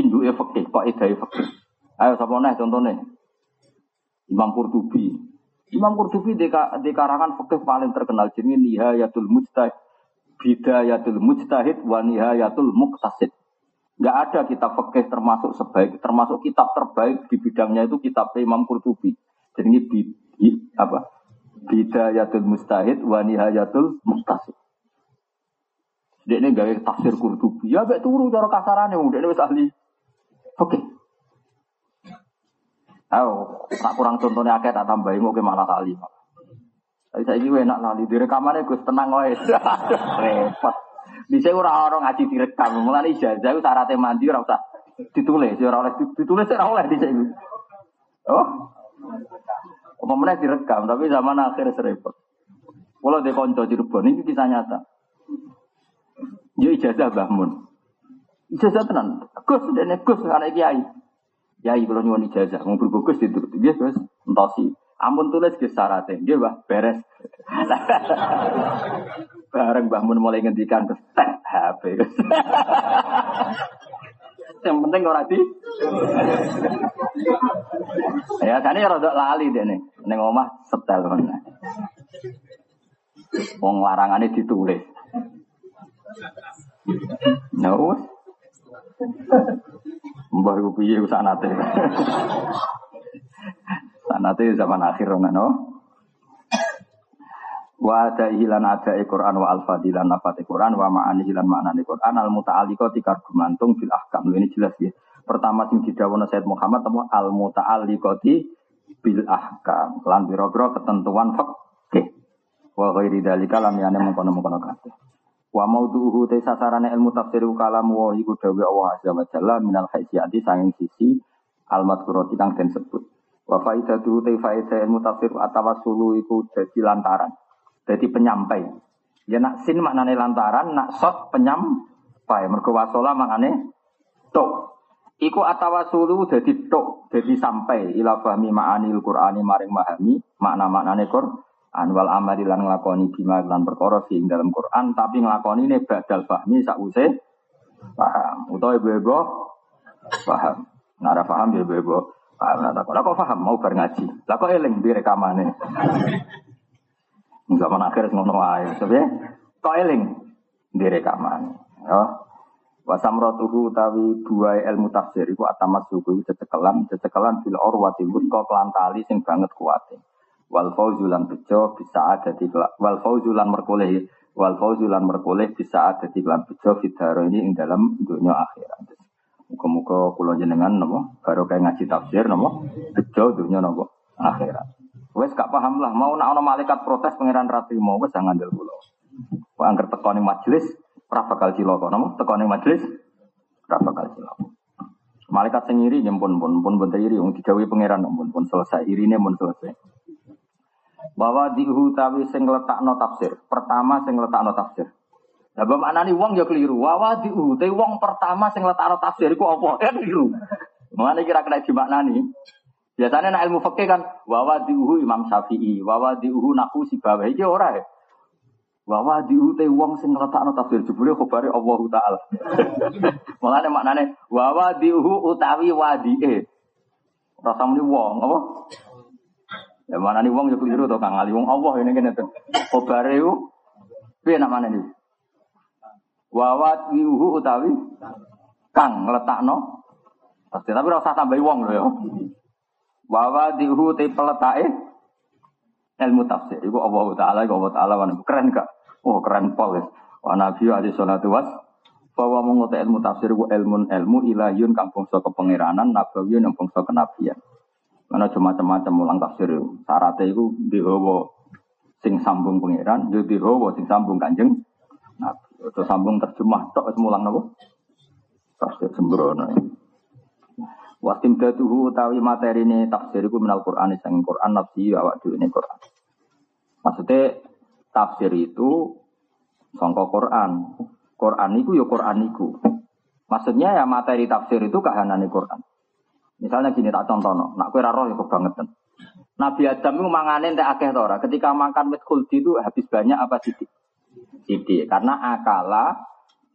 induke fikih, kok edai fikih. Ayo sapa neh contone? Imam Qurtubi. Imam Qurtubi di, di karangan paling terkenal jenenge Nihayatul Mujtahid, Bidayatul Mujtahid wa Nihayatul Muqtasid. Gak ada kitab fikih termasuk sebaik, termasuk kitab terbaik di bidangnya itu kitab Imam Qurtubi. Jadi ini bi, bi, apa? Bidayatul Mustahid wa Nihayatul Muqtasid. Dia ini gawe tafsir Qurtubi. Ya baik turu cara kasarannya, dia ini ahli. Oke. Ayo, tak kurang contohnya akeh tak tambahin mau ke malah kali. Tapi saya ini enak lali. Di rekamannya gue tenang wae. Repot. Bisa ora orang ngaji direkam. Mulane ijazah itu syaratnya mandi ora usah ditulis, ora oleh ditulis ora oleh dhisik. Oh. Umumnya direkam, tapi zaman akhir serempet. Kalau di konco Cirebon ini kisah nyata. Ya ijazah bangun. Ijazah tenan. Gus, dan Gus anak kiai. Kiai kalau nyuwun ijazah, mau berbukus itu, dia Gus, entosi. Ampun tulis ke syaratnya, dia bah beres. Bareng Mbah Mun mulai ngendikan terus tek HP. Yang penting ora di. ya kan ya rada lali deh nih. Ning omah setel mana. Wong larangane ditulis. No. Mbah iku piye usanate. Sanate zaman akhir no. Wa ada hilan ada Quran wa al fadilan nafat Quran wa ma'ani hilan maknani Quran al muta'alliqo tikar gumantung bil ahkam. Ini jelas ya. Pertama sing didawono Said Muhammad temu al muta'alliqoti bil ahkam. Lan biro-biro ketentuan fikih. Wa ghairi dzalika lam yana mengkono-mengkono kabeh. Wa maudhuhu te sasarane ilmu tafsir kalam wa iku dawe Allah azza wa jalla minal haisiyati sanging sisi al madhkurati kang den sebut. Wa faidatu te faidah ilmu tafsir atawassulu iku dadi lantaran. Jadi penyampai. Ya nak sin maknane lantaran, nak sot penyampai. Mergo wasola maknane tok. Iku atawasulu dadi tok, dadi sampai ila fahmi ma'anil Qur'ani maring mahami makna-maknane Quran wal amali lan nglakoni bima lan perkara sing dalam Quran tapi nglakoni ne badal fahmi sause paham utawa ibu-ibu paham. Nara paham ya ibu-ibu Paham lah kok. Kok paham mau bar ngaji. Lah kok eling di rekamane. Zaman akhir ngono wae. Sebab kok eling di rekaman. Ya. Wasamratuhu utawi dua ilmu tafsir iku atamat suku cecekelan cecekelan bil urwati wuthqa kelan tali sing banget kuate. Wal fauzulan bejo bisa ada di wal fauzulan merkoleh wal fauzulan merkoleh bisa ada di kelan bejo fidaro ini ing dalam dunia akhirat. Muka-muka kulo jenengan nopo, baru kayak ngaji tafsir nopo, bejo dunia nopo akhirat. Wes gak paham lah, mau nak ono malaikat protes pangeran rati mau wes jangan ngandel kulo. Angker tekoni majelis, ora bakal ciloko nopo, tekoni majelis, ora bakal ciloko. Malaikat sing iri nyempun pun pun pun wong digawe pangeran pun pun selesai, irine pun selesai. Bahwa diuhu tawi sing letakno tafsir. Pertama sing letakno tafsir. Lah maknane wong ya keliru. Wawa diuhu te wong pertama sing letakno tafsir iku apa? Ya keliru. Mulane kira kena dimaknani. Biasanya nak ilmu fikih kan wawa diuhu Imam Syafi'i, wawa diuhu naku si bawah iki ora ya. Wawa diuhu te wong sing letakno tafsir jebule khabare Allah taala. Mulane maknane wawa diuhu utawi wadie. Rasa muni wong apa? Ya mana nih wong ya keliru to Kang Ali wong Allah ini kene tuh. Khabare ku piye namane iki? Wawat wiuhu utawi kang letakno pasti tapi rasa tambahi wong lho ya. Wawa diuhu te peletake ilmu tafsir. Iku Allah Ta'ala, iku Allah Ta'ala wana. Keren gak? Oh keren pol ya. Wa Nabi alaihi salatu was. Bahwa menguti ilmu tafsir iku ilmu ilmu ilahiyun kang bangsa kepengiranan, nabawiyun yang bangsa kenabian. Mana cuma macam-macam mulang tafsir itu. Syaratnya itu dihawa sing sambung pengiran, yo dihawa sing sambung kanjeng Nabi. Itu sambung terjemah tok wis mulang napa? Tafsir sembrono. Wasim datuhu utawi materi ini tafsir iku minal Qur'an sang Qur'an nafsi awak dhewe ini Qur'an. Maksudnya tafsir itu songkok Quran. Quran itu ya Quran itu. Maksudnya ya materi tafsir itu kahanane Quran. Misalnya gini tak contoh, nak kue roh ya kebangetan. Nabi Adam itu mangane entek akeh tora. Ketika makan wit khuldi itu habis banyak apa sidik? Sidik. Karena akala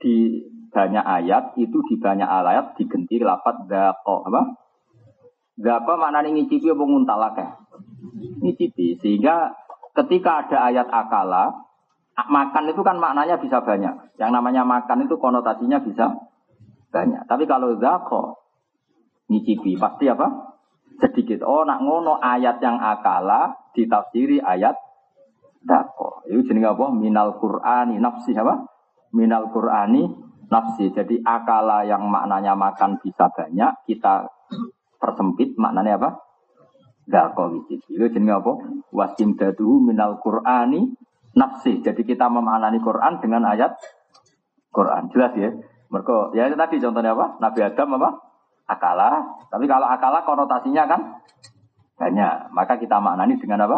di banyak ayat itu di banyak ayat digenti lapat dako apa? Dako maknanya ngicipi apa nguntal akeh? Ngicipi. Sehingga ketika ada ayat akala, makan itu kan maknanya bisa banyak. Yang namanya makan itu konotasinya bisa banyak. Tapi kalau dako Nicipi pasti apa? Sedikit. Oh, nak ngono ayat yang akala ditafsiri ayat dako. Itu jenis apa? Minal Qur'ani nafsi apa? Minal Qur'ani nafsi. Jadi akala yang maknanya makan bisa banyak, kita persempit maknanya apa? Dako nicipi. Itu jenis apa? Wasim dadu minal Qur'ani nafsi. Jadi kita memaknani Quran dengan ayat Quran. Jelas ya? Mereka, ya itu tadi contohnya apa? Nabi Adam apa? Akala. Tapi kalau akala konotasinya kan banyak. Maka kita maknani dengan apa?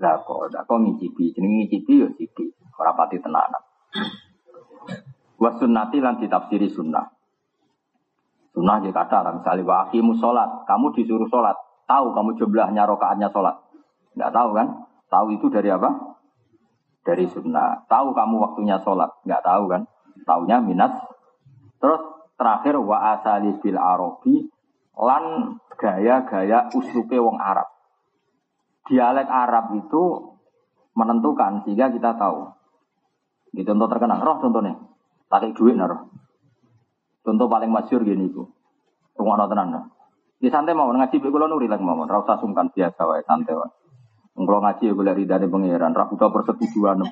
Dako, dako ngicipi. Jenenge ngicipi ya cipi. Ora pati tenanan. Wa sunnati lan ditafsiri sunnah. Sunnah dia kata misalnya wa aqimu sholat. Kamu disuruh sholat. Tahu kamu jumlahnya rokaatnya sholat. Enggak tahu kan? Tahu itu dari apa? Dari sunnah. Tahu kamu waktunya sholat. Enggak tahu kan? Taunya minat. Terus Terakhir wa asali bil arabi lan gaya-gaya uslupe wong Arab. Dialek Arab itu menentukan sehingga kita tahu. Di contoh terkenal, roh contohnya. Pakai duit roh. Contoh paling masyur gini itu. Tunggu tenan. Di santai mau ngaji kula nuri lagi mau, ora usah sungkan biasa wae santai wae. Kalau ngaji ya boleh ridane pangeran, ra butuh persetujuan.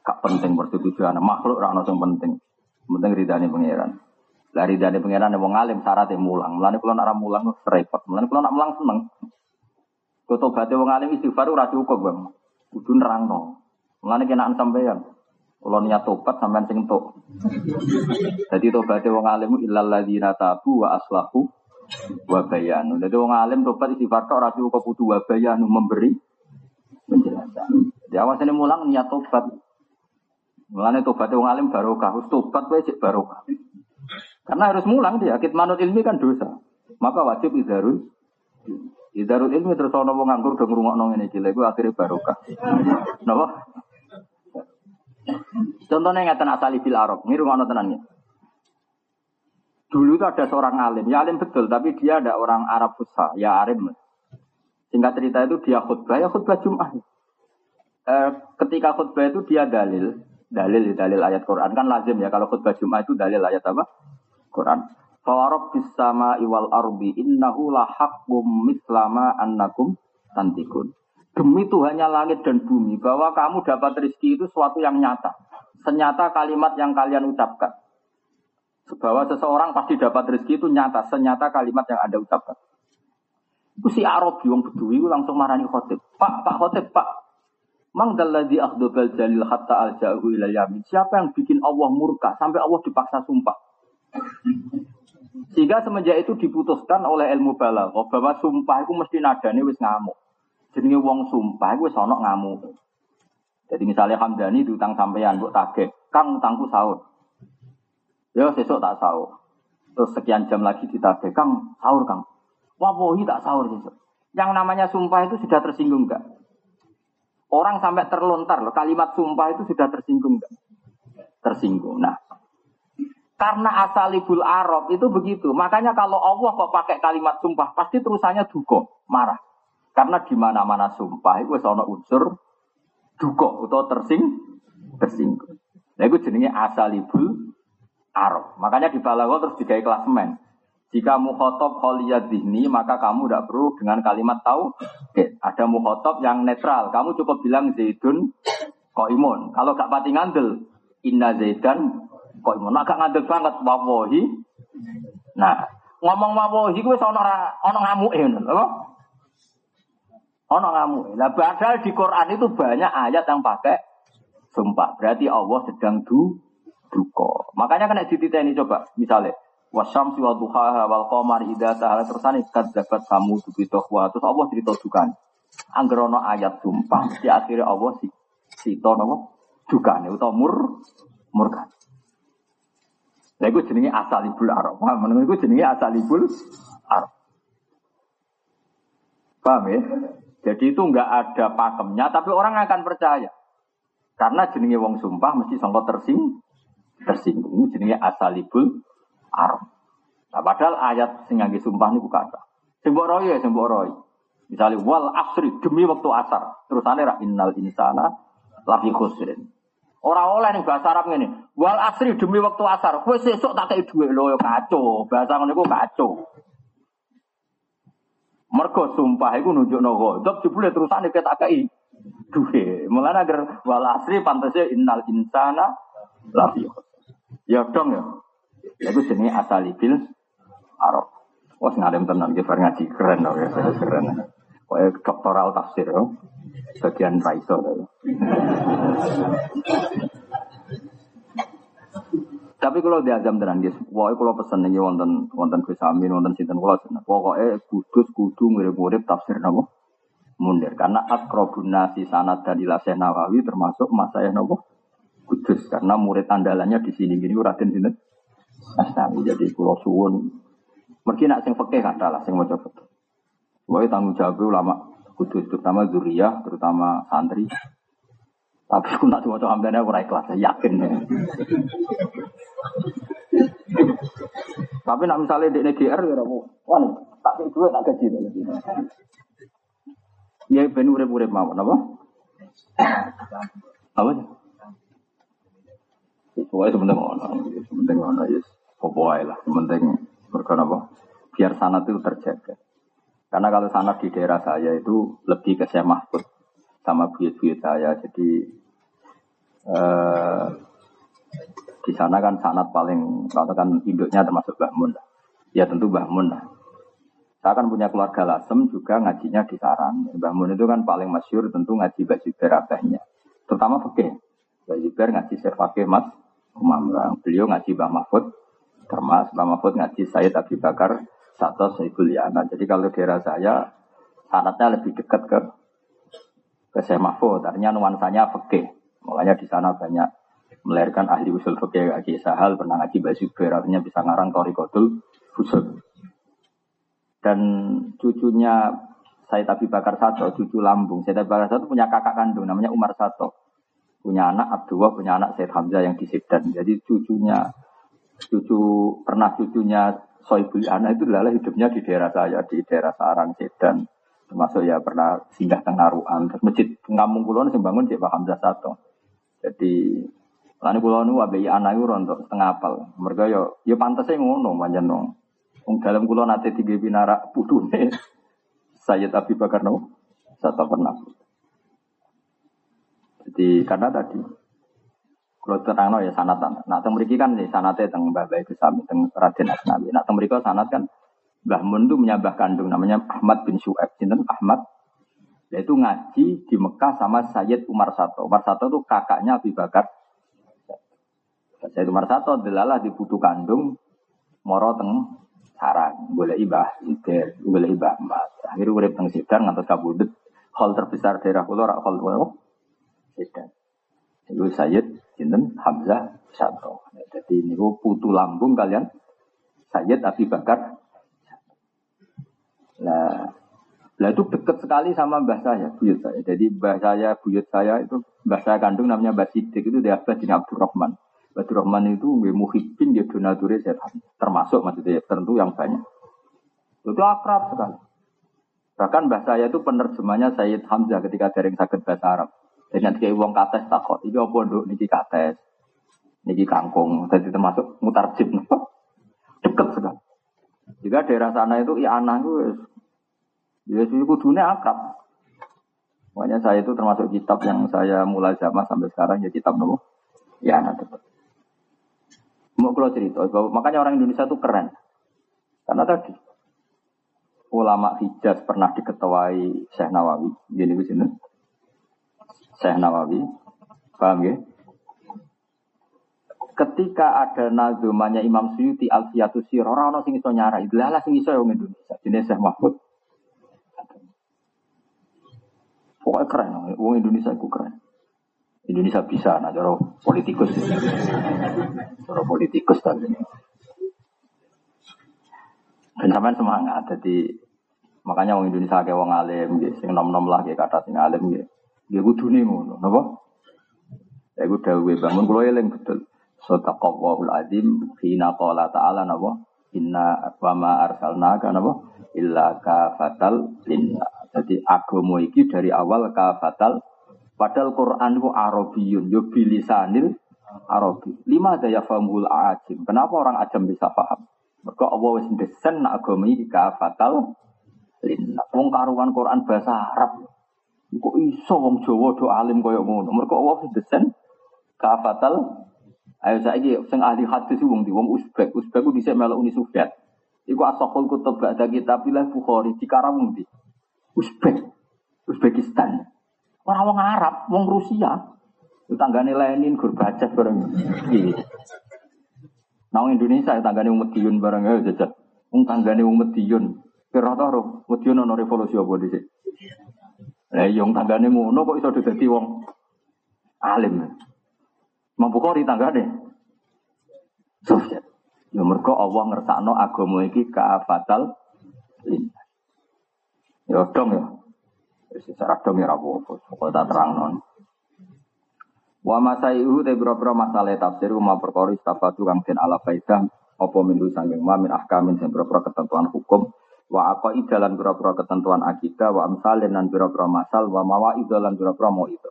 Gak penting persetujuan, makhluk ra ono penting. Penting ridani pangeran. Lah ridani pangeran wong alim syaratnya mulang. Mulane kula nak mulang repot. Mulane kula nak mulang seneng. Kutobate wong alim istighfar ora cukup, Bang. Kudu nerangno. Mulane kenaan sampeyan. Kalau niat tobat sampean sing entuk. Jadi tobatnya wong alim illal ladzina tabu wa aslahu wa bayanu. Jadi wong alim tobat istighfar tok ora cukup kudu wa bayanu memberi penjelasan. Jadi awasane mulang niat tobat. Mulane tobat wong alim barokah, harus tobat wae cek barokah. Karena harus mulang dia, manut ilmi kan dosa. Maka wajib idarul Idarul ilmi terus ana wong nganggur do ngrungokno ngene iki lha iku akhire barokah. Napa? Contohnya ngeten asali bil arab, ini rumah tenan ya. Dulu itu ada seorang alim, ya alim betul, tapi dia ada orang Arab fusha, ya alim. Singkat cerita itu dia khutbah, ya khutbah Jum'ah. Eh, ketika khutbah itu dia dalil, dalil dalil ayat Quran kan lazim ya kalau khutbah Jumat itu dalil ayat apa? Quran. Fawarob bisama iwal arbi innahu lahakum mislama annakum tantikun. Demi Tuhannya langit dan bumi bahwa kamu dapat rezeki itu suatu yang nyata. Senyata kalimat yang kalian ucapkan. Bahwa seseorang pasti dapat rezeki itu nyata. Senyata kalimat yang Anda ucapkan. Itu si Arab yang bedui langsung marani khotib. Pak, Pak khotib, Pak. Mang dalladzi akhdabal jalil hatta alja'hu ila yamin. Siapa yang bikin Allah murka sampai Allah dipaksa sumpah? Sehingga semenjak itu diputuskan oleh ilmu balaghah bahwa sumpah itu mesti nadane wis ngamuk. Jadi wong sumpah itu wis ana ngamuk. Jadi misalnya Hamdani diutang sampean mbok tagih, Kang utangku sahur. Ya sesuk tak sahur. Terus sekian jam lagi ditagih, Kang sahur Kang. Wallahi tak sahur sesuk. Yang namanya sumpah itu sudah tersinggung enggak? Orang sampai terlontar loh, kalimat sumpah itu sudah tersinggung. Tersinggung. Nah, karena asalibul Arab itu begitu. Makanya kalau Allah kok pakai kalimat sumpah, pasti terusannya duko, marah. Karena di mana-mana sumpah itu sono unsur duko atau tersing, tersinggung. Nah, itu jenisnya asalibul Arab. Makanya di balago terus dikai klasemen. Jika mukhotob kholiyat dihni, maka kamu tidak perlu dengan kalimat tahu. Oke, ada mukhotob yang netral. Kamu cukup bilang Zaidun koimun. Kalau gak pati ngandel, inna Zaidan koimun. Nah, gak ngandel banget, wawohi. Nah, ngomong wawohi gue ono ono ngamuk ini, apa? Ono ngamuk. Nah, padahal di Quran itu banyak ayat yang pakai sumpah. Berarti Allah sedang du duko. Makanya kena dititeni coba, misalnya Wasam wa duhaha wal qamar idza tahala tersane kadzabat kamu tu wa terus Allah cerita dukan. Anggerono ayat sumpah, di akhirnya Allah si sito nopo nih utawa mur murkan. Lah iku jenenge asalibul arab. Paham? Menurut iku jenenge asalibul arab. Paham ya? Jadi itu enggak ada pakemnya, tapi orang akan percaya. Karena jenenge wong sumpah mesti sangka tersing tersinggung. Jenenge asalibul arab. Nah, padahal ayat sing ngangge sumpah niku kata. Sing mbok roy ya sing mbok roy. Misalnya wal asri demi waktu asar. Terus ra innal insana lafi khusrin. Ora oleh ning bahasa Arab ngene. Wal asri demi waktu asar. Kowe sesuk tak kei dhuwit lho ya kacau. Bahasa ngono iku kacau. Mergo sumpah iku nunjukno ghadab jebule terusane kita kei dhuwit. Mulane agar wal asri pantese innal insana lafi Ya dong ya. Iku jenenge asalibil Arab. Wah, ngadem tenan ki ngaji keren loh ya, keren. Kayak doktoral tafsir loh. Bagian raiso. Tapi kalau diazam tenan guys, wah kalau pesen nih wonten wonten Gus Amin, wonten sinten seneng. Pokoke kudus kudu mirip-mirip tafsir napa? Mundir. Karena akrobun nasi sanad dan ilah Nawawi termasuk masa yang napa? Kudus. Karena murid andalannya di sini gini Raden sinten? Asnawi. Jadi kula suwun. Mergi nak sing fikih kata lah sing maca fikih. Wae tanggung jawab ulama kudus terutama zuriyah, terutama santri. Tapi aku nak coba hamdana aku ikhlas, yakin ya. Tapi nak misalnya di NGR ya ramu, wah tak kayak dua tak gaji Ya ben urip-urip mau, apa? Apa? Pokoknya sebentar ngono, sebentar ngono ya, pokoknya lah, sebentar berkata apa? Biar sana itu terjaga. Karena kalau sanat di daerah saya itu lebih ke saya Mahfud sama buyut-buyut saya. Jadi eh, di sana kan sanat paling katakan induknya termasuk Mbah Mun. Ya tentu Mbah Mun lah. Saya kan punya keluarga Lasem juga ngajinya di Sarang. Mbah Mun itu kan paling masyur tentu ngaji baju berabahnya. Terutama fakih. Baju ber ngaji Syekh Mas Umam. Beliau ngaji Mbah Mahfud. Termas Mbah Mahfud ngaji Sayyid Abi Bakar satu Saiful Yana. Jadi kalau daerah saya sanatnya lebih dekat ke ke Syekh Mahfud. Artinya nuansanya fikih. Makanya di sana banyak melahirkan ahli usul fikih Aki Sahal pernah ngaji Basyuber artinya bisa ngarang Torikotul Usul. Dan cucunya saya Abi Bakar Sato, cucu lambung. Saya Abi Bakar Sato punya kakak kandung namanya Umar Sato. Punya anak Abdullah, punya anak Said Hamzah yang di Sibdan. Jadi cucunya cucu pernah cucunya Soibul Ana itu adalah hidupnya di daerah saya, di daerah Sarang, Sedan. Termasuk ya pernah singgah ke Naruan. Terus masjid Ngampung Kulon yang bangun Pak Hamzah Sato. Jadi Lalu pulau nu abai anak itu rontok setengah apal. Mereka yo yo pantasnya ngono manjan nong. Ung dalam pulau nate tiga binara nih. Saya tapi bakar no satu pernah. Jadi karena tadi kalau terang ya sanatan. Nah, teng mriki kan ya sanate teng Mbah Baik Sami teng Raden Asnawi. Nah, teng mriki sanat kan Mbah Mun itu kandung namanya Ahmad bin Syu'aib. Sinten Ahmad yaitu ngaji di Mekah sama Sayyid Umar Sato. Umar Sato itu kakaknya Abi Bakar. Sayyid Umar Sato adalah di putu kandung moro teng sarang, boleh ibah, iber, boleh ibah emas. Akhirnya urip teng Sidar ngantos kabudut. Hal terbesar daerah rak hal Sidar. Itu Sayyid Sinten Hamzah Sato. Jadi ini putu lambung kalian Sayyid Abi Bakar. Nah, lah itu dekat sekali sama mbah saya, buyut saya. Jadi mbah saya, buyut saya itu mbah saya kandung namanya Mbah Sidik itu dia Abbas bin Abdurrahman. Abdurrahman itu nggih muhibbin dia donature termasuk maksudnya tentu yang banyak. Itu akrab sekali. Bahkan mbah saya itu penerjemahnya Sayyid Hamzah ketika daring sakit bahasa Arab. Dengan kayak uang kates takut, ini apa nduk niki kates, niki kangkung, jadi termasuk mutarjib, deket sekali. Jika daerah sana itu ya anak itu, ya sih dunia akrab. Makanya saya itu termasuk kitab yang saya mulai zaman sampai sekarang ya kitab nopo. Ya anak tetap. Mau kalau cerita, makanya orang Indonesia itu keren. Karena tadi ulama Hijaz pernah diketuai Syekh Nawawi, gini sini. Syekh Nawawi. Paham ya? Ketika ada nazumanya Imam Suyuti Alfiyatus Sirah, orang-orang sing iso nyarai. Lah sing iso yang Indonesia. Jenis Syekh Mahfud. Pokoknya keren, wong Indonesia itu keren. Indonesia bisa, nah cara politikus. Cara politikus tadi. Dan sampean semangat, jadi makanya wong Indonesia kayak wong alim, gitu, sing nom-nom lah kayak kata sing alim, gitu. Dia nih ngono, napa? Ya gue dawe bangun kulo eling betul. Sadaqallahul azim hina qala ta'ala napa? Inna wa ma arsalnaka napa? Illa kafatal linna. Jadi agama iki dari awal kafatal Padahal Quran itu Arabiyun, yo bilisanil Arabi. Lima daya famul ajim. Kenapa orang ajam bisa paham? Mereka Allah wis desen agama iki kafatal linna. Wong karuan Quran bahasa Arab. Kok iso wong Jawa do alim koyo ngono? Mereka Allah wis desen kafatal Ayo saiki sing ahli hadis wong di wong Uzbek. Uzbek ku dhisik melok Uni Soviet. Iku asokul kutub ba'da kitabillah Bukhari di Karawung di Uzbek. Uzbekistan. Orang wong Arab, wong Rusia. Tanggane Lenin, Gorbachev bareng. Iya. Nah, Indonesia tanggane wong Medion bareng ya jajal. Wong tanggane wong Medion. Kira ta ro, Medion ono revolusi apa dhisik? Lah wong tanggane ngono kok iso dadi wong alim. Mampu kok tanggane. Soviet. Ya mergo Allah ngersakno agama iki kaafatal lintas. Ya dong ya. Secara dong ya apa-apa. Pokoknya tak terang non. Wa masaihu te boro masalah tafsir ma perkara istafatu kang den ala faidah apa mindu sanging ma min ahkamin sing boro ketentuan hukum wa apa idalan boro ketentuan akidah wa amsalin dan boro masal wa mawa idalan boro mau itu.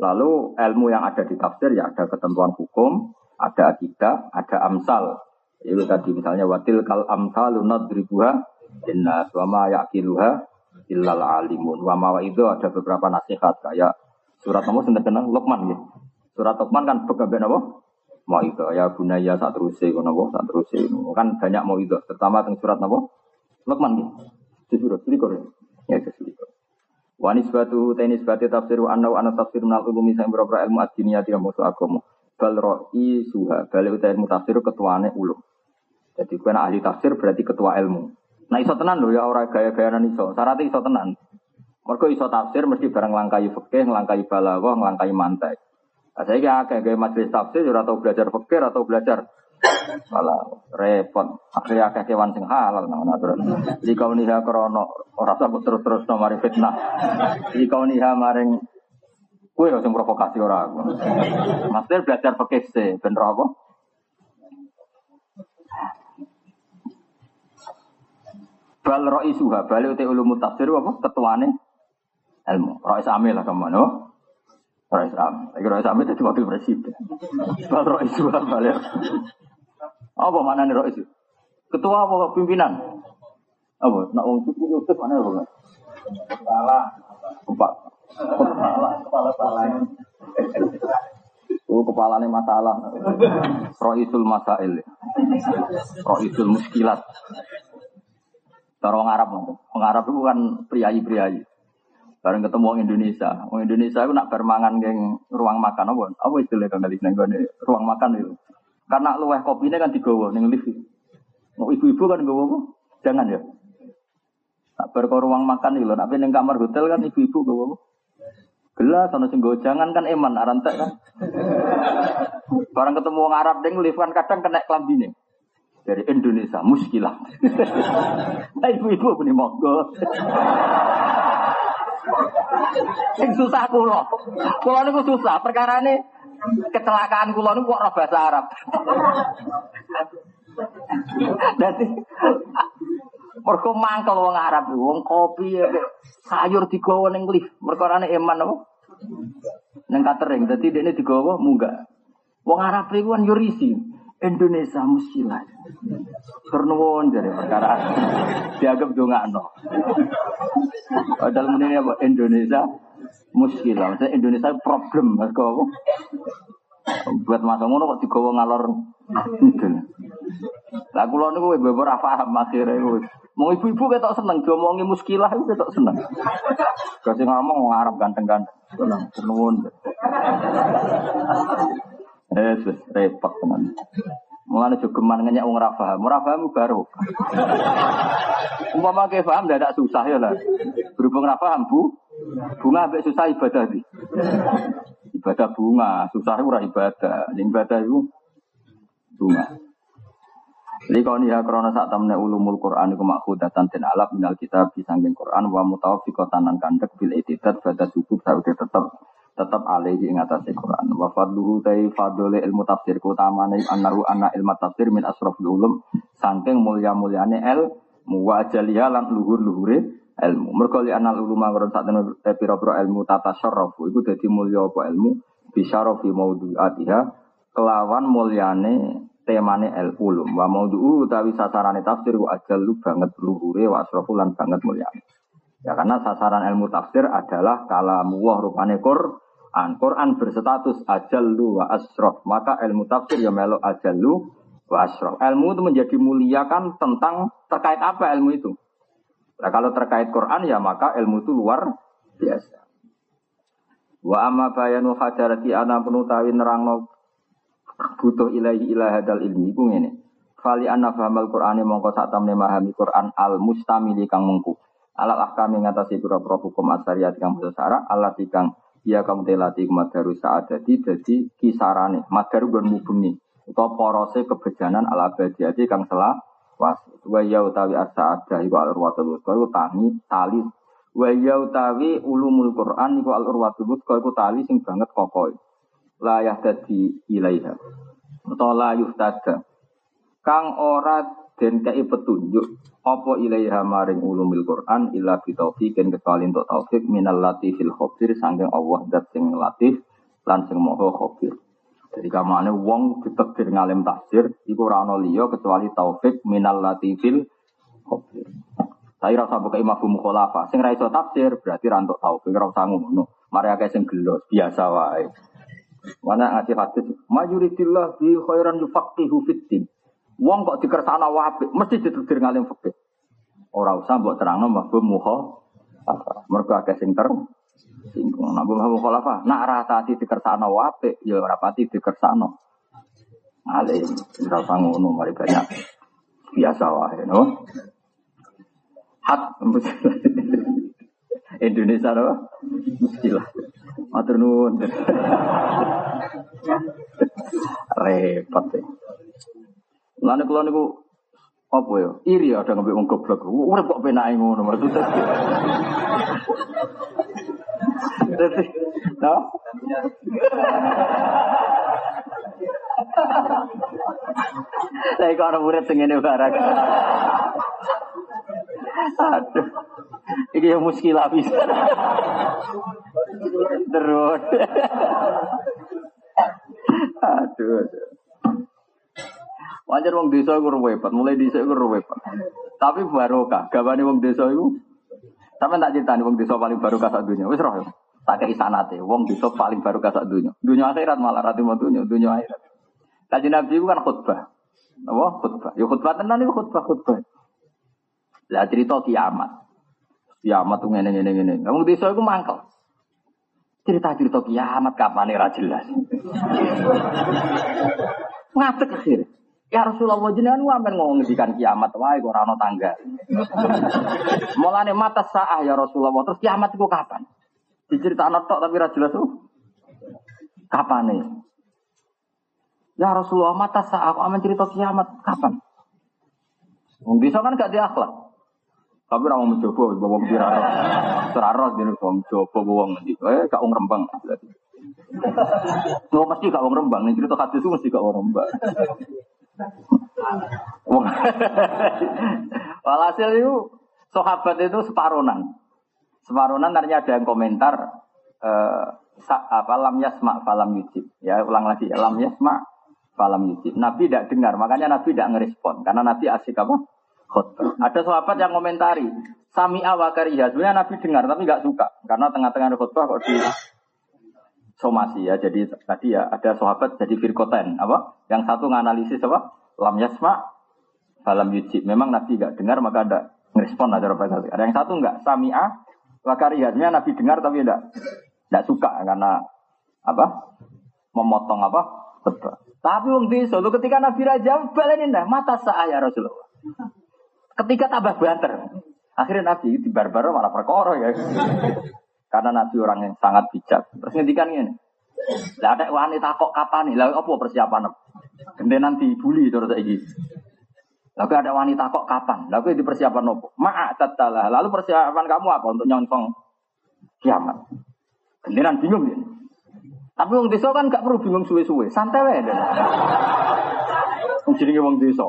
Lalu ilmu yang ada di tafsir ya ada ketentuan hukum, ada akidah, ada amsal. Itu tadi misalnya watil kal amsalu nadribuha inna wa ma yaqiluha illal alimun. Wa mawa itu ada beberapa nasihat kayak surat nomor sendiri kenal Luqman gitu. Surat Luqman kan pegaben apa? Mau itu ya bunaya saat terus kono saat terus kan banyak mau itu terutama tentang surat apa? Luqman gitu. Surat selikur ya. Ya selikur. Wa nisbatu tenis batu tafsiru anna wa anna tafsir minal ulumi sing berapa ilmu ad-diniyah dia musuh agama. Bal ra'i suha, bal utai ilmu tafsir ketuane ulum. Jadi kena ahli tafsir berarti ketua ilmu. Nah iso tenan lho ya ora gaya-gayanan iso. Syaratnya iso tenan. Mergo iso tafsir mesti bareng langkai fikih, nglangkai balaghah, nglangkai mantek. Nah, saya kira kayak gaya majelis tafsir ora tau belajar fikih atau belajar malah repot. Akhirnya akeh kewan sing halal nang aturan. Jika uniha krono ora sabut terus-terus no mari fitnah. Jika uniha maring kue sing provokasi ora aku. Maksudnya belajar fikih sih, bener apa? Bal roi suha, bal uti ulumu tafsir apa? Ketuane ilmu. Roi samil lah ke mana? Roi samil. Lagi roi samil jadi wakil presiden. Bal roi suha, bal ya. Apa mana nih suha? Ketua apa pimpinan? Apa? Nak suku itu mana apa? Kepala. Kepala. Kepala. Kepala. Kepala. Oh, kepalanya masalah. Roisul masail. Roisul muskilat. Cara Arab, orang Arab itu kan priayi-priayi. Bareng ketemu orang Indonesia, orang Indonesia itu nak bermangan geng ruang makan apa? Apa istilah kang kali neng ruang makan itu? Karena luweh ini kan digawa neng lift. Mau ibu-ibu kan apa? Jangan ya. Nak berko ruang makan itu, nak neng kamar hotel kan ibu-ibu gawa apa? Gelas, sama sing jangan kan eman, arantek kan. Barang ketemu orang Arab neng lift kan kadang kena klambine dari Indonesia muskilah. nah, ibu-ibu punya monggo. Sing susah kulo. Kulo niku susah perkara ini kecelakaan kulo niku kok ora bahasa Arab. Dadi mergo mangkel wong Arab wong kopi sayur digawa ning lift. Mergo arane eman apa? Ning catering. Dadi dekne digawa munggah. Wong Arab iku kan yurisi. Indonesia musilah. Pernuwun jadi perkara dianggap no. Padahal ini apa Indonesia muskilah. Maksudnya Indonesia problem mas kau. Buat masa ngono kok digawa ngalor. Lah kula niku beberapa paham akhirnya wis. Mau ibu-ibu ketok seneng diomongi muskilah itu ketok seneng. Kasih ngomong ngarep ganteng-ganteng. Seneng, seneng. Eh, repot teman. Mulane jogeman ngenyak wong ora paham. Ora paham baru. Umpama ke paham ndak susah ya lah. Berhubung ora paham, Bu. Bunga ambek susah ibadah di. Ibadah bunga, susah ora ibadah. Ibadah itu bunga. Kalau nih krono saat temen ulumul Quran iku makhudatan dan alap minal kita bisangking Quran wa mutawaffiqatan nan kandek bil itidat pada subuh saudi tetap tetap alaihi ing atase Quran. Wa fadluhu tai fadole ilmu tafsir kutamane annahu anna ilmu tafsir min asrafil ulum saking mulya-mulyane el muwajaliha lan luhur-luhure ilmu. Mergo li anal uluma ngron sak temen pira-pira ilmu tata syarrafu iku dadi mulya apa ilmu bisyarafi maudhu'atiha kelawan mulyane temane el ulum wa maudhu utawi sasarane tafsir wa ajalu banget luhure wa asrafu lan banget mulia ya karena sasaran ilmu tafsir adalah kalamu wa rupane Quran Quran berstatus ajallu wa asraf maka ilmu tafsir ya melo ajallu wa asraf ilmu itu menjadi mulia kan tentang terkait apa ilmu itu? Nah, kalau terkait Quran ya maka ilmu itu luar biasa. Wa amma bayanu hajarati ana penutawi nerangno butuh ilahi ilah hadal ilmi. Iku ngene. Fali anna fahamal Qur'ani mongko sak tamne memahami Qur'an al mustamili kang mengku. Alal ahkami ngatasi pura-pura hukum asyariat kang alat kang ia kamu telati kumadaru sa'adati dadi kisarane. Madaru gon mubengi utawa porose kebejanan ala abadiyati kang selah was. Wa ya utawi as-sa'adah iku al-urwatul wuthqa iku tangi tali. Wa ya utawi ulumul Qur'an iku al-urwatul wuthqa iku tali sing banget kokoh layah dadi ilaiha. Atau layuh tada kang ora den kei petunjuk apa ilaiha maring ulumil Quran illa bitaufiqin kecuali untuk taufik minal latifil khabir sangking Allah dat sing latif lan sing moho khabir. Jadi kamane wong ditekdir ngalim tafsir iku ora liya kecuali taufik minal latifil khabir. Saya rasa buka imam mukhalafa sing ra iso tafsir berarti ra entuk taufik ora usah ngono. Mari akeh sing gelos biasa wae. Mana ngasih hadis, mayuridillah bi khairan yufaqihu fiddin. Wong kok dikersana wape, mesti ditetir ngalim fikih. Ora usah mbok terangno mabum muha. Mergo akeh sing ter singgung. Nah, mbok mukhalafah, nak rasati dikersana wape, ya ora pati dikersana. Alim, ora usah ngono, mari banyak biasa wae, no. Hat Indonesia loh, mestilah. Matur nuwun. Repot ya. Lane kula niku apa ya? Iri ada ngambil wong goblok. Urip kok penake ngono maksudnya. Dadi, no? Saya kok orang murid sing ngene barang. Aduh. Ini yang muskilah bisa. Terus. aduh. Wajar wong desa iku repot, mulai desa iku repot. Tapi barokah, gawane wong desa iku Sampe tak critani wong desa paling barokah sak dunya. Wis roh. Tak kei sanate, wong desa paling barokah sak dunya. Dunya akhirat malah rati mau dunya, dunya akhirat. Kaji Nabi itu kan khutbah. Apa? Khutbah. Ya khutbah tenan itu khutbah khutbah. Lah cerita kiamat. Kiamat tuh ngene ngene ngene. Wong desa iku mangkel. Cerita-cerita kiamat kapan ora jelas. Ngatek akhir. Ya Rasulullah jenengan wamen ngomong ngendikan kiamat wae kok ora ana tangga. Mulane mata saah ya Rasulullah terus kiamat itu kapan? Diceritakno tok tapi ora jelas tuh. Kapan nih? Ya Rasulullah mata saah aku aman cerita kiamat kapan? Wong bisa kan gak diakhlak. Tapi ora mau mencoba wong piraro. Seraro dene wong coba wong ngendi. Eh gak wong rembang. Lo mesti gak wong rembang, nih cerita hadis itu mesti gak wong rembang. Walhasil itu sahabat itu separonan. Separonan ternyata ada yang komentar eh, apa lam yasma falam yujib. Ya ulang lagi lam yasma falam yujib. Nabi tidak dengar, makanya Nabi tidak ngerespon karena Nabi asik apa? Khutbah. Ada sahabat yang komentari, Sami awakariya. Sebenarnya Nabi dengar tapi nggak suka karena tengah-tengah khutbah kok di somasi ya. Jadi tadi ya ada sahabat jadi firkoten apa? Yang satu nganalisis apa? Lam yasma falam yujib. Memang Nabi nggak dengar maka ada ngerespon ada Ada yang satu nggak sami'a wakariyahnya Nabi dengar tapi tidak tidak suka karena apa? Memotong apa? Khutbah. Tapi wong desa ketika Nabi Raja balenin dah mata sah ya Rasulullah. Ketika tambah banter, akhirnya Nabi di barbar malah perkara ya. Karena Nabi orang yang sangat bijak. Terus ngendikan ini. Lah ada wanita kok kapan nih? Lah apa persiapan? Gendenan dibully terus saiki. Lalu ada wanita kok kapan? Lalu di persiapan nopo? Ma'a tatalah. Lalu persiapan kamu apa untuk nyontong kiamat? Gendenan bingung ya. Tapi wong desa kan gak perlu bingung suwe-suwe, santai wae. Wong jenenge wong desa.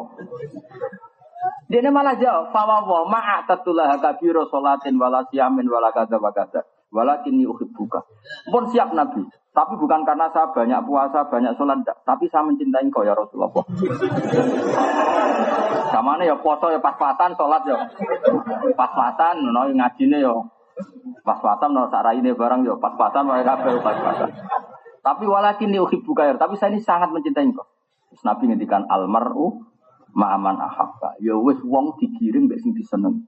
Dia malah jawab, fawawa ma'a tatulah kabiro sholatin wala siyamin wala kada wa kada. Walakin buka. Pun siap Nabi. Tapi bukan karena saya banyak puasa, banyak sholat. Tapi saya mencintai kau ya Rasulullah. Sama ya puasa ya pas-pasan, sholat ya pas-pasan, no, ngajine ya pas-pasan, no, ini barang ya pas-pasan, mereka pas-pasan. Tapi walakin buka ya. Tapi saya ini sangat mencintai kau. Terus Nabi ngendikan almaru ma'aman ahabba. Ya wis wong digiring mbek sing diseneng.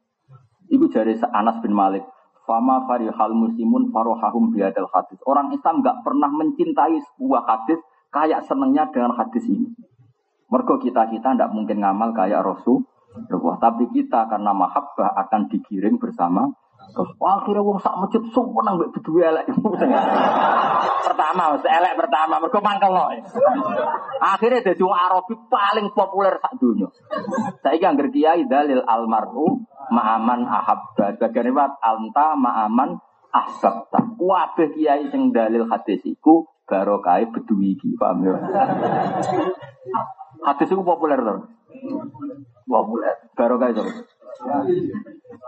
Iku jare Anas bin Malik. Fama farihal muslimun farohahum biadal hadis. Orang Islam nggak pernah mencintai sebuah hadis kayak senengnya dengan hadis ini. Mergo kita kita tidak mungkin ngamal kayak Rasul. Tapi kita karena mahabbah akan digiring bersama Terus akhirnya wong sak masjid sumpah mbek berdua elek. pertama, elek pertama mergo mangkel loh. Akhirnya dadi wong Arabi paling populer sak dunia. Saiki anggere kiai dalil almaru ma'aman ahabba. Bagian riwayat anta ma'aman ahbabta. Kabeh kiai sing dalil hadis iku barokah bedui iki, paham ya? Hadis iku populer to. Populer. Barokah itu.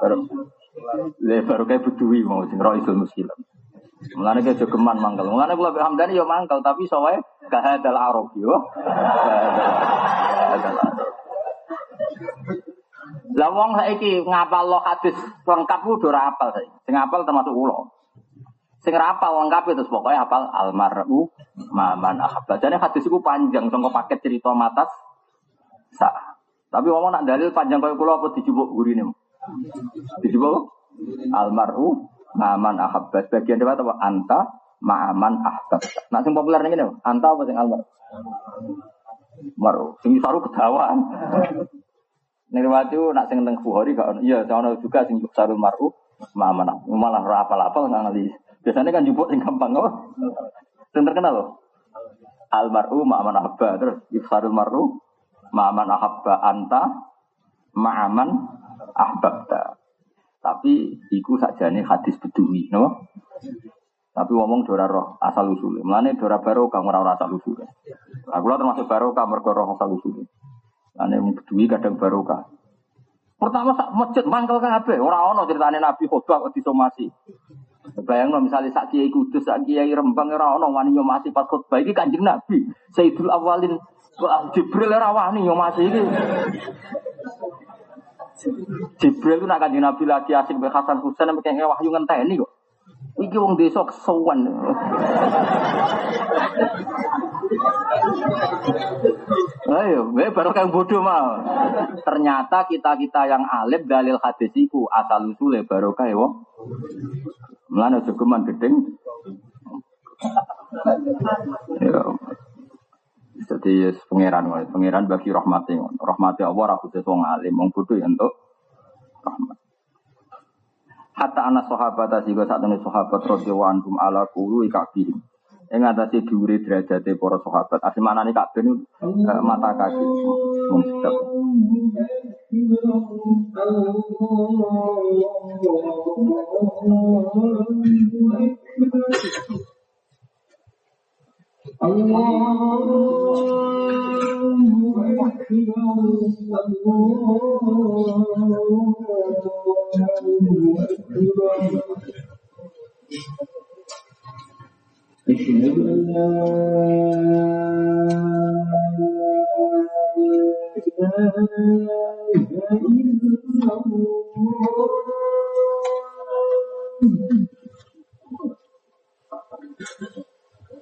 Barokah. Le baru kayak bedui mau sing roh itu muslim. Mulane kayak jogeman mangkal. Mulane kula Hamdani ya mangkal tapi soalnya kahadal arab yo. Lah wong saiki ngapal lo hadis lengkap ku ora apal saiki. Sing apal termasuk kula. Sing rapal lengkap itu pokoknya hafal almaru maman ahabba. Jadi hadis itu panjang sangka paket cerita matas sa. Tapi ngomong nak dalil panjang kaya kula apa dijubuk gurine. Dijubuk almaru maman ahabba. Bagian dewa apa? Anta ma'aman ahbab. Nah sing populer nih gini, anta apa sing almar? Maru, sing saru kedawaan. Nirwati nak sing teng Bukhari gak iya ono juga sing sarul maru ma'aman. Malah ora apal-apal nganali. Biasanya kan jupuk sing gampang kok. Sing terkenal loh. Almaru ma'aman ahabba terus ifsarul maru ma'aman ahabba anta ma'aman ahbabta. Tapi iku nih hadis bedui, no? Tapi ngomong dora roh asal usul. Mulane dora baru kamu ora asal usul. Aku lah termasuk baru kamar roh asal usul. Mulane bedui kadang baru kah. Pertama sak masjid mangkel kabeh, ora ono ceritane Nabi khotbah kok disomasi. Bayang misalnya sak kiai kudus, sak kiai rembang ora ono wani nyomasi pas khotbah iki Kanjeng Nabi. Sayyidul Awalin Jibril ora wani nyomasi iki. Jibril itu nak kanjeng Nabi lagi asik be Hasan Husain sampai kayak wahyu ngenteni kok. Iki wong desa kesuwen. Ayo, we baru kayak bodoh mah. Ternyata kita-kita yang alim dalil hadis iku asal usule baru kayak wong. Mulane jogeman gedeng. Ya. Jadi pangeran, pangeran bagi rahmati, rahmati Allah aku wong alim, wong bodoh ya untuk rahmat. Hatta anak sahabat asih saat ini sahabat radhiyallahu anhum ala kulu ikabihim. Ing atase dhuwure derajate para sahabat. Asih manane kabeh uh, mata kaki. Mun sedap. Thank you.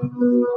Allah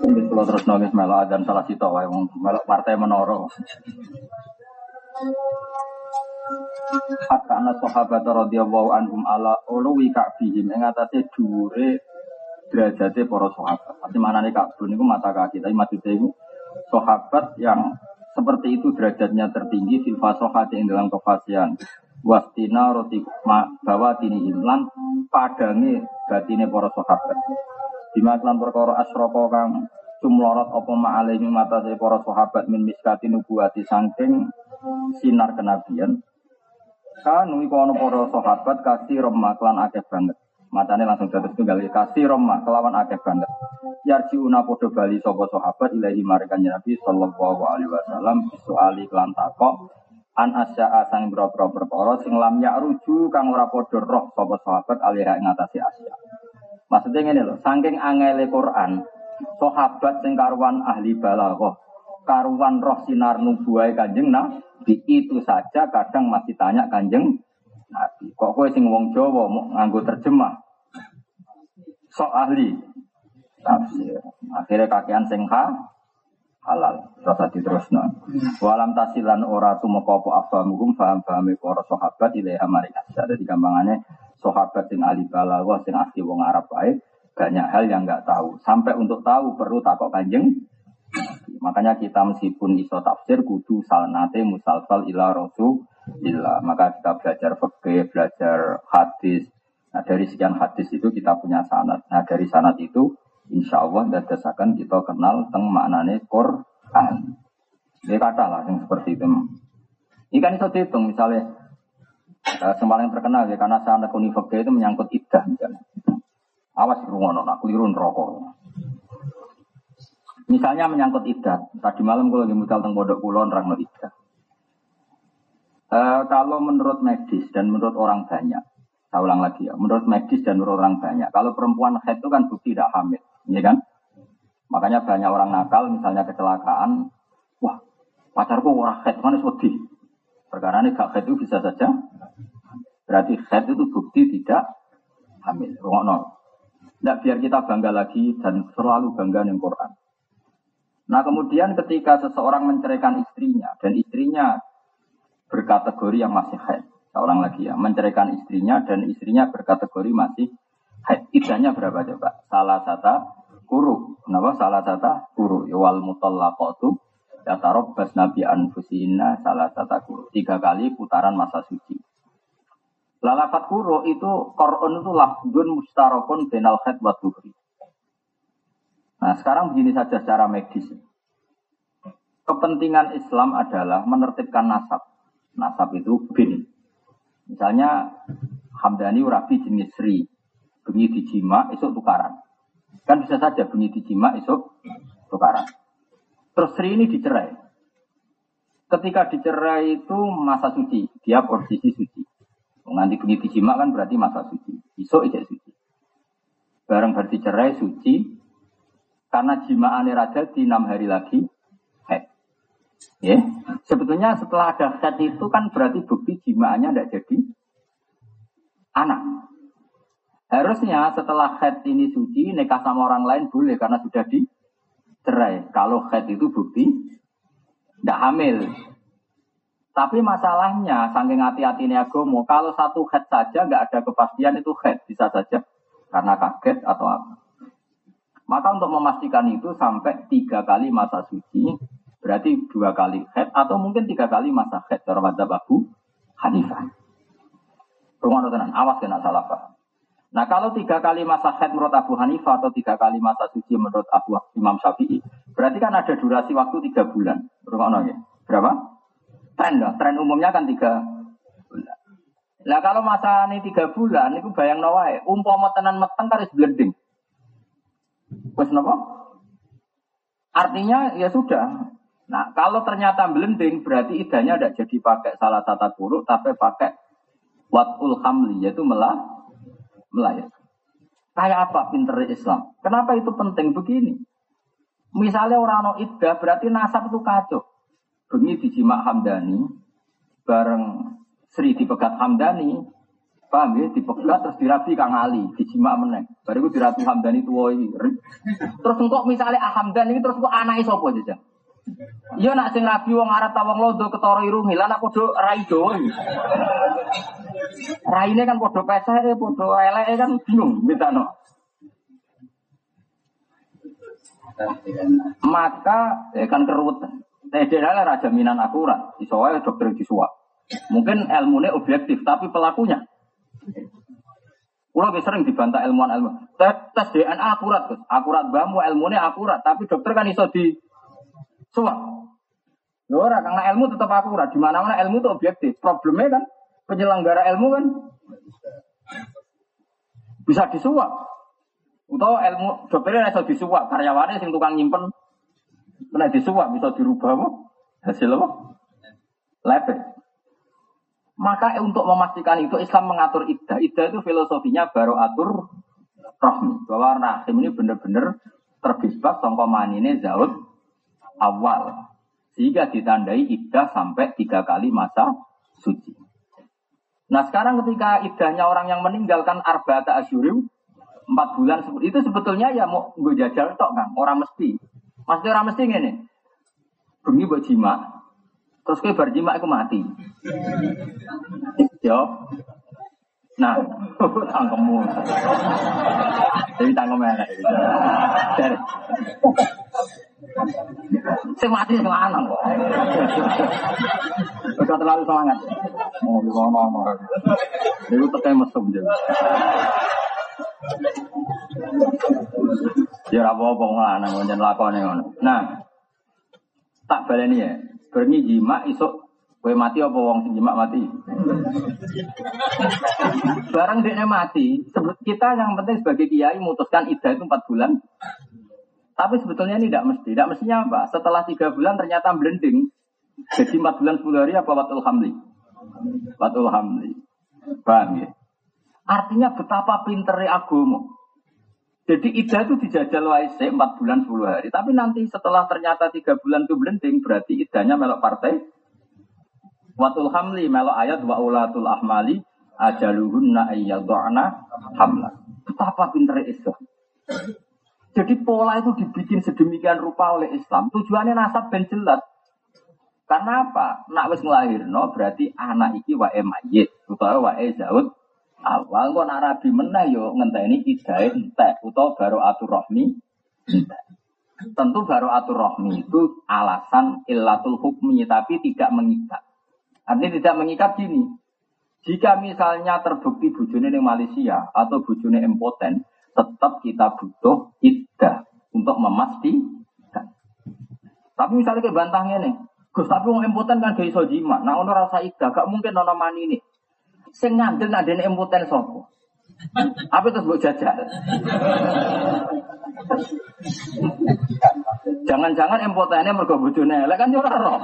Mungkin kalau terus nulis melok dan salah sito wae wong melok partai menoro. Hatta ana sahabat radhiyallahu anhum ala uluwi ka'bihim ing atase dhuwure derajate para sahabat. Pasti manane ka'bun niku mata kaki, tapi maksudnya itu sahabat yang seperti itu derajatnya tertinggi fil fasohati ing dalam kefasihan wastina roti bawa tini imlan padangi batine para sahabat Bima klan perkara asroko kang cumlorot apa ma'alaihi mata para sahabat min miskati nubuwati sangking sinar kenabian Kanu iku ana para sahabat kasih remah klan akeh banget. Matane langsung dados tunggal kasih remah kelawan akeh banget. Yarjiuna padha bali sapa sahabat ilahi marikan Nabi sallallahu alaihi wasallam soali klan takok an asya'a sang boro-boro perkara sing lam ruju kang ora padha roh sapa sahabat alih ngatasi asya. Maksudnya ngene lho, saking angele Quran, sahabat sing karuan ahli balaghah, karuan roh sinar nubuwai Kanjeng Nabi itu saja kadang masih tanya Kanjeng Nabi. Kok kowe sing wong Jawa mau nganggo terjemah? Sok ahli tafsir. Akhirnya kakean sing ha, halal. Terus diterusno. Walam tasilan ora tumeka apa afamuhum faham-fahame para sahabat ilaiha mari Jadi gampangannya sahabat sing ahli balaghah sing asli wong Arab baik banyak hal yang nggak tahu. Sampai untuk tahu perlu takok kanjeng. Makanya kita meskipun iso tafsir kudu salnate musalsal ila rasulillah. Maka kita belajar fikih, belajar hadis. Nah dari sekian hadis itu kita punya sanat. Nah dari sanat itu insya Allah dadasakan kita kenal teng maknane Quran. Dia kata lah yang seperti itu. Ini kan itu dihitung misalnya Uh, yang terkenal ya karena saya anak fakir itu menyangkut idah misalnya. Awas rungono, nak keliru rokok. Misalnya menyangkut idah. Tadi malam gue lagi mutal tentang bodoh kulon orang idah. Uh, kalau menurut medis dan menurut orang banyak, saya ulang lagi ya, menurut medis dan menurut orang banyak, kalau perempuan head itu kan bukti tidak hamil, ya kan? Makanya banyak orang nakal, misalnya kecelakaan, wah pacarku orang head, mana sedih. Perkara ini gak head itu bisa saja Berarti head itu bukti tidak hamil. Rungokno. Tidak biar kita bangga lagi dan selalu bangga dengan Quran. Nah kemudian ketika seseorang menceraikan istrinya dan istrinya berkategori yang masih haid, seorang lagi ya, menceraikan istrinya dan istrinya berkategori masih haid. Idahnya berapa coba? Salah satu kuru. Kenapa? Salah satu kuru. Wal mutallaqatu yatarobbas nabi anfusina salah satu kuru. Tiga kali putaran masa suci. Lalafat kuro itu Quran itu lafdun mustarokun benal khed wa. Nah sekarang begini saja secara medis. Kepentingan Islam adalah menertibkan nasab. Nasab itu bin. Misalnya Hamdani rabi jenis Sri. Bengi dijima, esok tukaran. Kan bisa saja bengi dijima, esok tukaran. Terus Sri ini dicerai. Ketika dicerai itu masa suci, dia posisi suci. Nanti bengi dijima kan berarti masa suci. Esok ijek suci. Barang berarti cerai suci, karena jimaannya raja di enam hari lagi. Ya, sebetulnya setelah ada head itu kan berarti bukti jimaannya tidak jadi anak. Harusnya setelah head ini suci, nikah sama orang lain boleh karena sudah dicerai. Kalau head itu bukti tidak hamil. Tapi masalahnya, saking hati-hati ini agomo, kalau satu head saja nggak ada kepastian itu head bisa saja karena kaget atau apa. Maka untuk memastikan itu sampai tiga kali masa suci, berarti dua kali head atau mungkin tiga kali masa head. Cara Abu Hanifah. Rumah tenan, awas kena salah paham. Nah kalau tiga kali masa head menurut Abu Hanifah atau tiga kali masa suci menurut Abu Imam Syafi'i, berarti kan ada durasi waktu tiga bulan. Rumah ya? Berapa? Tren lah. Tren umumnya kan tiga bulan. Nah kalau masa ini tiga bulan, itu bayang nawai. Umpama tenan meteng harus blending. Wes nopo? Artinya ya sudah. Nah kalau ternyata blending berarti idahnya tidak jadi pakai salah satu buruk, tapi pakai Watul hamli yaitu melah melahirkan. Kayak apa pinter Islam? Kenapa itu penting begini? Misalnya orang no iddah berarti nasab itu kacau. Bengi dijima Hamdani, bareng Sri dipegat Hamdani, paham ya? Dipegat terus dirabi Kang Ali, dijima meneng. Baru itu dirabi Hamdani tuwoi. Terus engkau misalnya ah Hamdani terus kok anaknya sopo aja? Iya nak sing rabi wong Arab ta wong londo ketara irungi, lan aku do rai do. Raine kan padha pesek, padha eleke kan bingung mitano. Maka ya kan keruwetan. Tidak raja minan akurat, wae dokter disuap. Mungkin ilmunya objektif, tapi pelakunya. Kulo sering dibantah ilmuwan ilmu. Tes, DNA akurat. Akurat bamu ilmunya akurat, tapi dokter kan iso di suap. Ora karena ilmu tetap akurat. Di mana-mana ilmu itu objektif. Problemnya kan penyelenggara ilmu kan bisa disuap. Atau ilmu dokternya bisa disuap, karyawannya sing tukang nyimpen kena disuap bisa dirubah apa? Hasil apa? Lepet. Maka untuk memastikan itu Islam mengatur iddah. Iddah itu filosofinya baru atur rohmi. Bahwa rahim ini benar-benar terbebas songko ini zaud awal. Sehingga ditandai iddah sampai tiga kali masa suci. Nah sekarang ketika idahnya orang yang meninggalkan arba'ata asyurim, empat bulan itu sebetulnya ya mau gue jajal tok kan, orang mesti. Maksudnya orang mesti ini, bengi buat jima, terus kayak berjima aku mati. Yo, nah, tangkemu, jadi tangkem enak. Saya mati semangat kok. Udah terlalu semangat. Oh, di mana mau? Itu tekan mesum jadi. Ya apa-apa ngono ngonjen lakone ngono. Nah, tak baleni ya. Berni jima isuk kowe mati apa wong sing jima mati? Barang dia mati, kita yang penting sebagai kiai memutuskan idah itu 4 bulan. Tapi sebetulnya ini tidak mesti. Tidak mestinya apa? Setelah tiga bulan ternyata blending. Jadi empat bulan sepuluh hari apa watul hamli? Watul hamli. Paham ya? Artinya betapa pinternya agama. Jadi ida itu dijajal waise empat bulan sepuluh hari. Tapi nanti setelah ternyata tiga bulan itu blending, berarti idanya melok partai. Watul hamli melok ayat wa ulatul ahmali ajaluhunna ayyadhana hamla. Betapa pinternya Islam. Jadi pola itu dibikin sedemikian rupa oleh Islam. Tujuannya nasab ben jelas. Karena apa? Nak wis nglahirno berarti anak iki wae mayit utawa wae zaud awal kok nak rabi meneh yo ngenteni idae entek utawa baru atur rohmi. Tentu baru atur rohmi itu alasan illatul hukmi tapi tidak mengikat. Artinya tidak mengikat gini. Jika misalnya terbukti bujune di Malaysia atau bujune impoten, tetap kita butuh iddah untuk memastikan. Tapi misalnya ke bantahnya nih, Gus tapi mau impoten kan gak iso jima. Nah ono rasa iddah, gak mungkin ono mani ini. Sing ngandel nak dene impoten sapa? Apa terus mbok jajal? Jangan-jangan impotennya mergo bojone elek kan yo ora roh.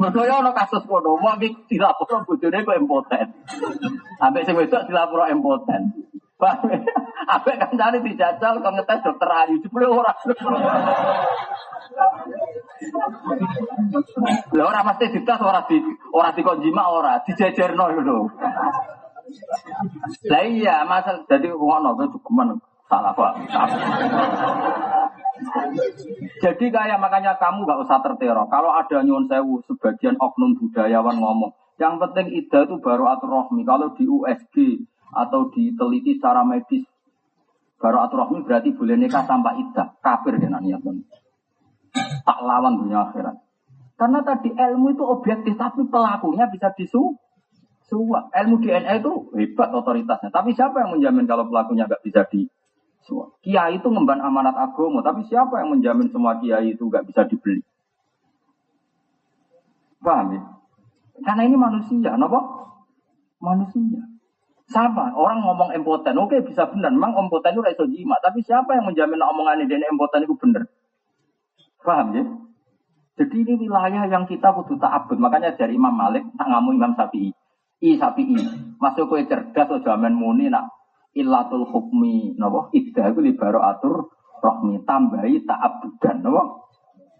Mergo yo ana kasus kono, mau iki dilapor bojone kok impoten. Ambek sing wedok dilapor impoten. Ambek kancane dijajal kok ngetes dokter Ayu jebule ora. Lah ora mesti dites ora di ora dikonjima ora dijejerno lho. Lah iya, masal jadi ngono kok cukuman salah pak. Jadi kayak makanya kamu gak usah terteror. Kalau ada nyuwun sewu sebagian oknum budayawan ngomong, yang penting ida itu baru atur rohmi. Kalau di USG atau diteliti secara medis, baru atur rohmi berarti boleh nikah tanpa ida. Kafir ya niat Tak lawan dunia akhirat. Karena tadi ilmu itu objektif, tapi pelakunya bisa disu suap. Ilmu DNA itu hebat otoritasnya. Tapi siapa yang menjamin kalau pelakunya nggak bisa di suap? Kiai itu ngemban amanat agama, tapi siapa yang menjamin semua kiai itu nggak bisa dibeli? Paham ya? Karena ini manusia, nopo? Manusia. Sama, orang ngomong impoten, oke bisa benar, memang impoten itu reso jima, tapi siapa yang menjamin omongan ini impoten itu benar? Paham ya? Jadi ini wilayah yang kita kudu ta'abud. Makanya dari Imam Malik, tak ngamu Imam Syafi'i i sapi i. Masuk kue cerdas o jaman muni nak ilatul hukmi nopo iddah itu libaro atur rohmi tambahi ta'abudan nopo.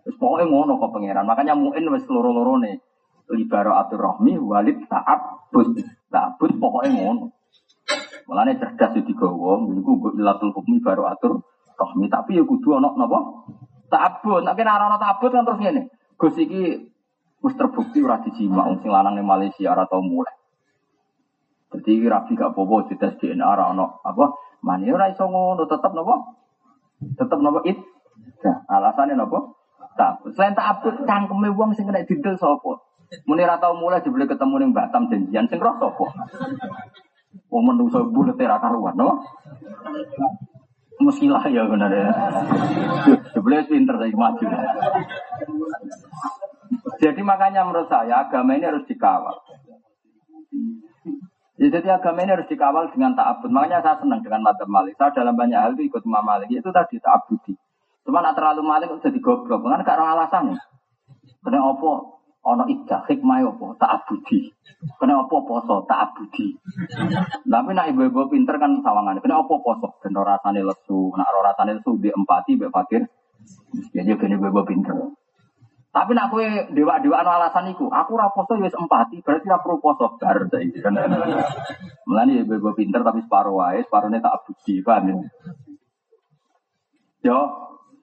Terus pokoknya ngono kok pangeran. Makanya muin wes loro nih libaro atur rohmi walid ta'abud. Ta'abud pokoknya ngono. Mulane cerdas itu digawa, niku gue ilatul hukmi baru atur rohmi tapi ya kudu ana napa? Ta'abud. Nek ora ana ta'abud kan terus ngene. Gus iki wis terbukti ora dijima wong sing lanang Malaysia ora tau mulai. Jadi rapi gak popo di tes DNA ora ono apa mani ora iso ngono tetep nopo? Tetep nopo it. Nah, alasannya nopo? Tak. Selain tak abut cangkeme wong sing kena didel sapa? Muni ra tau mulai jebule ketemu ning Batam janjian sing roh sapa? Wong menungso bulet ra karuan, no? Musilah ya benar ya. Jebule pinter saiki maju. Jadi makanya menurut saya agama ini harus dikawal. Ya, jadi agama ini harus dikawal dengan ta'abud. Makanya saya senang dengan madzhab Malik. Saya dalam banyak hal itu ikut Imam Malik. Itu tadi ta'abudi. Cuma nak terlalu Malik itu jadi goblok. Karena gak ada alasan nih. Karena apa? Ono ida hikmah apa? Ta'abudi. Karena apa poso? Ta'abudi. Tapi nak ibu-ibu pinter kan sawangan. Karena apa poso? Dan rasanya lesu. Nak rasanya lesu di empati, be fakir. Ya jadi ibu-ibu pinter. Tapi nak kue dewa-dewa anu alasan iku, aku raposo ya empati, berarti ra perlu poso bar saiki kan. Mulane ya gue pinter tapi separuh wae, separuhnya tak abudi, paham ya? Yo,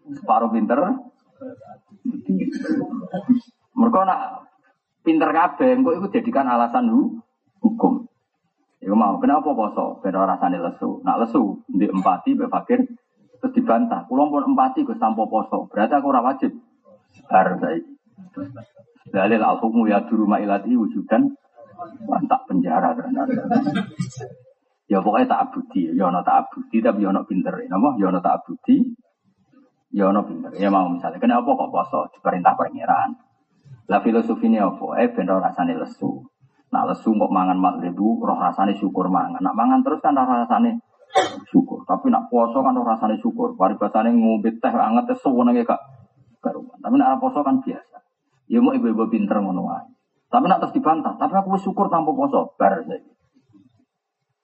separuh pinter. Mereka nak pinter kabeh, engko iku jadikan alasan hu, hukum. Iku mau, kenapa poso? Ben rasane lesu. Nak lesu, di empati, be fakir, terus dibantah. Kulo pun empati gue tanpa poso, berarti aku ora wajib bar saiki. Dalil al hukmu ya duru mailati wujudan tak penjara Ya pokoknya tak abudi, ya ono tak abudi tapi ya ono pinter. Napa? Ya ono tak abudi, ya ono pinter. Ya mau misalnya, kenapa kok poso diperintah pangeran? Lah filosofi ini apa? Eh ben rasane lesu. Nah lesu kok mangan ribu, roh rasane syukur mangan. Nak mangan terus kan roh rasane syukur. Tapi nak puasa kan roh rasane syukur. Paribasane ngombe teh anget sewenenge kak karuan. Tapi nak poso kan biasa. Ya mau ibu-ibu pinter ngono wae. Tapi nak terus dibantah, tapi aku syukur tanpa poso bar saiki.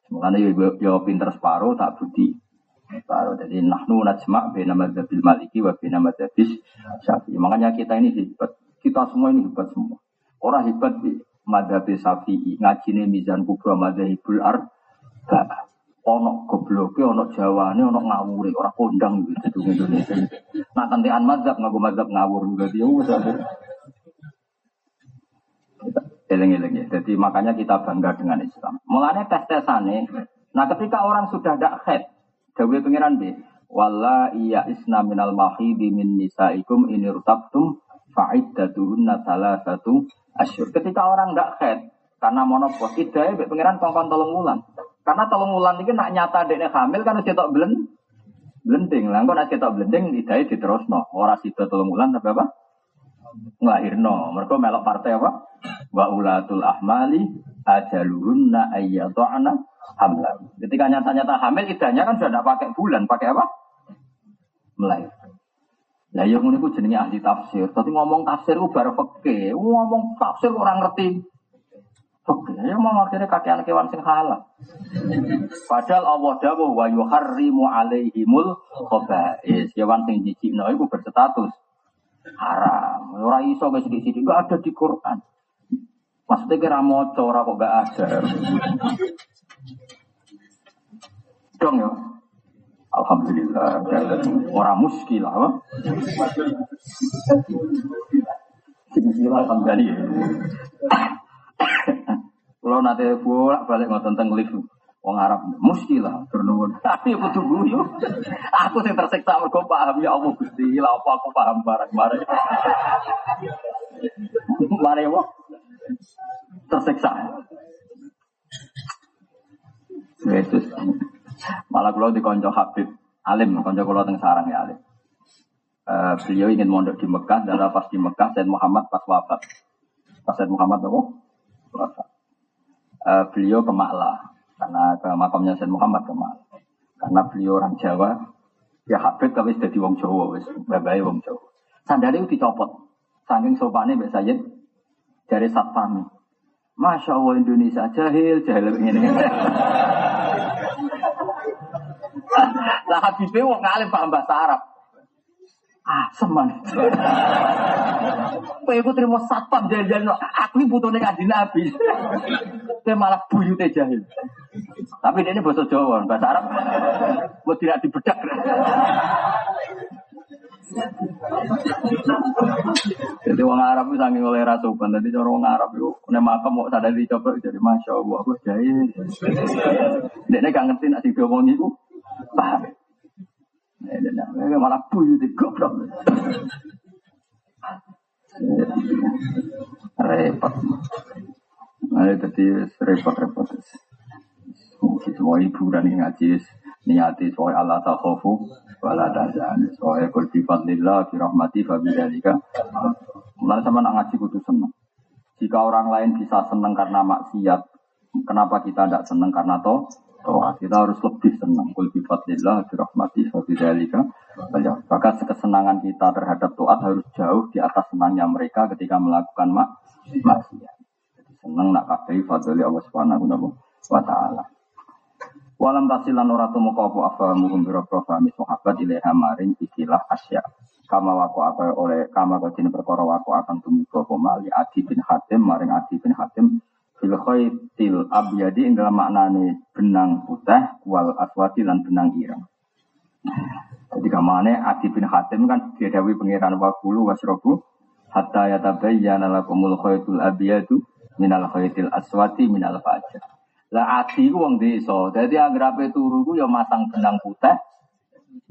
Mulane ya ibu ya pinter separuh tak budi. Separuh. Jadi nahnu najma bina madzhabil maliki wa bina madzhabis syafi'i. Makanya kita ini hebat. Kita semua ini hebat semua. Orang hebat di madzhab syafi'i. Ngajine mizan kubra madzhabul ar ono gobloke, ono jawane, ono ngawure, ora kondang gitu Indonesia. Nah tentean mazhab ngaku mazhab ngawur juga dia wis Eleng-eleng ya. Jadi makanya kita bangga dengan Islam. Mulanya tes-tesane, nah ketika orang sudah dak head, Dewi pengiran deh, wala iya isna minal mahidi min nisaikum ini rutabtum fa'iddatuhunna salah satu asyur. Ketika orang dak head, karena monopos, idai pengiran kongkon tolong ulang. Karena tolong ulang ini nak nyata dekne hamil kan cetok belen blending. Lah kok nak cetok blending idai diterusno. Ora sida tolong ulang tapi apa? Nglahirno. Mereka melok partai apa? Wa ulatul ahmali ajaluhunna ayyadhana hamla. Ketika nyata-nyata hamil idahnya kan sudah tidak pakai bulan, pakai apa? Melahirkan. Lah yang ini jenenge ahli tafsir. Tapi ngomong tafsir ku bar peke, ngomong tafsir orang ngerti. Oke, ya mau akhirnya kakean kewan sing halal. Padahal Allah dawuh wa yuharrimu alaihimul khaba'is. Kewan sing jijikno iku berstatus haram. Ora iso wis sithik-sithik ada di Quran. Maksudnya kira maca ora kok gak ada. Dong ya. Alhamdulillah. Orang muskil apa? Bismillah alhamdulillah. Kalau nanti bolak balik ngotot tentang lift. Wong Arab muskilah bernuwun. Tapi butuh guyu. Aku sing tersiksa mergo paham ya Allah Gusti. Lah apa aku paham barang mare. Mare wong tersiksa. Yesus. Malah kalau di konco Habib Alim, konco kalau teng sarang ya Alim. Uh, beliau ingin mondok di Mekah dan pas di Mekah Said Muhammad pas wafat. Pas Said Muhammad apa? Wafat. Uh, beliau ke Maklah karena ke makamnya Said Muhammad ke Maklah. Karena beliau orang Jawa, ya Habib tapi di Wong Jawa, wis babai Wong Jawa. Sandalnya itu dicopot, saking sopannya Mbak Sayyid dari satpam. Masya Allah Indonesia jahil, jahil ini. Lah Habibie wong ngalim paham bahasa Arab. Ah, seman. Kowe iku trimo satpam jajan aku iki putune kanjeng Nabi. Kowe malah buyute jahil. Tapi ini bahasa Jawa, bahasa Arab. Buat tidak dibedak. Jadi orang Arab itu sangat oleh rasukan. Jadi orang Arab itu nek makam mau sadar dicoba jadi masya Allah aku jahil. Dia gak ngerti nak diomong itu paham. Malah buyu di goblok. Repot. Nah, jadi repot-repot. Semua hiburan yang ngaji niati soal Allah takhofu wala tahzan. Soal kul bi fadlillah bi rahmati fa bidzalika. Mulai sama nak ngaji kudu seneng. Jika orang lain bisa seneng karena maksiat, kenapa kita tidak seneng karena toh? Toh kita harus lebih senang. Kul bi fadlillah bi rahmati fa bidzalika. Maka kesenangan kita terhadap toat harus jauh di atas senangnya mereka ketika melakukan mak maksiat. Jadi seneng nak kabeh fadli Allah Subhanahu wa taala. Walam tasilan ora temu apa afamu kumbira fahmi sahabat ilaiha maring ikilah asya. Kama wako apa oleh kama kau jenis perkara wako akan tumi apa mali Adi bin Hatim maring Adi bin Hatim fil khaitil abyadi ing dalam maknane benang putih wal aswati lan benang ireng. Jadi kamane Adi bin Hatim kan diadawi pangeran wakulu wasrobu hatta yatabayyana lakumul khaitul abyadu minal khaitil aswati minal fajr. Lah adi ku wong desa. Dadi anggerape turu ku ya masang benang putih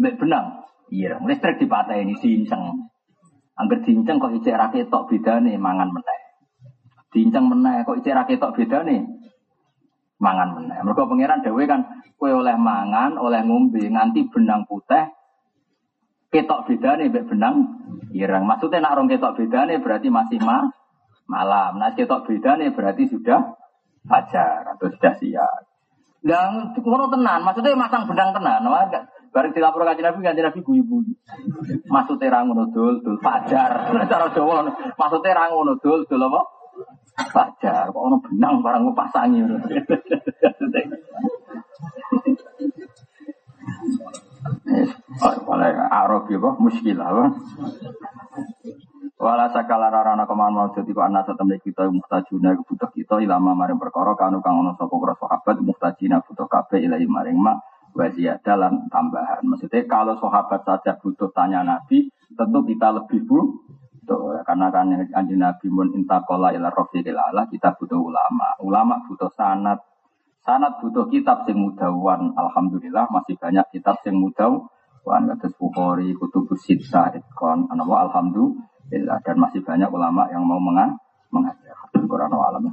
mbek benang ireng. Listrik dipateni diinceng. Angger diinceng kok ijek ra ketok bedane mangan meneh. Diinceng meneh kok ijek ra ketok bedane mangan meneh. Mergo pangeran dhewe kan kowe oleh mangan, oleh ngombe nganti benang putih ketok bedane mbek benang ireng. Maksudnya nak rong ketok bedane berarti masih ma malam. Nah ketok bedane berarti sudah fajar atau sudah siap. Dan ngono tenan, maksudnya masang benang tenan, ada. Bareng dilapor kaji Nabi, kaji Nabi guyu-guyu. Maksudnya rangun dul, dul fajar. Cara Jawa, maksudnya rangun dul, dul apa? Fajar. Kok ono benang barang gue pasangi. Oleh Arab ya, muskilah. Wala sakala rarana keman mau jadi kok anak setemne kita muhtajuna butuh kita ilama maring perkara kanu kang ono sapa para sahabat muhtajina butuh ilahi maring mak wa dalam tambahan. Maksudnya kalau sahabat saja butuh tanya Nabi, tentu kita lebih butuh. Karena kan anjing Nabi mun intakola ila rofiqil ala, kita butuh ulama. Ulama butuh sanat. Sanat butuh kitab sing mudawan. Alhamdulillah masih banyak kitab sing mudawan. Kados Bukhari, Kutubus Sittah, Itkon, Alhamdulillah dan masih banyak ulama yang mau mengajar. Quran alam.